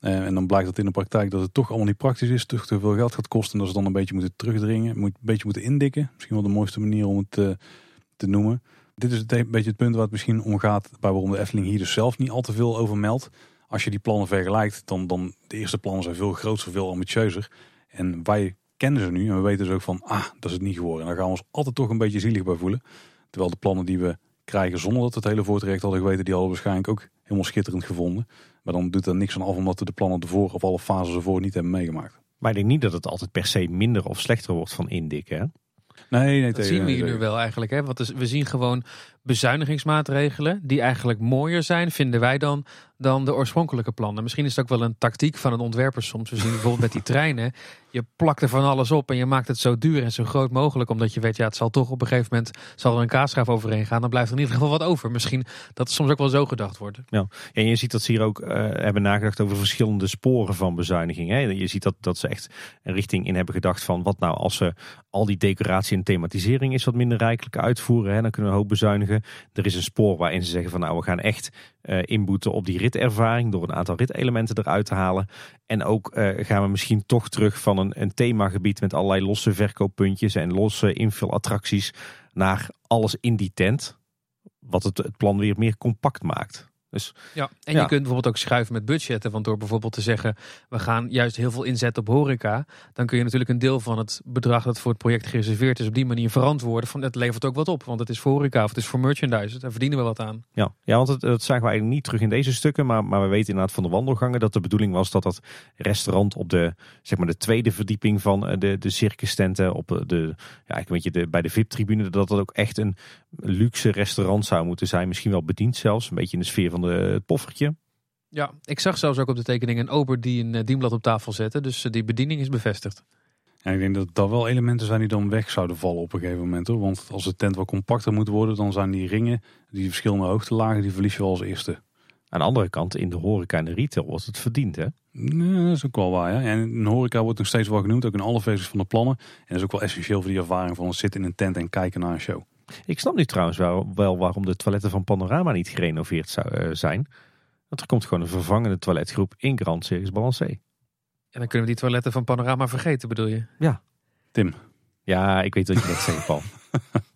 Uh, en dan blijkt dat in de praktijk dat het toch allemaal niet praktisch is, toch te veel geld gaat kosten. En dat ze dan een beetje moeten terugdringen, moet, een beetje moeten indikken. Misschien wel de mooiste manier om het uh, te noemen. Dit is een beetje het punt waar het misschien om gaat, waarom de Efteling hier dus zelf niet al te veel over meldt als je die plannen vergelijkt, dan, dan de eerste plannen zijn veel groter, veel ambitieuzer. En wij kennen ze nu en we weten dus ook van, ah, dat is het niet geworden. En daar gaan we ons altijd toch een beetje zielig bij voelen. Terwijl de plannen die we krijgen zonder dat we het hele voortraject hadden geweten, die hadden we waarschijnlijk ook helemaal schitterend gevonden. Maar dan doet er niks aan af omdat we de plannen ervoor of alle fases ervoor niet hebben meegemaakt. Maar ik denk niet dat het altijd per se minder of slechter wordt van indikken. Hè? Nee, nee, dat zien we hier nu wel eigenlijk. Hè? Want we zien gewoon bezuinigingsmaatregelen die eigenlijk mooier zijn, vinden wij dan, dan de oorspronkelijke plannen. Misschien is het ook wel een tactiek van een ontwerper soms. We zien bijvoorbeeld met die treinen, je plakt er van alles op en je maakt het zo duur en zo groot mogelijk, omdat je weet, ja, het zal toch op een gegeven moment zal er een kaasschaaf overheen gaan, dan blijft er in ieder geval wat over. Misschien dat het soms ook wel zo gedacht wordt. Ja, en je ziet dat ze hier ook uh, hebben nagedacht over verschillende sporen van bezuiniging. Hè? Je ziet dat, dat ze echt een richting in hebben gedacht van wat nou als ze al die decoratie en thematisering is wat minder rijkelijk uitvoeren, hè? dan kunnen we een hoop bezuinigen. Er is een spoor waarin ze zeggen van nou we gaan echt uh, inboeten op die ritervaring door een aantal ritelementen eruit te halen. En ook uh, gaan we misschien toch terug van een, een themagebied met allerlei losse verkooppuntjes en losse invulattracties naar alles in die tent. Wat het, het plan weer meer compact maakt. Dus, ja, en je kunt bijvoorbeeld ook schuiven met budgetten. Want door bijvoorbeeld te zeggen, we gaan juist heel veel inzetten op horeca. Dan kun je natuurlijk een deel van het bedrag dat voor het project gereserveerd is op die manier verantwoorden. Van het levert ook wat op, want het is voor horeca of het is voor merchandise. Daar verdienen we wat aan. Ja, ja want het, dat zagen we eigenlijk niet terug in deze stukken. Maar, maar we weten inderdaad van de wandelgangen dat de bedoeling was dat dat restaurant op de, zeg maar de tweede verdieping van eh, de, de circus tenten, op de, ja, ik weet je, de, bij de VIP-tribune, dat dat ook echt een luxe restaurant zou moeten zijn. Misschien wel bediend zelfs, een beetje in de sfeer van de, het poffertje. Ja, ik zag zelfs ook op de tekening een ober die een eh, dienblad op tafel zette. Dus eh, die bediening is bevestigd. Ja, ik denk dat dat wel elementen zijn die dan weg zouden vallen op een gegeven moment. Hoor. Want als de tent wat compacter moet worden, dan zijn die ringen, die verschillende hoogtelagen, die verlies je wel als eerste. Aan de andere kant, in de horeca en de retail wordt het verdiend, hè? Nee, dat is ook wel waar. Ja. En een horeca wordt nog steeds wel genoemd, ook in alle versies van de plannen. En dat is ook wel essentieel voor die ervaring van zitten in een tent en kijken naar een show. Ik snap nu trouwens wel, wel waarom de toiletten van Panorama niet gerenoveerd zou, uh, zijn. Want er komt gewoon een vervangende toiletgroep in Grand Circus Balancé. En dan kunnen we die toiletten van Panorama vergeten, bedoel je? Ja. Tim. Ja, ik weet wat je net zegt, Paul.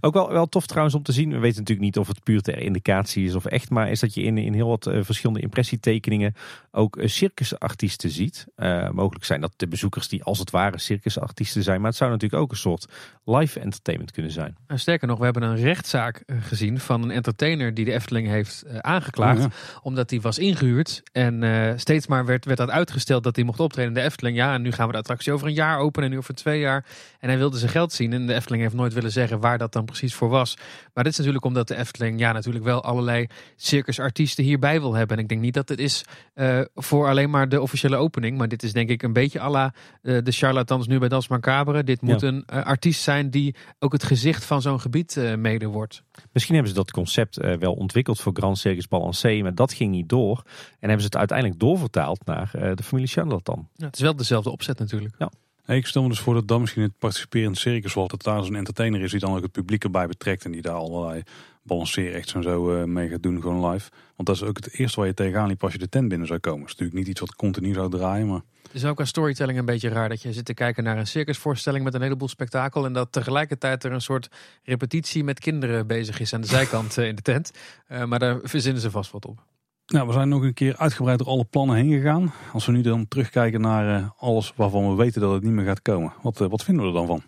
Ook wel, wel tof trouwens om te zien. We weten natuurlijk niet of het puur ter indicatie is of echt. Maar is dat je in, in heel wat uh, verschillende impressietekeningen ook uh, circusartiesten ziet. Uh, mogelijk zijn dat de bezoekers die als het ware circusartiesten zijn. Maar het zou natuurlijk ook een soort live entertainment kunnen zijn. En sterker nog, we hebben een rechtszaak gezien van een entertainer die de Efteling heeft aangeklaagd. Oh omdat hij was ingehuurd. En steeds maar werd, werd dat uitgesteld dat hij mocht optreden in de Efteling. Ja, en nu gaan we de attractie over een jaar openen en nu over twee jaar. En hij wilde zijn geld zien. En de Efteling heeft nooit willen zeggen waar dat dan precies voor was. Maar dit is natuurlijk omdat de Efteling ja, natuurlijk wel allerlei circusartiesten hierbij wil hebben. En ik denk niet dat het is uh, voor alleen maar de officiële opening. Maar dit is denk ik een beetje à la uh, de charlatans nu bij Dans Macabre. Dit moet een uh, artiest zijn die ook het gezicht van zo'n gebied mede wordt. Misschien hebben ze dat concept wel ontwikkeld voor Grand Circus Balancé. Maar dat ging niet door. En hebben ze het uiteindelijk doorvertaald naar de familie Charlatan. Ja, het is wel dezelfde opzet natuurlijk. Ja. Ik stel me dus voor dat dan misschien het participerend circus wordt. Dat daar zo'n entertainer is die dan ook het publiek erbij betrekt. En die daar allerlei balanceerrechts en zo uh, mee gaat doen, gewoon live. Want dat is ook het eerste waar je tegenaan liep als je de tent binnen zou komen. Het is natuurlijk niet iets wat continu zou draaien, maar... Het is ook aan storytelling een beetje raar dat je zit te kijken naar een circusvoorstelling met een heleboel spektakel. En dat tegelijkertijd er een soort repetitie met kinderen bezig is aan de zijkant eh, in de tent. Uh, maar daar verzinnen ze vast wat op. Nou, we zijn nog een keer uitgebreid door alle plannen heen gegaan. Als we nu dan terugkijken naar uh, alles waarvan we weten dat het niet meer gaat komen. Wat, uh, wat vinden we er dan van?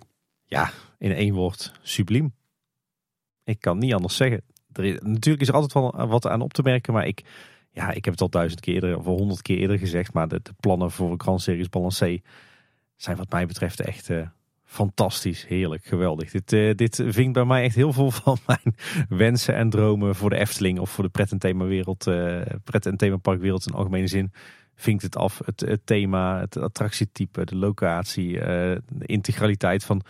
Ja, in één woord, subliem. Ik kan niet anders zeggen. Er natuurlijk is er altijd wel wat aan op te merken, maar ik, ja, ik heb het al duizend keer of honderd keer eerder gezegd, maar de, plannen voor Grand Series Balancé zijn wat mij betreft echt fantastisch, heerlijk, geweldig. Dit, uh, dit vinkt bij mij echt heel veel van mijn wensen en dromen voor de Efteling of voor de pret- en themawereld, uh, pret- en themaparkwereld in algemene zin. Vinkt het af, het, thema, het attractietype, de locatie, de integraliteit van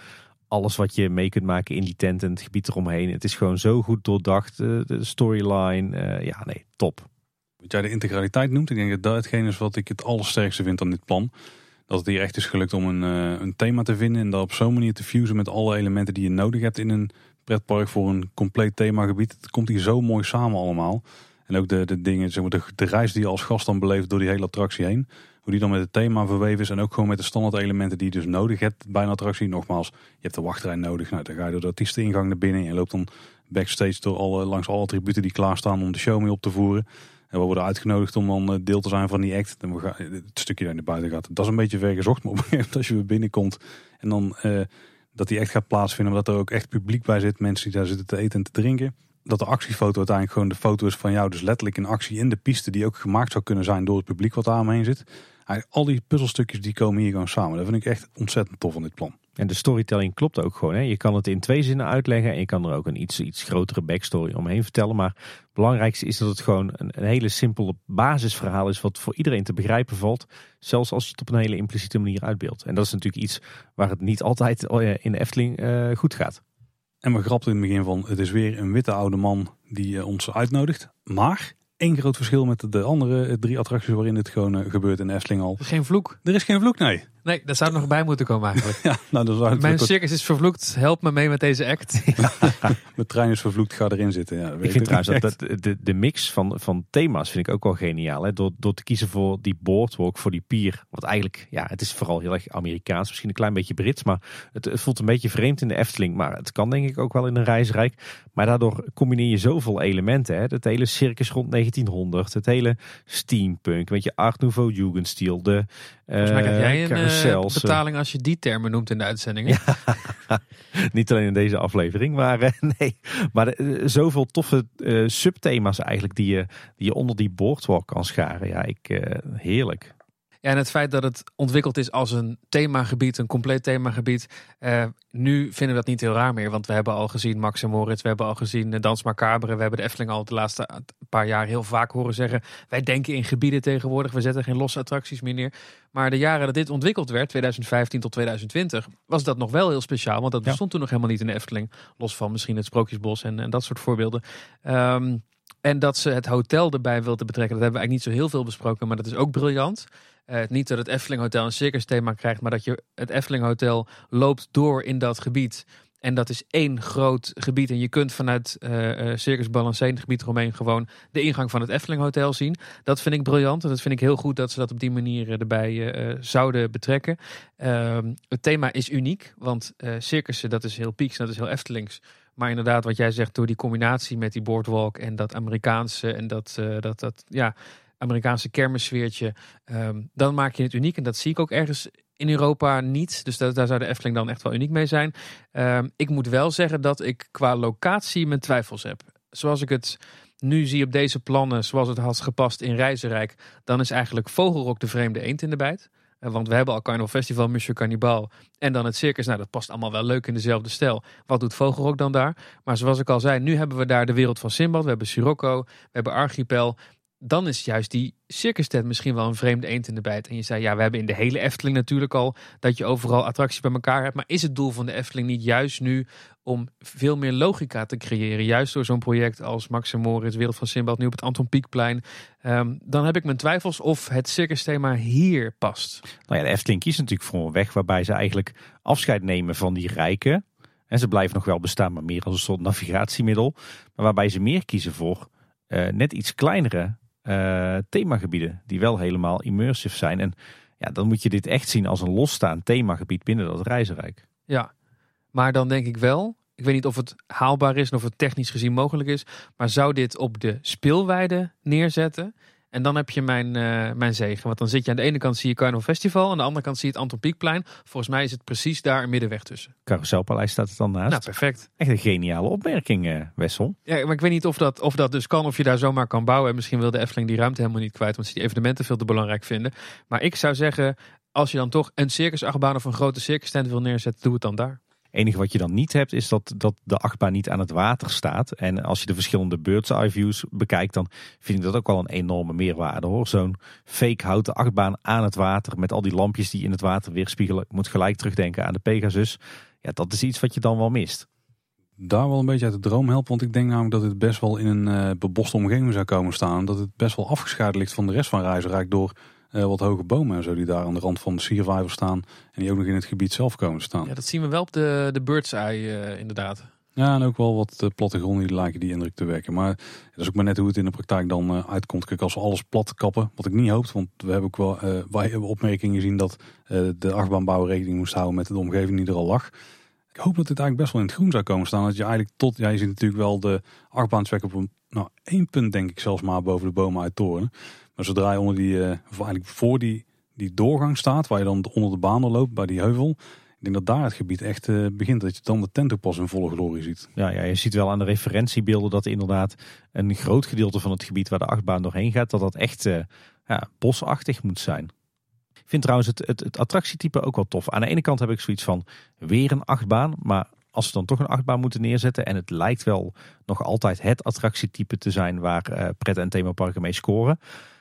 alles wat je mee kunt maken in die tent en het gebied eromheen. Het is gewoon zo goed doordacht, de storyline, ja nee, top. Wat jij de integraliteit noemt, ik denk dat dat hetgeen is wat ik het allersterkste vind aan dit plan. Dat het hier echt is gelukt om een, uh, een thema te vinden en dat op zo'n manier te fusen met alle elementen die je nodig hebt in een pretpark voor een compleet themagebied. Het komt hier zo mooi samen allemaal. En ook de, de dingen, zeg maar, de, de reis die je als gast dan beleeft door die hele attractie heen. Hoe die dan met het thema verweven is en ook gewoon met de standaard elementen die je dus nodig hebt bij een attractie. Nogmaals, je hebt de wachtrij nodig. Nou, dan ga je door de artiesteningang naar binnen en je loopt dan backstage door alle, langs alle attributen die klaarstaan om de show mee op te voeren. En we worden uitgenodigd om dan eh, deel te zijn van die act. En we gaan, het stukje daar naar buiten gaat. Dat is een beetje ver gezocht. Maar op een gegeven moment als je weer binnenkomt en dan uh, dat die echt gaat plaatsvinden. Omdat er ook echt publiek bij zit. Mensen die daar zitten te eten en te drinken. Dat de actiefoto uiteindelijk gewoon de foto is van jou. Dus letterlijk een actie in de piste die ook gemaakt zou kunnen zijn door het publiek wat daar omheen zit. Al die puzzelstukjes die komen hier gewoon samen. Dat vind ik echt ontzettend tof van dit plan. En de storytelling klopt ook gewoon. Hè? Je kan het in twee zinnen uitleggen en je kan er ook een iets, iets grotere backstory omheen vertellen. Maar het belangrijkste is dat het gewoon een, een, hele simpele basisverhaal is wat voor iedereen te begrijpen valt. Zelfs als je het op een hele impliciete manier uitbeeldt. En dat is natuurlijk iets waar het niet altijd eh, in de Efteling uh, goed gaat. En we grapten in het begin van het is weer een witte oude man die uh, ons uitnodigt. Maar één groot verschil met de andere drie attracties waarin dit gewoon gebeurt in de Efteling al. Er is geen vloek. Er is geen vloek, nee. Nee, daar zou er nog bij moeten komen eigenlijk. ja, nou, dan zou Mijn circus is vervloekt. Help me mee met deze act. Mijn trein is vervloekt. Ga erin zitten. Ja, ik vind trouwens dat, de, de mix van, van thema's vind ik ook wel geniaal. Hè? Door, door te kiezen voor die boardwalk, voor die pier. Wat eigenlijk, ja, het is vooral heel erg Amerikaans. Misschien een klein beetje Brits. Maar het, het voelt een beetje vreemd in de Efteling. Maar het kan denk ik ook wel in een reisrijk. Maar daardoor combineer je zoveel elementen. Hè? Het hele circus rond 1900. Het hele steampunk. Weet je, Art Nouveau Jugendstil. De Volgens mij krijg jij een uh, betaling als je die termen noemt in de uitzendingen. niet alleen in deze aflevering, maar uh, nee. Maar uh, zoveel toffe subthema's eigenlijk die je, die je onder die boardwalk kan scharen. Ja, ik, heerlijk. Ja, en het feit dat het ontwikkeld is als een themagebied, een compleet themagebied. Uh, nu vinden we dat niet heel raar meer, want we hebben al gezien Max en Moritz, we hebben al gezien Dans Macabre. We hebben de Efteling al de laatste paar jaar heel vaak horen zeggen, wij denken in gebieden tegenwoordig, we zetten geen losse attracties meer neer. Maar de jaren dat dit ontwikkeld werd, 2015 tot 2020, was dat nog wel heel speciaal, want dat bestond toen nog helemaal niet in de Efteling. Los van misschien het Sprookjesbos en, en dat soort voorbeelden. Um, en dat ze het hotel erbij wilden betrekken, dat hebben we eigenlijk niet zo heel veel besproken, maar dat is ook briljant. Uh, niet dat het Efteling Hotel een circus thema krijgt, maar dat je het Efteling Hotel loopt door in dat gebied. En dat is één groot gebied. En je kunt vanuit uh, Circus Balancé, het gebied eromheen, gewoon de ingang van het Efteling Hotel zien. Dat vind ik briljant. En dat vind ik heel goed dat ze dat op die manier erbij zouden betrekken. Ehm, het thema is uniek, want circussen, dat is heel pieks, dat is heel Eftelings. Maar inderdaad, wat jij zegt, door die combinatie met die boardwalk en dat Amerikaanse en dat, dat, dat ja, Amerikaanse kermissfeertje, um, dan maak je het uniek. En dat zie ik ook ergens in Europa niet. Dus daar zou de Efteling dan echt wel uniek mee zijn. Um, ik moet wel zeggen dat ik qua locatie mijn twijfels heb. Zoals ik het nu zie op deze plannen, zoals het had gepast in Reizenrijk, dan is eigenlijk Vogelrok de vreemde eend in de bijt. Eh, want we hebben al Carnival Festival, Monsieur Cannibal en dan het circus. Nou, dat past allemaal wel leuk in dezelfde stijl. Wat doet Vogelrok dan daar? Maar zoals ik al zei, nu hebben we daar de wereld van Simbad. We hebben Sirocco, we hebben Archipel dan is juist die circus tent misschien wel een vreemde eend in de bijt. En je zei, ja, we hebben in de hele Efteling natuurlijk al dat je overal attracties bij elkaar hebt. Maar is het doel van de Efteling niet juist nu om veel meer logica te creëren? Juist door zo'n project als Max en Moritz, Wereld van Simbad, nu op het Anton Pieckplein. Um, dan heb ik mijn twijfels of het circus thema hier past. Nou ja, de Efteling kiest natuurlijk voor een weg waarbij ze eigenlijk afscheid nemen van die rijken. En ze blijven nog wel bestaan, maar meer als een soort navigatiemiddel. Maar waarbij ze meer kiezen voor uh, net iets kleinere uh, themagebieden die wel helemaal immersive zijn. En ja, dan moet je dit echt zien als een losstaand themagebied binnen dat reizenrijk. Ja, maar dan denk ik wel, ik weet niet of het haalbaar is of het technisch gezien mogelijk is, maar zou dit op de speelweide neerzetten En dan heb je mijn, uh, mijn zegen. Want dan zit je aan de ene kant zie je Carnival Festival. Aan de andere kant zie je het Anton Pieckplein. Volgens mij is het precies daar een middenweg tussen. Carouselpaleis staat het dan naast. Nou, perfect. Echt een geniale opmerking, uh, Wessel. Ja, maar ik weet niet of dat, of dat dus kan. Of je daar zomaar kan bouwen. En misschien wil de Efteling die ruimte helemaal niet kwijt. Want ze die evenementen veel te belangrijk vinden. Maar ik zou zeggen, als je dan toch een circusachtbaan of een grote circus tent wil neerzetten. Doe het dan daar enige wat je dan niet hebt is dat, dat de achtbaan niet aan het water staat. En als je de verschillende bird's eye views bekijkt, dan vind ik dat ook wel een enorme meerwaarde hoor. Zo'n fake houten achtbaan aan het water met al die lampjes die in het water weerspiegelen. Ik moet gelijk terugdenken aan de Pegasus. Ja, dat is iets wat je dan wel mist. Daar wel een beetje uit de droom helpen, want ik denk namelijk dat het best wel in een uh, beboste omgeving zou komen staan. Dat het best wel afgescheiden ligt van de rest van Reizenrijk door uh, wat hoge bomen en zo die daar aan de rand van de siervijver staan. En die ook nog in het gebied zelf komen staan. Ja, dat zien we wel op de, de bird's eye uh, inderdaad. Ja, en ook wel wat uh, plattegronden die lijken die indruk te wekken. Maar dat is ook maar net hoe het in de praktijk dan uitkomt. Kijk, als we alles plat kappen, wat ik niet hoop, want we hebben ook wel wij hebben opmerkingen gezien dat de achtbaanbouw rekening moest houden met de omgeving die er al lag. Ik hoop dat dit eigenlijk best wel in het groen zou komen staan. Dat je eigenlijk tot, ja, je ziet natuurlijk wel de achtbaantrek op een, nou, één punt denk ik zelfs maar boven de bomen uit toren. Maar zodra je onder die, uh, eigenlijk voor die, die doorgang staat, waar je dan onder de baan loopt, bij die heuvel. Ik denk dat daar het gebied echt uh, begint. Dat je dan de tent pas in volle glorie ziet. Ja, ja, je ziet wel aan de referentiebeelden dat inderdaad een groot gedeelte van het gebied waar de achtbaan doorheen gaat, dat dat echt uh, ja, bosachtig moet zijn. Ik vind trouwens het, het, het attractietype ook wel tof. Aan de ene kant heb ik zoiets van weer een achtbaan, maar als we dan toch een achtbaan moeten neerzetten en het lijkt wel nog altijd het attractietype te zijn waar uh, pret- en themaparken mee scoren,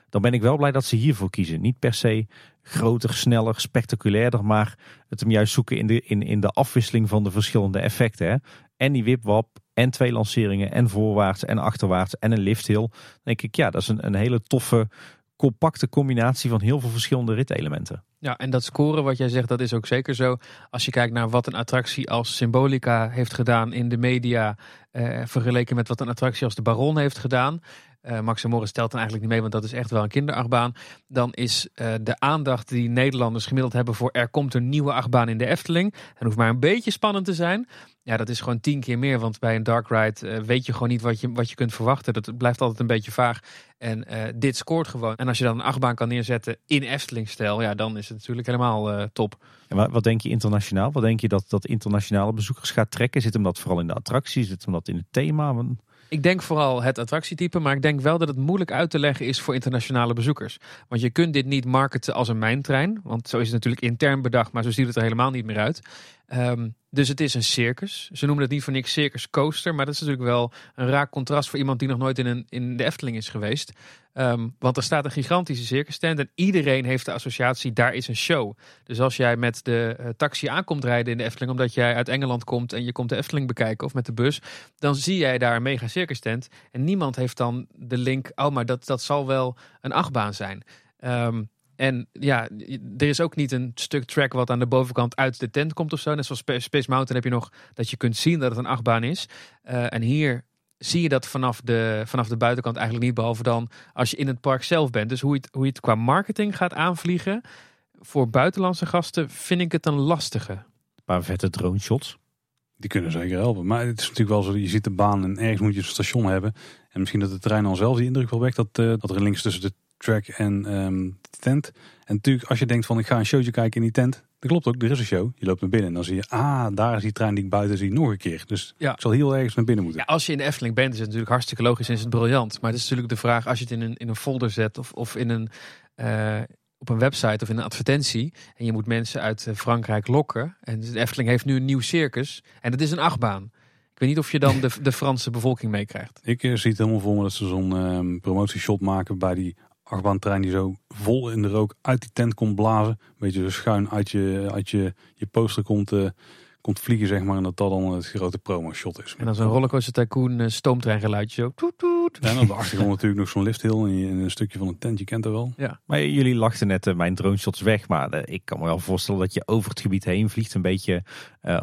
dan ben ik wel blij dat ze hiervoor kiezen. Niet per se groter, sneller, spectaculairder, maar het hem juist zoeken in de, in, in de afwisseling van de verschillende effecten. Hè. En die wipwap, en twee lanceringen, en voorwaarts en achterwaarts, en een lifthill. Dan denk ik, ja, dat is een, een hele toffe, compacte combinatie van heel veel verschillende ritelementen. Ja, en dat scoren wat jij zegt, dat is ook zeker zo. Als je kijkt naar wat een attractie als Symbolica heeft gedaan in de media, eh, vergeleken met wat een attractie als de Baron heeft gedaan, uh, Max Morris telt dan eigenlijk niet mee, want dat is echt wel een kinderachtbaan. Dan is uh, de aandacht die Nederlanders gemiddeld hebben voor er komt een nieuwe achtbaan in de Efteling. En hoeft maar een beetje spannend te zijn. Ja, dat is gewoon tien keer meer, want bij een dark ride uh, weet je gewoon niet wat je, wat je kunt verwachten. Dat blijft altijd een beetje vaag. En dit scoort gewoon. En als je dan een achtbaan kan neerzetten in Efteling-stijl, ja, dan is het natuurlijk helemaal top. En wat, wat, denk je internationaal? Wat denk je dat, dat internationale bezoekers gaat trekken? Zit hem dat vooral in de attracties? Zit hem dat in het thema? Ik denk vooral het attractietype, maar ik denk wel dat het moeilijk uit te leggen is voor internationale bezoekers. Want je kunt dit niet marketen als een mijntrein, want zo is het natuurlijk intern bedacht, maar zo ziet het er helemaal niet meer uit. Um, dus het is een circus. Ze noemen het niet voor niks circus coaster. Maar dat is natuurlijk wel een raak contrast voor iemand die nog nooit in, een, in de Efteling is geweest. Um, want er staat een gigantische circus tent en iedereen heeft de associatie, daar is een show. Dus als jij met de uh, taxi aankomt rijden in de Efteling, omdat jij uit Engeland komt en je komt de Efteling bekijken of met de bus, dan zie jij daar een mega circus tent. En niemand heeft dan de link, oh maar dat, dat zal wel een achtbaan zijn. Um, en ja, er is ook niet een stuk track wat aan de bovenkant uit de tent komt of zo. Net zoals Space Mountain heb je nog dat je kunt zien dat het een achtbaan is. Uh, en hier zie je dat vanaf de, vanaf de buitenkant eigenlijk niet. Behalve dan als je in het park zelf bent. Dus hoe je het, hoe je het qua marketing gaat aanvliegen voor buitenlandse gasten vind ik het een lastige. Een paar vette drone shots. Die kunnen zeker helpen. Maar het is natuurlijk wel zo, je ziet de baan en ergens moet je een station hebben. En misschien dat het terrein al zelf die indruk wel wekt dat, uh, dat er links tussen de track en um, tent. En natuurlijk, als je denkt van ik ga een showtje kijken in die tent. Dat klopt ook, er is een show. Je loopt naar binnen en dan zie je, ah, daar is die trein die ik buiten zie nog een keer. Dus ja. ik zal heel ergens naar binnen moeten. Ja, als je in de Efteling bent, is het natuurlijk hartstikke logisch en is het briljant. Maar het is natuurlijk de vraag, als je het in een, in een folder zet of, of in een, uh, op een website of in een advertentie. En je moet mensen uit eh, Frankrijk lokken. En de Efteling heeft nu een nieuw circus. En het is een achtbaan. Ik weet niet of je dan de, de Franse bevolking meekrijgt. Ik uh, zie het helemaal voor me dat ze zo'n um, promotieshot maken bij die achtbaantrein die zo vol in de rook uit die tent komt blazen. Een beetje zo schuin uit je, uit je, je poster komt, uh, komt vliegen, zeg maar. En dat dat dan het grote promo-shot is. En dan zo'n rollercoaster tycoon uh, stoomtreingeluidje zo. Toet, toet. Ja, en op de achtergrond natuurlijk nog zo'n lifthill en een stukje van een tent. Je kent er wel. Ja. Maar jullie lachten net uh, mijn drone shots weg. Maar ik kan me wel voorstellen dat je over het gebied heen vliegt. Een beetje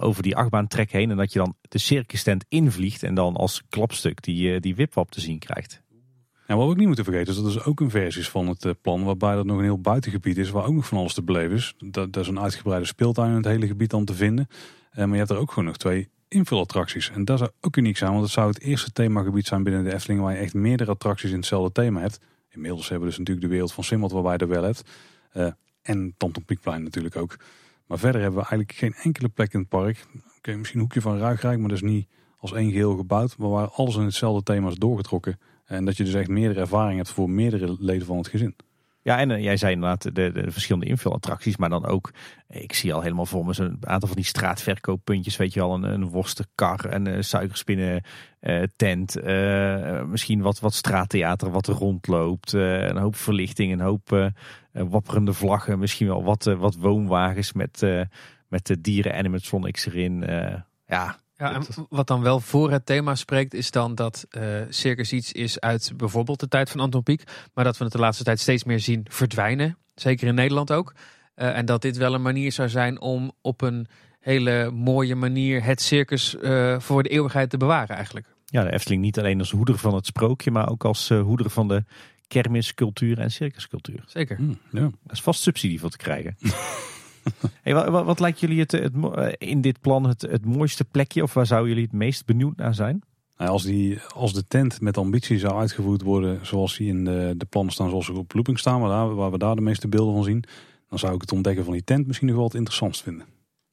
over die achtbaantrek heen. En dat je dan de circus tent invliegt. En dan als klapstuk die, die wipwap te zien krijgt. En wat we ook niet moeten vergeten is dat er ook een versie is van het eh, plan waarbij er nog een heel buitengebied is waar ook nog van alles te beleven is. Dat, dat is een uitgebreide speeltuin in het hele gebied dan te vinden. Uh, maar je hebt er ook gewoon nog twee invulattracties. En dat zou ook uniek zijn, want het zou het eerste themagebied zijn binnen de Efteling waar je echt meerdere attracties in hetzelfde thema hebt. Inmiddels hebben we dus natuurlijk de wereld van Simmelt waarbij je er wel hebt. Uh, en Tanton Pieckplein natuurlijk ook. Maar verder hebben we eigenlijk geen enkele plek in het park. Oké, misschien een hoekje van Ruigrijk, maar dat is niet als één geheel gebouwd. Maar waar alles in hetzelfde thema is doorgetrokken. En dat je dus echt meerdere ervaring hebt voor meerdere leden van het gezin. Ja, en jij zei inderdaad de, de verschillende invulattracties, maar dan ook, ik zie al helemaal voor me zo'n aantal van die straatverkooppuntjes, weet je wel, een, een worstenkar, een suikerspinnen uh, tent, misschien wat, wat straattheater wat er rondloopt, een hoop verlichting, een hoop wapperende vlaggen, misschien wel wat, wat woonwagens met, met de dieren animatronics erin. ja, ja, en wat dan wel voor het thema spreekt, is dan dat uh, circus iets is uit bijvoorbeeld de tijd van Anton Pieck. Maar dat we het de laatste tijd steeds meer zien verdwijnen. Zeker in Nederland ook. Uh, en dat dit wel een manier zou zijn om op een hele mooie manier het circus uh, voor de eeuwigheid te bewaren eigenlijk. Ja, de Efteling niet alleen als hoeder van het sprookje, maar ook als hoeder van de kermiscultuur en circuscultuur. Zeker. Mm, ja. Dat is vast subsidie voor te krijgen. Hey, wat, wat, lijkt jullie het, eh, in dit plan het, mooiste plekje? Of waar zouden jullie het meest benieuwd naar zijn? Nou, als, die, als de tent met ambitie zou uitgevoerd worden zoals die in de, de plannen staan, zoals ze op looping staan, waar we daar de meeste beelden van zien, dan zou ik het ontdekken van die tent misschien nog wel het interessantst vinden.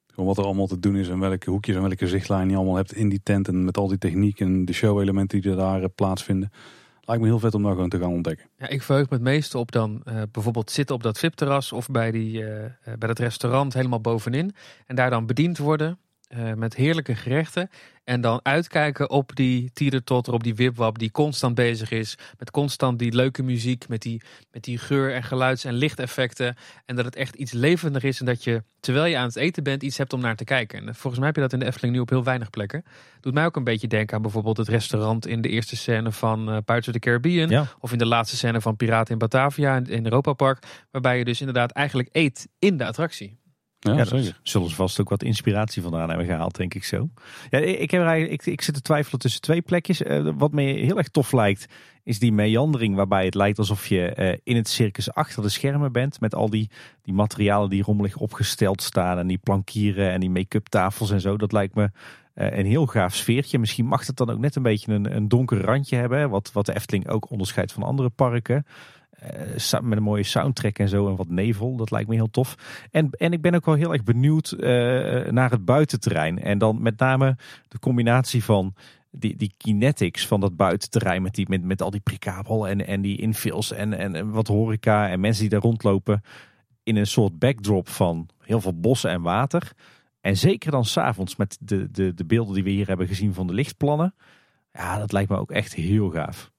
Gewoon wat er allemaal te doen is en welke hoekjes en welke zichtlijnen je allemaal hebt in die tent en met al die techniek en de show-elementen die er daar eh, plaatsvinden. Lijkt me heel vet om daar gewoon te gaan ontdekken. Ja, ik verheug me het meeste op dan uh, bijvoorbeeld zitten op dat VIP-terras of bij, die, uh, bij dat restaurant helemaal bovenin. En daar dan bediend worden uh, met heerlijke gerechten. En dan uitkijken op die tierentotter, op die wipwap die constant bezig is. Met constant die leuke muziek, met die, met die geur- en geluids- en lichteffecten. En dat het echt iets levendig is en dat je, terwijl je aan het eten bent, iets hebt om naar te kijken. En volgens mij heb je dat in de Efteling nu op heel weinig plekken. Doet mij ook een beetje denken aan bijvoorbeeld het restaurant in de eerste scène van uh, Pirates of the Caribbean. Of in de laatste scène van Piraten in Batavia in Europa Park. Waarbij je dus inderdaad eigenlijk eet in de attractie. Ja, ja zeker. Zullen ze vast ook wat inspiratie vandaan hebben gehaald, denk ik zo. Ja, ik, heb eigenlijk, ik, ik zit te twijfelen tussen twee plekjes. Uh, wat me heel erg tof lijkt, is die meandering waarbij het lijkt alsof je uh, in het circus achter de schermen bent. Met al die, die materialen die rommelig opgesteld staan. En die plankieren en die make-up tafels en zo. Dat lijkt me uh, een heel gaaf sfeertje. Misschien mag het dan ook net een beetje een, een donker randje hebben. Wat, wat de Efteling ook onderscheidt van andere parken. Uh, met een mooie soundtrack en zo en wat nevel. Dat lijkt me heel tof. En, en ik ben ook wel heel erg benieuwd uh, naar het buitenterrein. En dan met name de combinatie van die, die kinetics van dat buitenterrein. Met, die, met, met al die prikabel en, en die infills en, en wat horeca en mensen die daar rondlopen. In een soort backdrop van heel veel bossen en water. En zeker dan s'avonds met de, de, de beelden die we hier hebben gezien van de lichtplannen. Ja, dat lijkt me ook echt heel gaaf.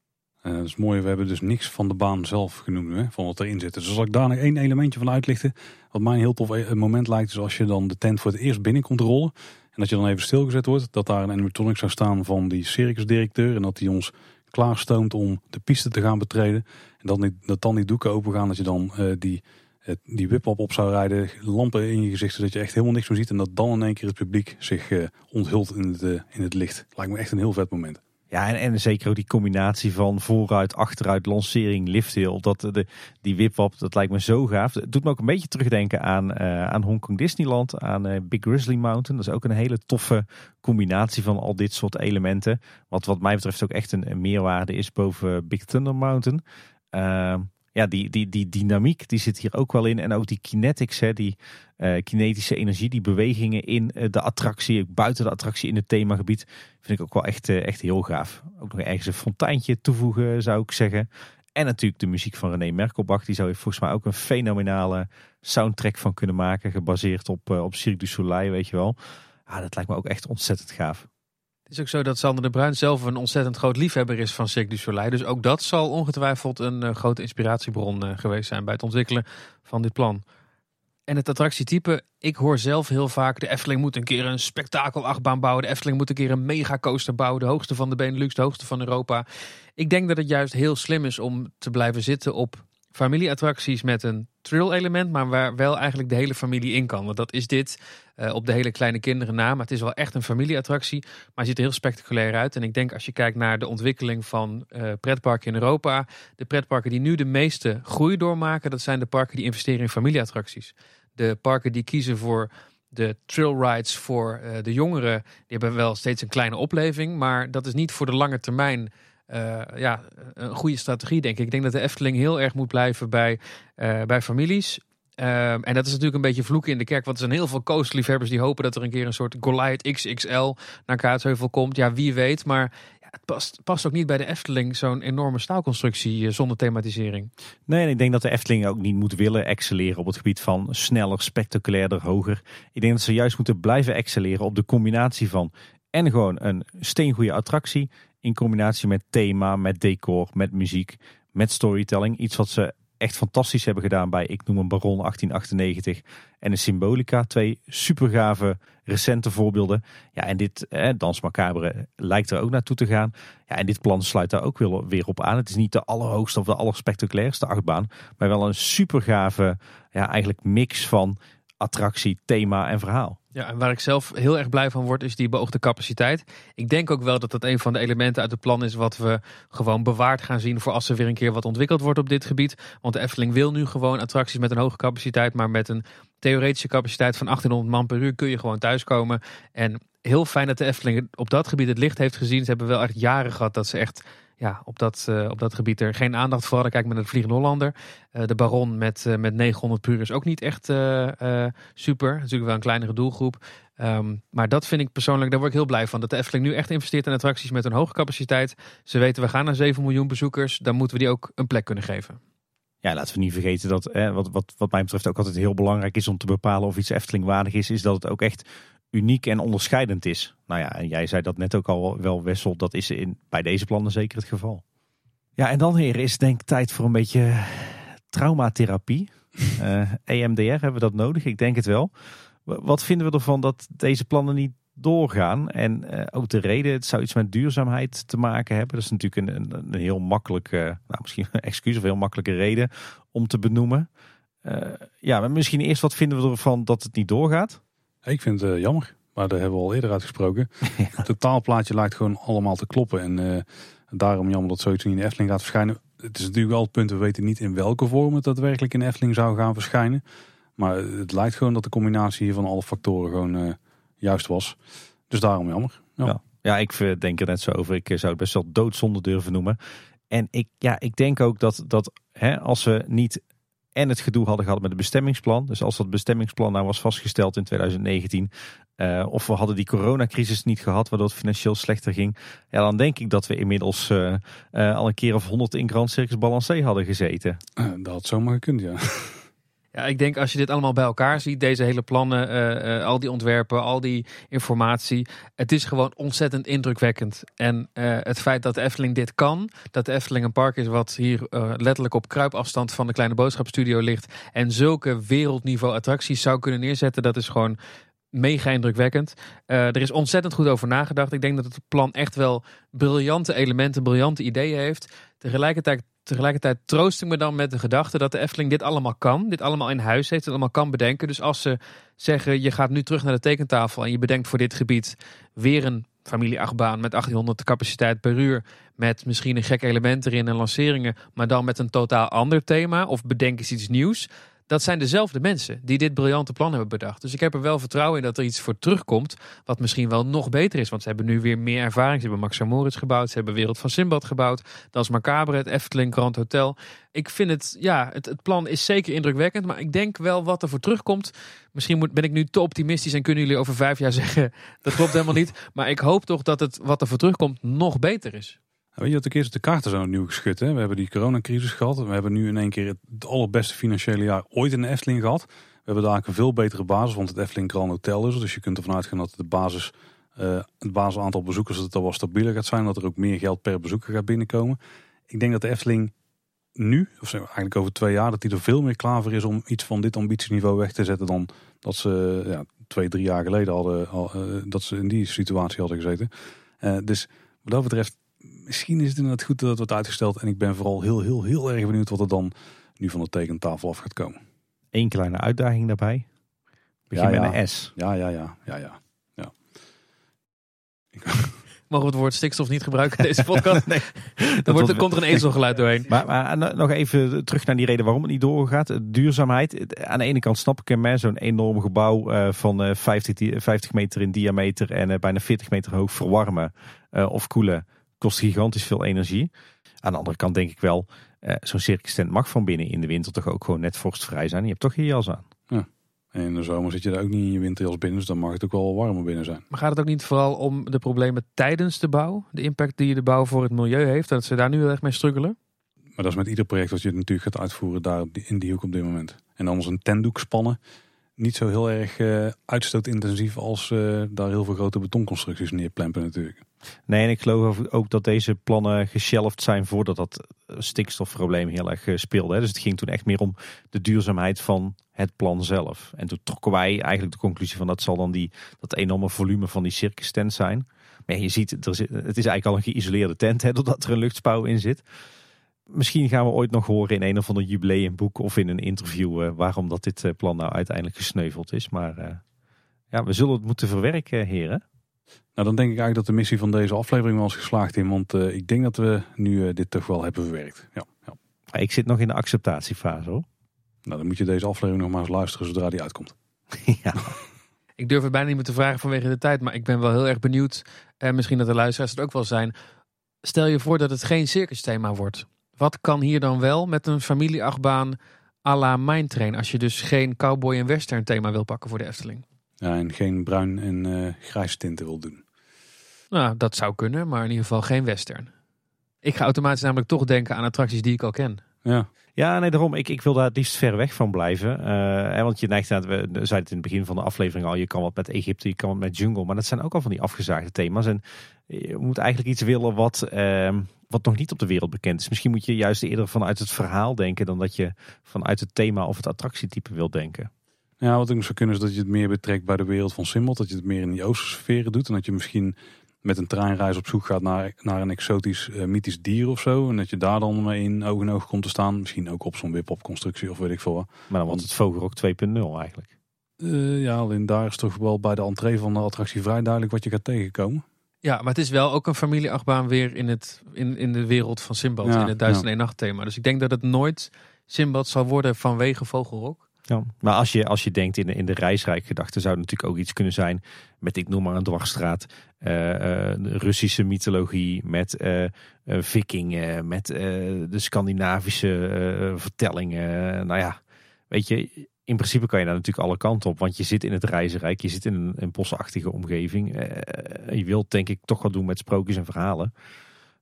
Uh, dat is mooi, we hebben dus niks van de baan zelf genoemd, hè, van wat erin zit. Dus als ik daar nog één elementje van uitlichten, wat mij een heel tof e- moment lijkt, is als je dan de tent voor het eerst binnenkomt rollen. En dat je dan even stilgezet wordt, dat daar een animatronic zou staan van die circusdirecteur. En dat die ons klaarstoomt om de piste te gaan betreden. En dat, dan die doeken open gaan, dat je dan uh, die, uh, die op zou rijden, lampen in je gezicht, zodat je echt helemaal niks meer ziet. En dat dan in één keer het publiek zich onthult in het, in het licht. Lijkt me echt een heel vet moment. Ja, en, zeker ook die combinatie van vooruit, achteruit, lancering, lifthill. Dat, de, die wipwap, dat lijkt me zo gaaf. Het doet me ook een beetje terugdenken aan, uh, aan Hongkong Disneyland, aan uh, Big Grizzly Mountain. Dat is ook een hele toffe combinatie van al dit soort elementen. Wat wat mij betreft ook echt een, meerwaarde is boven Big Thunder Mountain. Uh, ja, die, die, die dynamiek die zit hier ook wel in. En ook die kinetics, hè, die uh, kinetische energie, die bewegingen in uh, de attractie, buiten de attractie in het themagebied, vind ik ook wel echt, uh, echt heel gaaf. Ook nog ergens een fonteintje toevoegen, zou ik zeggen. En natuurlijk de muziek van René Merkelbach, die zou je volgens mij ook een fenomenale soundtrack van kunnen maken, gebaseerd op, op Cirque du Soleil, weet je wel. Ah, dat lijkt me ook echt ontzettend gaaf. Is ook zo dat Sander de Bruin zelf een ontzettend groot liefhebber is van Cirque du Soleil. Dus ook dat zal ongetwijfeld een uh, grote inspiratiebron uh, geweest zijn bij het ontwikkelen van dit plan. En het attractietype, ik hoor zelf heel vaak, de Efteling moet een keer een spektakelachtbaan bouwen. De Efteling moet een keer een megacoaster bouwen, de hoogste van de Benelux, de hoogste van Europa. Ik denk dat het juist heel slim is om te blijven zitten op familieattracties met een thrill-element, maar waar wel eigenlijk de hele familie in kan. Want dat is dit uh, op de hele kleine kinderen na. Maar het is wel echt een familieattractie, maar het ziet er heel spectaculair uit. En ik denk als je kijkt naar de ontwikkeling van uh, pretparken in Europa, de pretparken die nu de meeste groei doormaken, dat zijn de parken die investeren in familieattracties. De parken die kiezen voor de trail rides voor uh, de jongeren, die hebben wel steeds een kleine opleving, maar dat is niet voor de lange termijn ja, een goede strategie, denk ik. Ik denk dat de Efteling heel erg moet blijven bij, bij families. Ehm, en dat is natuurlijk een beetje vloeken in de kerk. Want er zijn heel veel coastliefhebbers die hopen dat er een keer een soort Goliath XXL naar Kaatsheuvel komt. Ja, wie weet. Maar ja, het past, past ook niet bij de Efteling, zo'n enorme staalconstructie zonder thematisering. Nee, en ik denk dat de Efteling ook niet moet willen excelleren op het gebied van sneller, spectaculairder, hoger. Ik denk dat ze juist moeten blijven excelleren op de combinatie van en gewoon een steengoede attractie in combinatie met thema, met decor, met muziek, met storytelling. Iets wat ze echt fantastisch hebben gedaan bij Ik noem een Baron 1898 en een Symbolica. Twee super gave recente voorbeelden. Ja, en dit eh, Dans Macabre lijkt er ook naartoe te gaan. Ja, en dit plan sluit daar ook weer, op aan. Het is niet de allerhoogste of de allerspectaculairste achtbaan, maar wel een super gave, ja, eigenlijk mix van attractie, thema en verhaal. Ja, en waar ik zelf heel erg blij van word, is die beoogde capaciteit. Ik denk ook wel dat dat een van de elementen uit het plan is wat we gewoon bewaard gaan zien voor als er weer een keer wat ontwikkeld wordt op dit gebied. Want de Efteling wil nu gewoon attracties met een hoge capaciteit, maar met een theoretische capaciteit van 1800 man per uur kun je gewoon thuiskomen. En heel fijn dat de Efteling op dat gebied het licht heeft gezien. Ze hebben wel echt jaren gehad dat ze echt ja, op, dat, uh, op dat gebied er geen aandacht voor hadden. Kijk maar naar de Vliegende Hollander. Uh, de Baron met, uh, met 900 puur is ook niet echt super. Natuurlijk wel een kleinere doelgroep. Um, maar dat vind ik persoonlijk, daar word ik heel blij van. Dat de Efteling nu echt investeert in attracties met een hoge capaciteit. Ze weten, we gaan naar 7 miljoen bezoekers. Dan moeten we die ook een plek kunnen geven. Ja, laten we niet vergeten dat, wat, wat, wat mij betreft ook altijd heel belangrijk is om te bepalen of iets Efteling waardig is, is dat het ook echt uniek en onderscheidend is. Nou ja, en jij zei dat net ook al wel, Wessel, dat is in, bij deze plannen zeker het geval. Ja, en dan heren is denk ik tijd voor een beetje traumatherapie. uh, EMDR, hebben we dat nodig? Ik denk het wel. Wat vinden we ervan dat deze plannen niet doorgaan? En uh, ook de reden, het zou iets met duurzaamheid te maken hebben. Dat is natuurlijk een, een, een heel makkelijke, nou misschien een excuus of een heel makkelijke reden om te benoemen. Uh, ja, maar misschien eerst wat vinden we ervan dat het niet doorgaat? Ik vind het uh, jammer, maar daar hebben we al eerder uitgesproken. Het totaalplaatje lijkt gewoon allemaal te kloppen. En uh, daarom jammer dat zoiets niet in de Efteling gaat verschijnen. Het is natuurlijk wel het punt, we weten niet in welke vorm het daadwerkelijk in de Efteling zou gaan verschijnen. Maar het lijkt gewoon dat de combinatie hier van alle factoren gewoon uh, juist was. Dus daarom jammer. Ja. ja. Ja, ik denk er net zo over. Ik zou het best wel doodzonde durven noemen. En ik, ja, ik denk ook dat, dat hè, als we niet en het gedoe hadden gehad met het bestemmingsplan. Dus als dat bestemmingsplan nou was vastgesteld in 2019, uh, eh, of we hadden die coronacrisis niet gehad, waardoor het financieel slechter ging, ja, dan denk ik dat we inmiddels uh, uh, al een keer of honderd in Grand Circus Balancé hadden gezeten. dat had zomaar gekund, ja. Ja, ik denk als je dit allemaal bij elkaar ziet, deze hele plannen, uh, uh, al die ontwerpen, al die informatie. Het is gewoon ontzettend indrukwekkend. En uh, het feit dat de Efteling dit kan, dat de Efteling een park is wat hier letterlijk op kruipafstand van de kleine boodschapstudio ligt. En zulke wereldniveau attracties zou kunnen neerzetten, dat is gewoon mega indrukwekkend. er is ontzettend goed over nagedacht. Ik denk dat het plan echt wel briljante elementen, briljante ideeën heeft. Tegelijkertijd tegelijkertijd troost ik me dan met de gedachte dat de Efteling dit allemaal kan. Dit allemaal in huis heeft, het allemaal kan bedenken. Dus als ze zeggen, je gaat nu terug naar de tekentafel en je bedenkt voor dit gebied weer een familieachtbaan met 1800 capaciteit per uur. Met misschien een gek element erin en lanceringen, maar dan met een totaal ander thema. Of bedenk eens iets nieuws dat zijn dezelfde mensen die dit briljante plan hebben bedacht. Dus ik heb er wel vertrouwen in dat er iets voor terugkomt. Wat misschien wel nog beter is. Want ze hebben nu weer meer ervaring. Ze hebben Max Moritz gebouwd. Ze hebben Wereld van Simbad gebouwd. Dat is Macabre, het Efteling Grand Hotel. Ik vind het, ja, het, het plan is zeker indrukwekkend. Maar ik denk wel wat er voor terugkomt. Misschien moet, ben ik nu te optimistisch en kunnen jullie over vijf jaar zeggen. Dat klopt helemaal niet. Maar ik hoop toch dat het wat er voor terugkomt nog beter is. Weet je dat de keer de kaarten zo opnieuw geschud. Hè? We hebben die coronacrisis gehad. We hebben nu in één keer het allerbeste financiële jaar ooit in de Efteling gehad. We hebben daar een veel betere basis, want het Efteling Grand Hotel is. Dus je kunt ervan uitgaan dat de basis, uh, het basisaantal bezoekers dat het wel stabieler gaat zijn. Dat er ook meer geld per bezoeker gaat binnenkomen. Ik denk dat de Efteling nu, of eigenlijk over twee jaar, dat die er veel meer klaar voor is om iets van dit ambitieniveau weg te zetten dan dat ze ja, twee, drie jaar geleden hadden, al, uh, dat ze in die situatie hadden gezeten. Uh, dus wat dat betreft misschien is het inderdaad goed dat het wordt uitgesteld. En ik ben vooral heel, heel, heel erg benieuwd wat er dan nu van de tekentafel af gaat komen. Eén kleine uitdaging daarbij. Begin ja, met een S. Ja, ja, ja, ja, ja. ja. Mogen we het woord stikstof niet gebruiken in deze podcast? nee. Dan wordt, er komt er een ezelgeluid doorheen. Maar, maar, nog even terug naar die reden waarom het niet doorgaat. Duurzaamheid. Aan de ene kant snap ik hem. Zo'n enorm gebouw uh, van 50, 50 meter in diameter en bijna 40 meter hoog verwarmen of koelen kost gigantisch veel energie. Aan de andere kant denk ik wel, uh, zo'n circus tent mag van binnen in de winter toch ook gewoon net vorstvrij zijn. Je hebt toch je jas aan. Ja. En in de zomer zit je daar ook niet in je winterjas binnen, dus dan mag het ook wel warmer binnen zijn. Maar gaat het ook niet vooral om de problemen tijdens de bouw? De impact die de bouw voor het milieu heeft, dat ze daar nu heel erg mee struggelen? Maar dat is met ieder project wat je natuurlijk gaat uitvoeren daar in die hoek op dit moment. En dan is een tentdoek spannen niet zo heel erg uh, uitstootintensief als uh, daar heel veel grote betonconstructies neerplempen natuurlijk. Nee, en ik geloof ook dat deze plannen geshelved zijn voordat dat stikstofprobleem heel erg speelde. Dus het ging toen echt meer om de duurzaamheid van het plan zelf. En toen trokken wij eigenlijk de conclusie van dat zal dan die, dat enorme volume van die circus tent zijn. Maar je ziet, het is eigenlijk al een geïsoleerde tent, hè, doordat er een luchtspouw in zit. Misschien gaan we ooit nog horen in een of ander jubileumboek of in een interview uh, waarom dat dit uh, plan nou uiteindelijk gesneuveld is. Maar uh, ja, we zullen het moeten verwerken, heren. Nou, dan denk ik eigenlijk dat de missie van deze aflevering wel is geslaagd in, want ik denk dat we nu dit toch wel hebben verwerkt. Ja, ja. Ik zit nog in de acceptatiefase hoor. Nou, dan moet je deze aflevering nog maar eens luisteren zodra die uitkomt. ja. Ik durf het bijna niet meer te vragen vanwege de tijd, maar ik ben wel heel erg benieuwd. En misschien dat de luisteraars het ook wel zijn. Stel je voor dat het geen circus thema wordt. Wat kan hier dan wel met een familieachtbaan à la Mindtrain? Als je dus geen cowboy en western thema wil pakken voor de Efteling. Ja, en geen bruin en uh, grijs tinten wil doen. Nou, dat zou kunnen, maar in ieder geval geen western. Ik ga automatisch namelijk toch denken aan attracties die ik al ken. Ja. Ja, nee, daarom. Ik, ik wil daar het liefst ver weg van blijven. Uh, want je neigt aan, we zeiden het in het begin van de aflevering al, je kan wat met Egypte, je kan wat met jungle. Maar dat zijn ook al van die afgezaagde thema's. En je moet eigenlijk iets willen wat, uh, wat nog niet op de wereld bekend is. Misschien moet je juist eerder vanuit het verhaal denken dan dat je vanuit het thema of het attractietype wilt denken. Ja, wat ik zou kunnen is dat je het meer betrekt bij de wereld van Simbad. Dat je het meer in die oosterse sferen doet. En dat je misschien met een treinreis op zoek gaat naar, naar een exotisch uh, mythisch dier of zo. En dat je daar dan mee in oog in oog komt te staan. Misschien ook op zo'n wip-op constructie of weet ik veel Maar dan wordt het Vogelrok 2.0 eigenlijk. Uh, ja, alleen daar is toch wel bij de entree van de attractie vrij duidelijk wat je gaat tegenkomen. Ja, maar het is wel ook een familieachtbaan weer in, het, in, in de wereld van Simbad. in het Duizend ja. Nacht thema. Dus ik denk dat het nooit Simbad zal worden vanwege Vogelrok. Ja, maar als je, als je denkt in de, in de reisrijk gedachte zou het natuurlijk ook iets kunnen zijn met, ik noem maar een dwarsstraat, uh, uh, Russische mythologie, met uh, vikingen, met de Scandinavische vertellingen. nou ja, weet je, in principe kan je daar natuurlijk alle kanten op, want je zit in het reizenrijk, je zit in een, een bosachtige omgeving. je wilt denk ik toch wat doen met sprookjes en verhalen.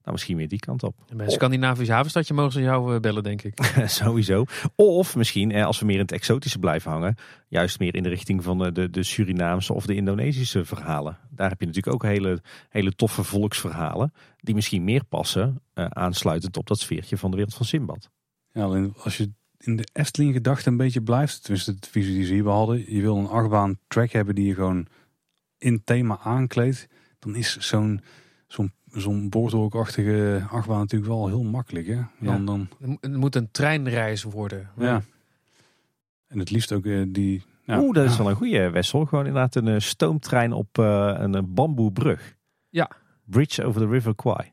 Nou, misschien weer die kant op. bij een Scandinavisch havenstadje mogen ze jou bellen, denk ik. Sowieso. Of misschien, als we meer in het exotische blijven hangen, juist meer in de richting van de, de Surinaamse of de Indonesische verhalen. Daar heb je natuurlijk ook hele, hele toffe volksverhalen, die misschien meer passen, uh, aansluitend op dat sfeertje van de wereld van Simbad. Ja, alleen als je in de Efteling gedachte een beetje blijft, tenminste de visie die ze hier hadden, je wil een achtbaan track hebben die je gewoon in thema aankleedt, dan is zo'n zo'n zo'n boordhoekachtige achtbaan natuurlijk wel heel makkelijk. Hè? Dan, ja. dan... Het moet een treinreis worden. Ja. En het liefst ook uh, die... Ja. Oeh, dat is wel een goede Wessel. Gewoon inderdaad een uh, stoomtrein op uh, een bamboebrug. Ja. Bridge over the River Kwai.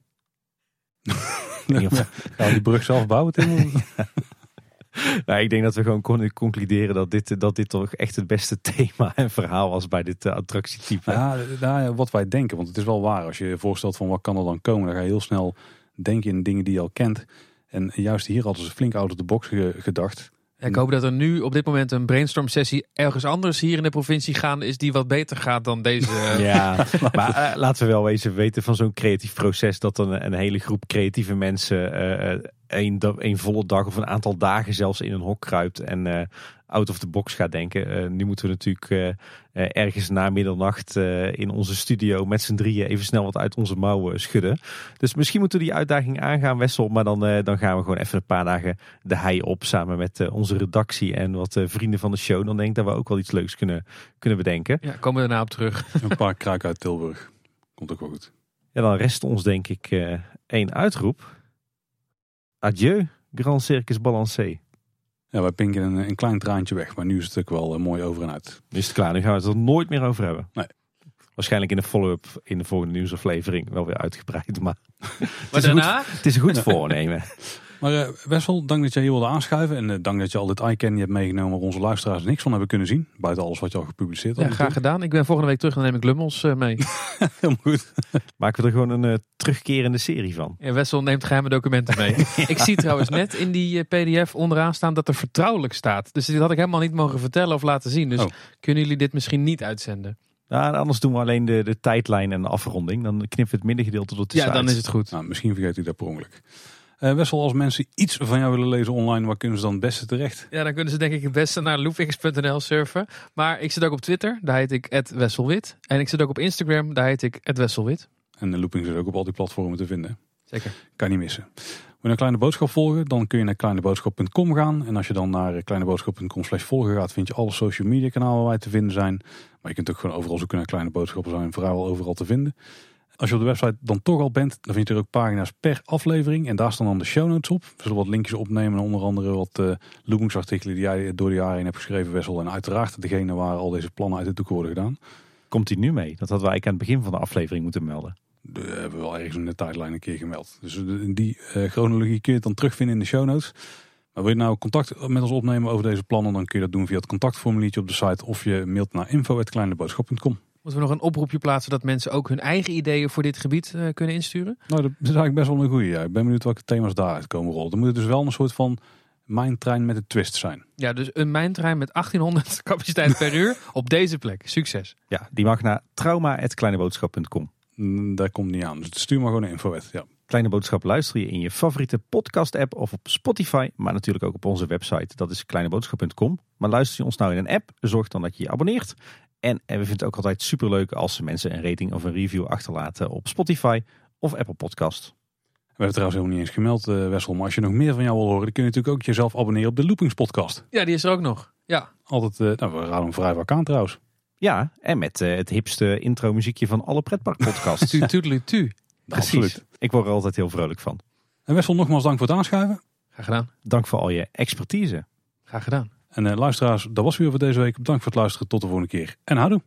Die brug zelf bouwen, Tim? nou, ik denk dat we gewoon konden concluderen dat dit, dat dit toch echt het beste thema en verhaal was bij dit uh, attractietype. Ja, nou, wat wij denken, want het is wel waar. Als je je voorstelt van wat kan er dan komen, dan ga je heel snel denken in dingen die je al kent. En juist hier hadden ze flink out of the box gedacht. Ik hoop dat er nu op dit moment een brainstorm sessie ergens anders hier in de provincie gaan is die wat beter gaat dan deze. Ja, maar uh, laten we wel wezen weten van zo'n creatief proces dat een, een hele groep creatieve mensen uh, een, een volle dag of een aantal dagen zelfs in een hok kruipt en uh, out of the box gaat denken. Uh, nu moeten we natuurlijk uh, ergens na middernacht in onze studio met z'n drieën even snel wat uit onze mouwen schudden. Dus misschien moeten we die uitdaging aangaan, Wessel. Maar dan, dan gaan we gewoon even een paar dagen de hei op samen met onze redactie en wat vrienden van de show. Dan denk ik dat we ook wel iets leuks kunnen, kunnen bedenken. Ja, komen we daarna op terug. Een paar kruiken uit Tilburg. Komt ook wel goed. Ja, dan rest ons denk ik één uitroep. Adieu, Grand Circus Balancé. Ja, wij pinken een, een, klein traantje weg, maar nu is het ook wel uh, mooi over en uit. Nu is het klaar, nu gaan we het er nooit meer over hebben. Nee. Waarschijnlijk in de follow-up in de volgende nieuwsaflevering wel weer uitgebreid, maar, maar het, is daarna? Goed, het is een goed voornemen. Maar uh, Wessel, dank dat jij hier wilde aanschuiven. En uh, dank dat je al dit iCandy hebt meegenomen waar onze luisteraars niks van hebben kunnen zien. Buiten alles wat je al gepubliceerd hebt. Ja, graag gedaan. Ik ben volgende week terug en dan neem ik Lummels uh, mee. Heel goed. Maken we er gewoon een terugkerende serie van. Ja, Wessel neemt geheime documenten mee. ik zie trouwens net in die pdf onderaan staan dat er vertrouwelijk staat. Dus dit had ik helemaal niet mogen vertellen of laten zien. Dus oh. kunnen jullie dit misschien niet uitzenden? Nou, anders doen we alleen de, de tijdlijn en de afronding. Dan knippen we het middengedeelte tot de Ja, dan is het goed. Nou, misschien vergeet u dat per ongeluk. Uh, Wessel, als mensen iets van jou willen lezen online, waar kunnen ze dan het beste terecht? Ja, dan kunnen ze denk ik het beste naar loopings.nl surfen. Maar ik zit ook op Twitter, daar heet ik Wesselwit. En ik zit ook op Instagram, daar heet ik Wesselwit. En de Loopings is ook op al die platformen te vinden. Zeker. Kan niet missen. Wil je een kleine boodschap volgen, dan kun je naar kleineboodschap.com gaan. En als je dan naar kleineboodschap.com slash volgen gaat, vind je alle social media kanalen waar wij te vinden zijn. Maar je kunt ook gewoon overal zoeken naar kleine boodschappen, zijn vrijwel overal te vinden. Als je op de website dan toch al bent, dan vind je er ook pagina's per aflevering. En daar staan dan de show notes op. We zullen wat linkjes opnemen. Onder andere wat uh, die jij door de jaren heen hebt geschreven, Wessel. En uiteraard degene waar al deze plannen uit de doek worden gedaan. Komt hij nu mee? Dat hadden we eigenlijk aan het begin van de aflevering moeten melden. Dat hebben we wel ergens in de tijdlijn een keer gemeld. Dus in die uh, chronologie kun je het dan terugvinden in de show notes. Maar wil je nou contact met ons opnemen over deze plannen, dan kun je dat doen via het contactformuliertje op de site of je mailt naar info.kleineboodschap.com. Moeten we nog een oproepje plaatsen dat mensen ook hun eigen ideeën voor dit gebied uh, kunnen insturen? Nou, dat is eigenlijk best wel een goede. Ja. Ik ben benieuwd welke thema's daaruit komen rollen. Dan moet het dus wel een soort van mijntrein met een twist zijn. Ja, dus een mijntrein met 1800 capaciteit per uur op deze plek. Succes. Ja, die mag naar trauma.kleineboodschap.com. Mm, daar komt niet aan. Dus stuur maar gewoon een info Ja. Kleine Boodschap luister je in je favoriete podcast app of op Spotify. Maar natuurlijk ook op onze website. Dat is kleineboodschap.com. Maar luister je ons nou in een app, zorg dan dat je je abonneert. En, en we vinden het ook altijd superleuk als mensen een rating of een review achterlaten op Spotify of Apple Podcast. We hebben trouwens helemaal niet eens gemeld, uh, Wessel. Maar als je nog meer van jou wil horen, dan kun je natuurlijk ook jezelf abonneren op de Loopings podcast. Ja, die is er ook nog. Ja. Altijd, uh, nou, we raden hem vrij vaak aan trouwens. Ja, en met uh, het hipste intro muziekje van alle pretparkpodcasts. tu, tu, tu. Precies. Ik word er altijd heel vrolijk van. En Wessel, nogmaals dank voor het aanschuiven. Graag gedaan. Dank voor al je expertise. Graag gedaan. En uh, luisteraars, dat was weer voor deze week. Bedankt voor het luisteren. Tot de volgende keer. En houdoe.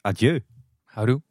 Adieu. Houdoe.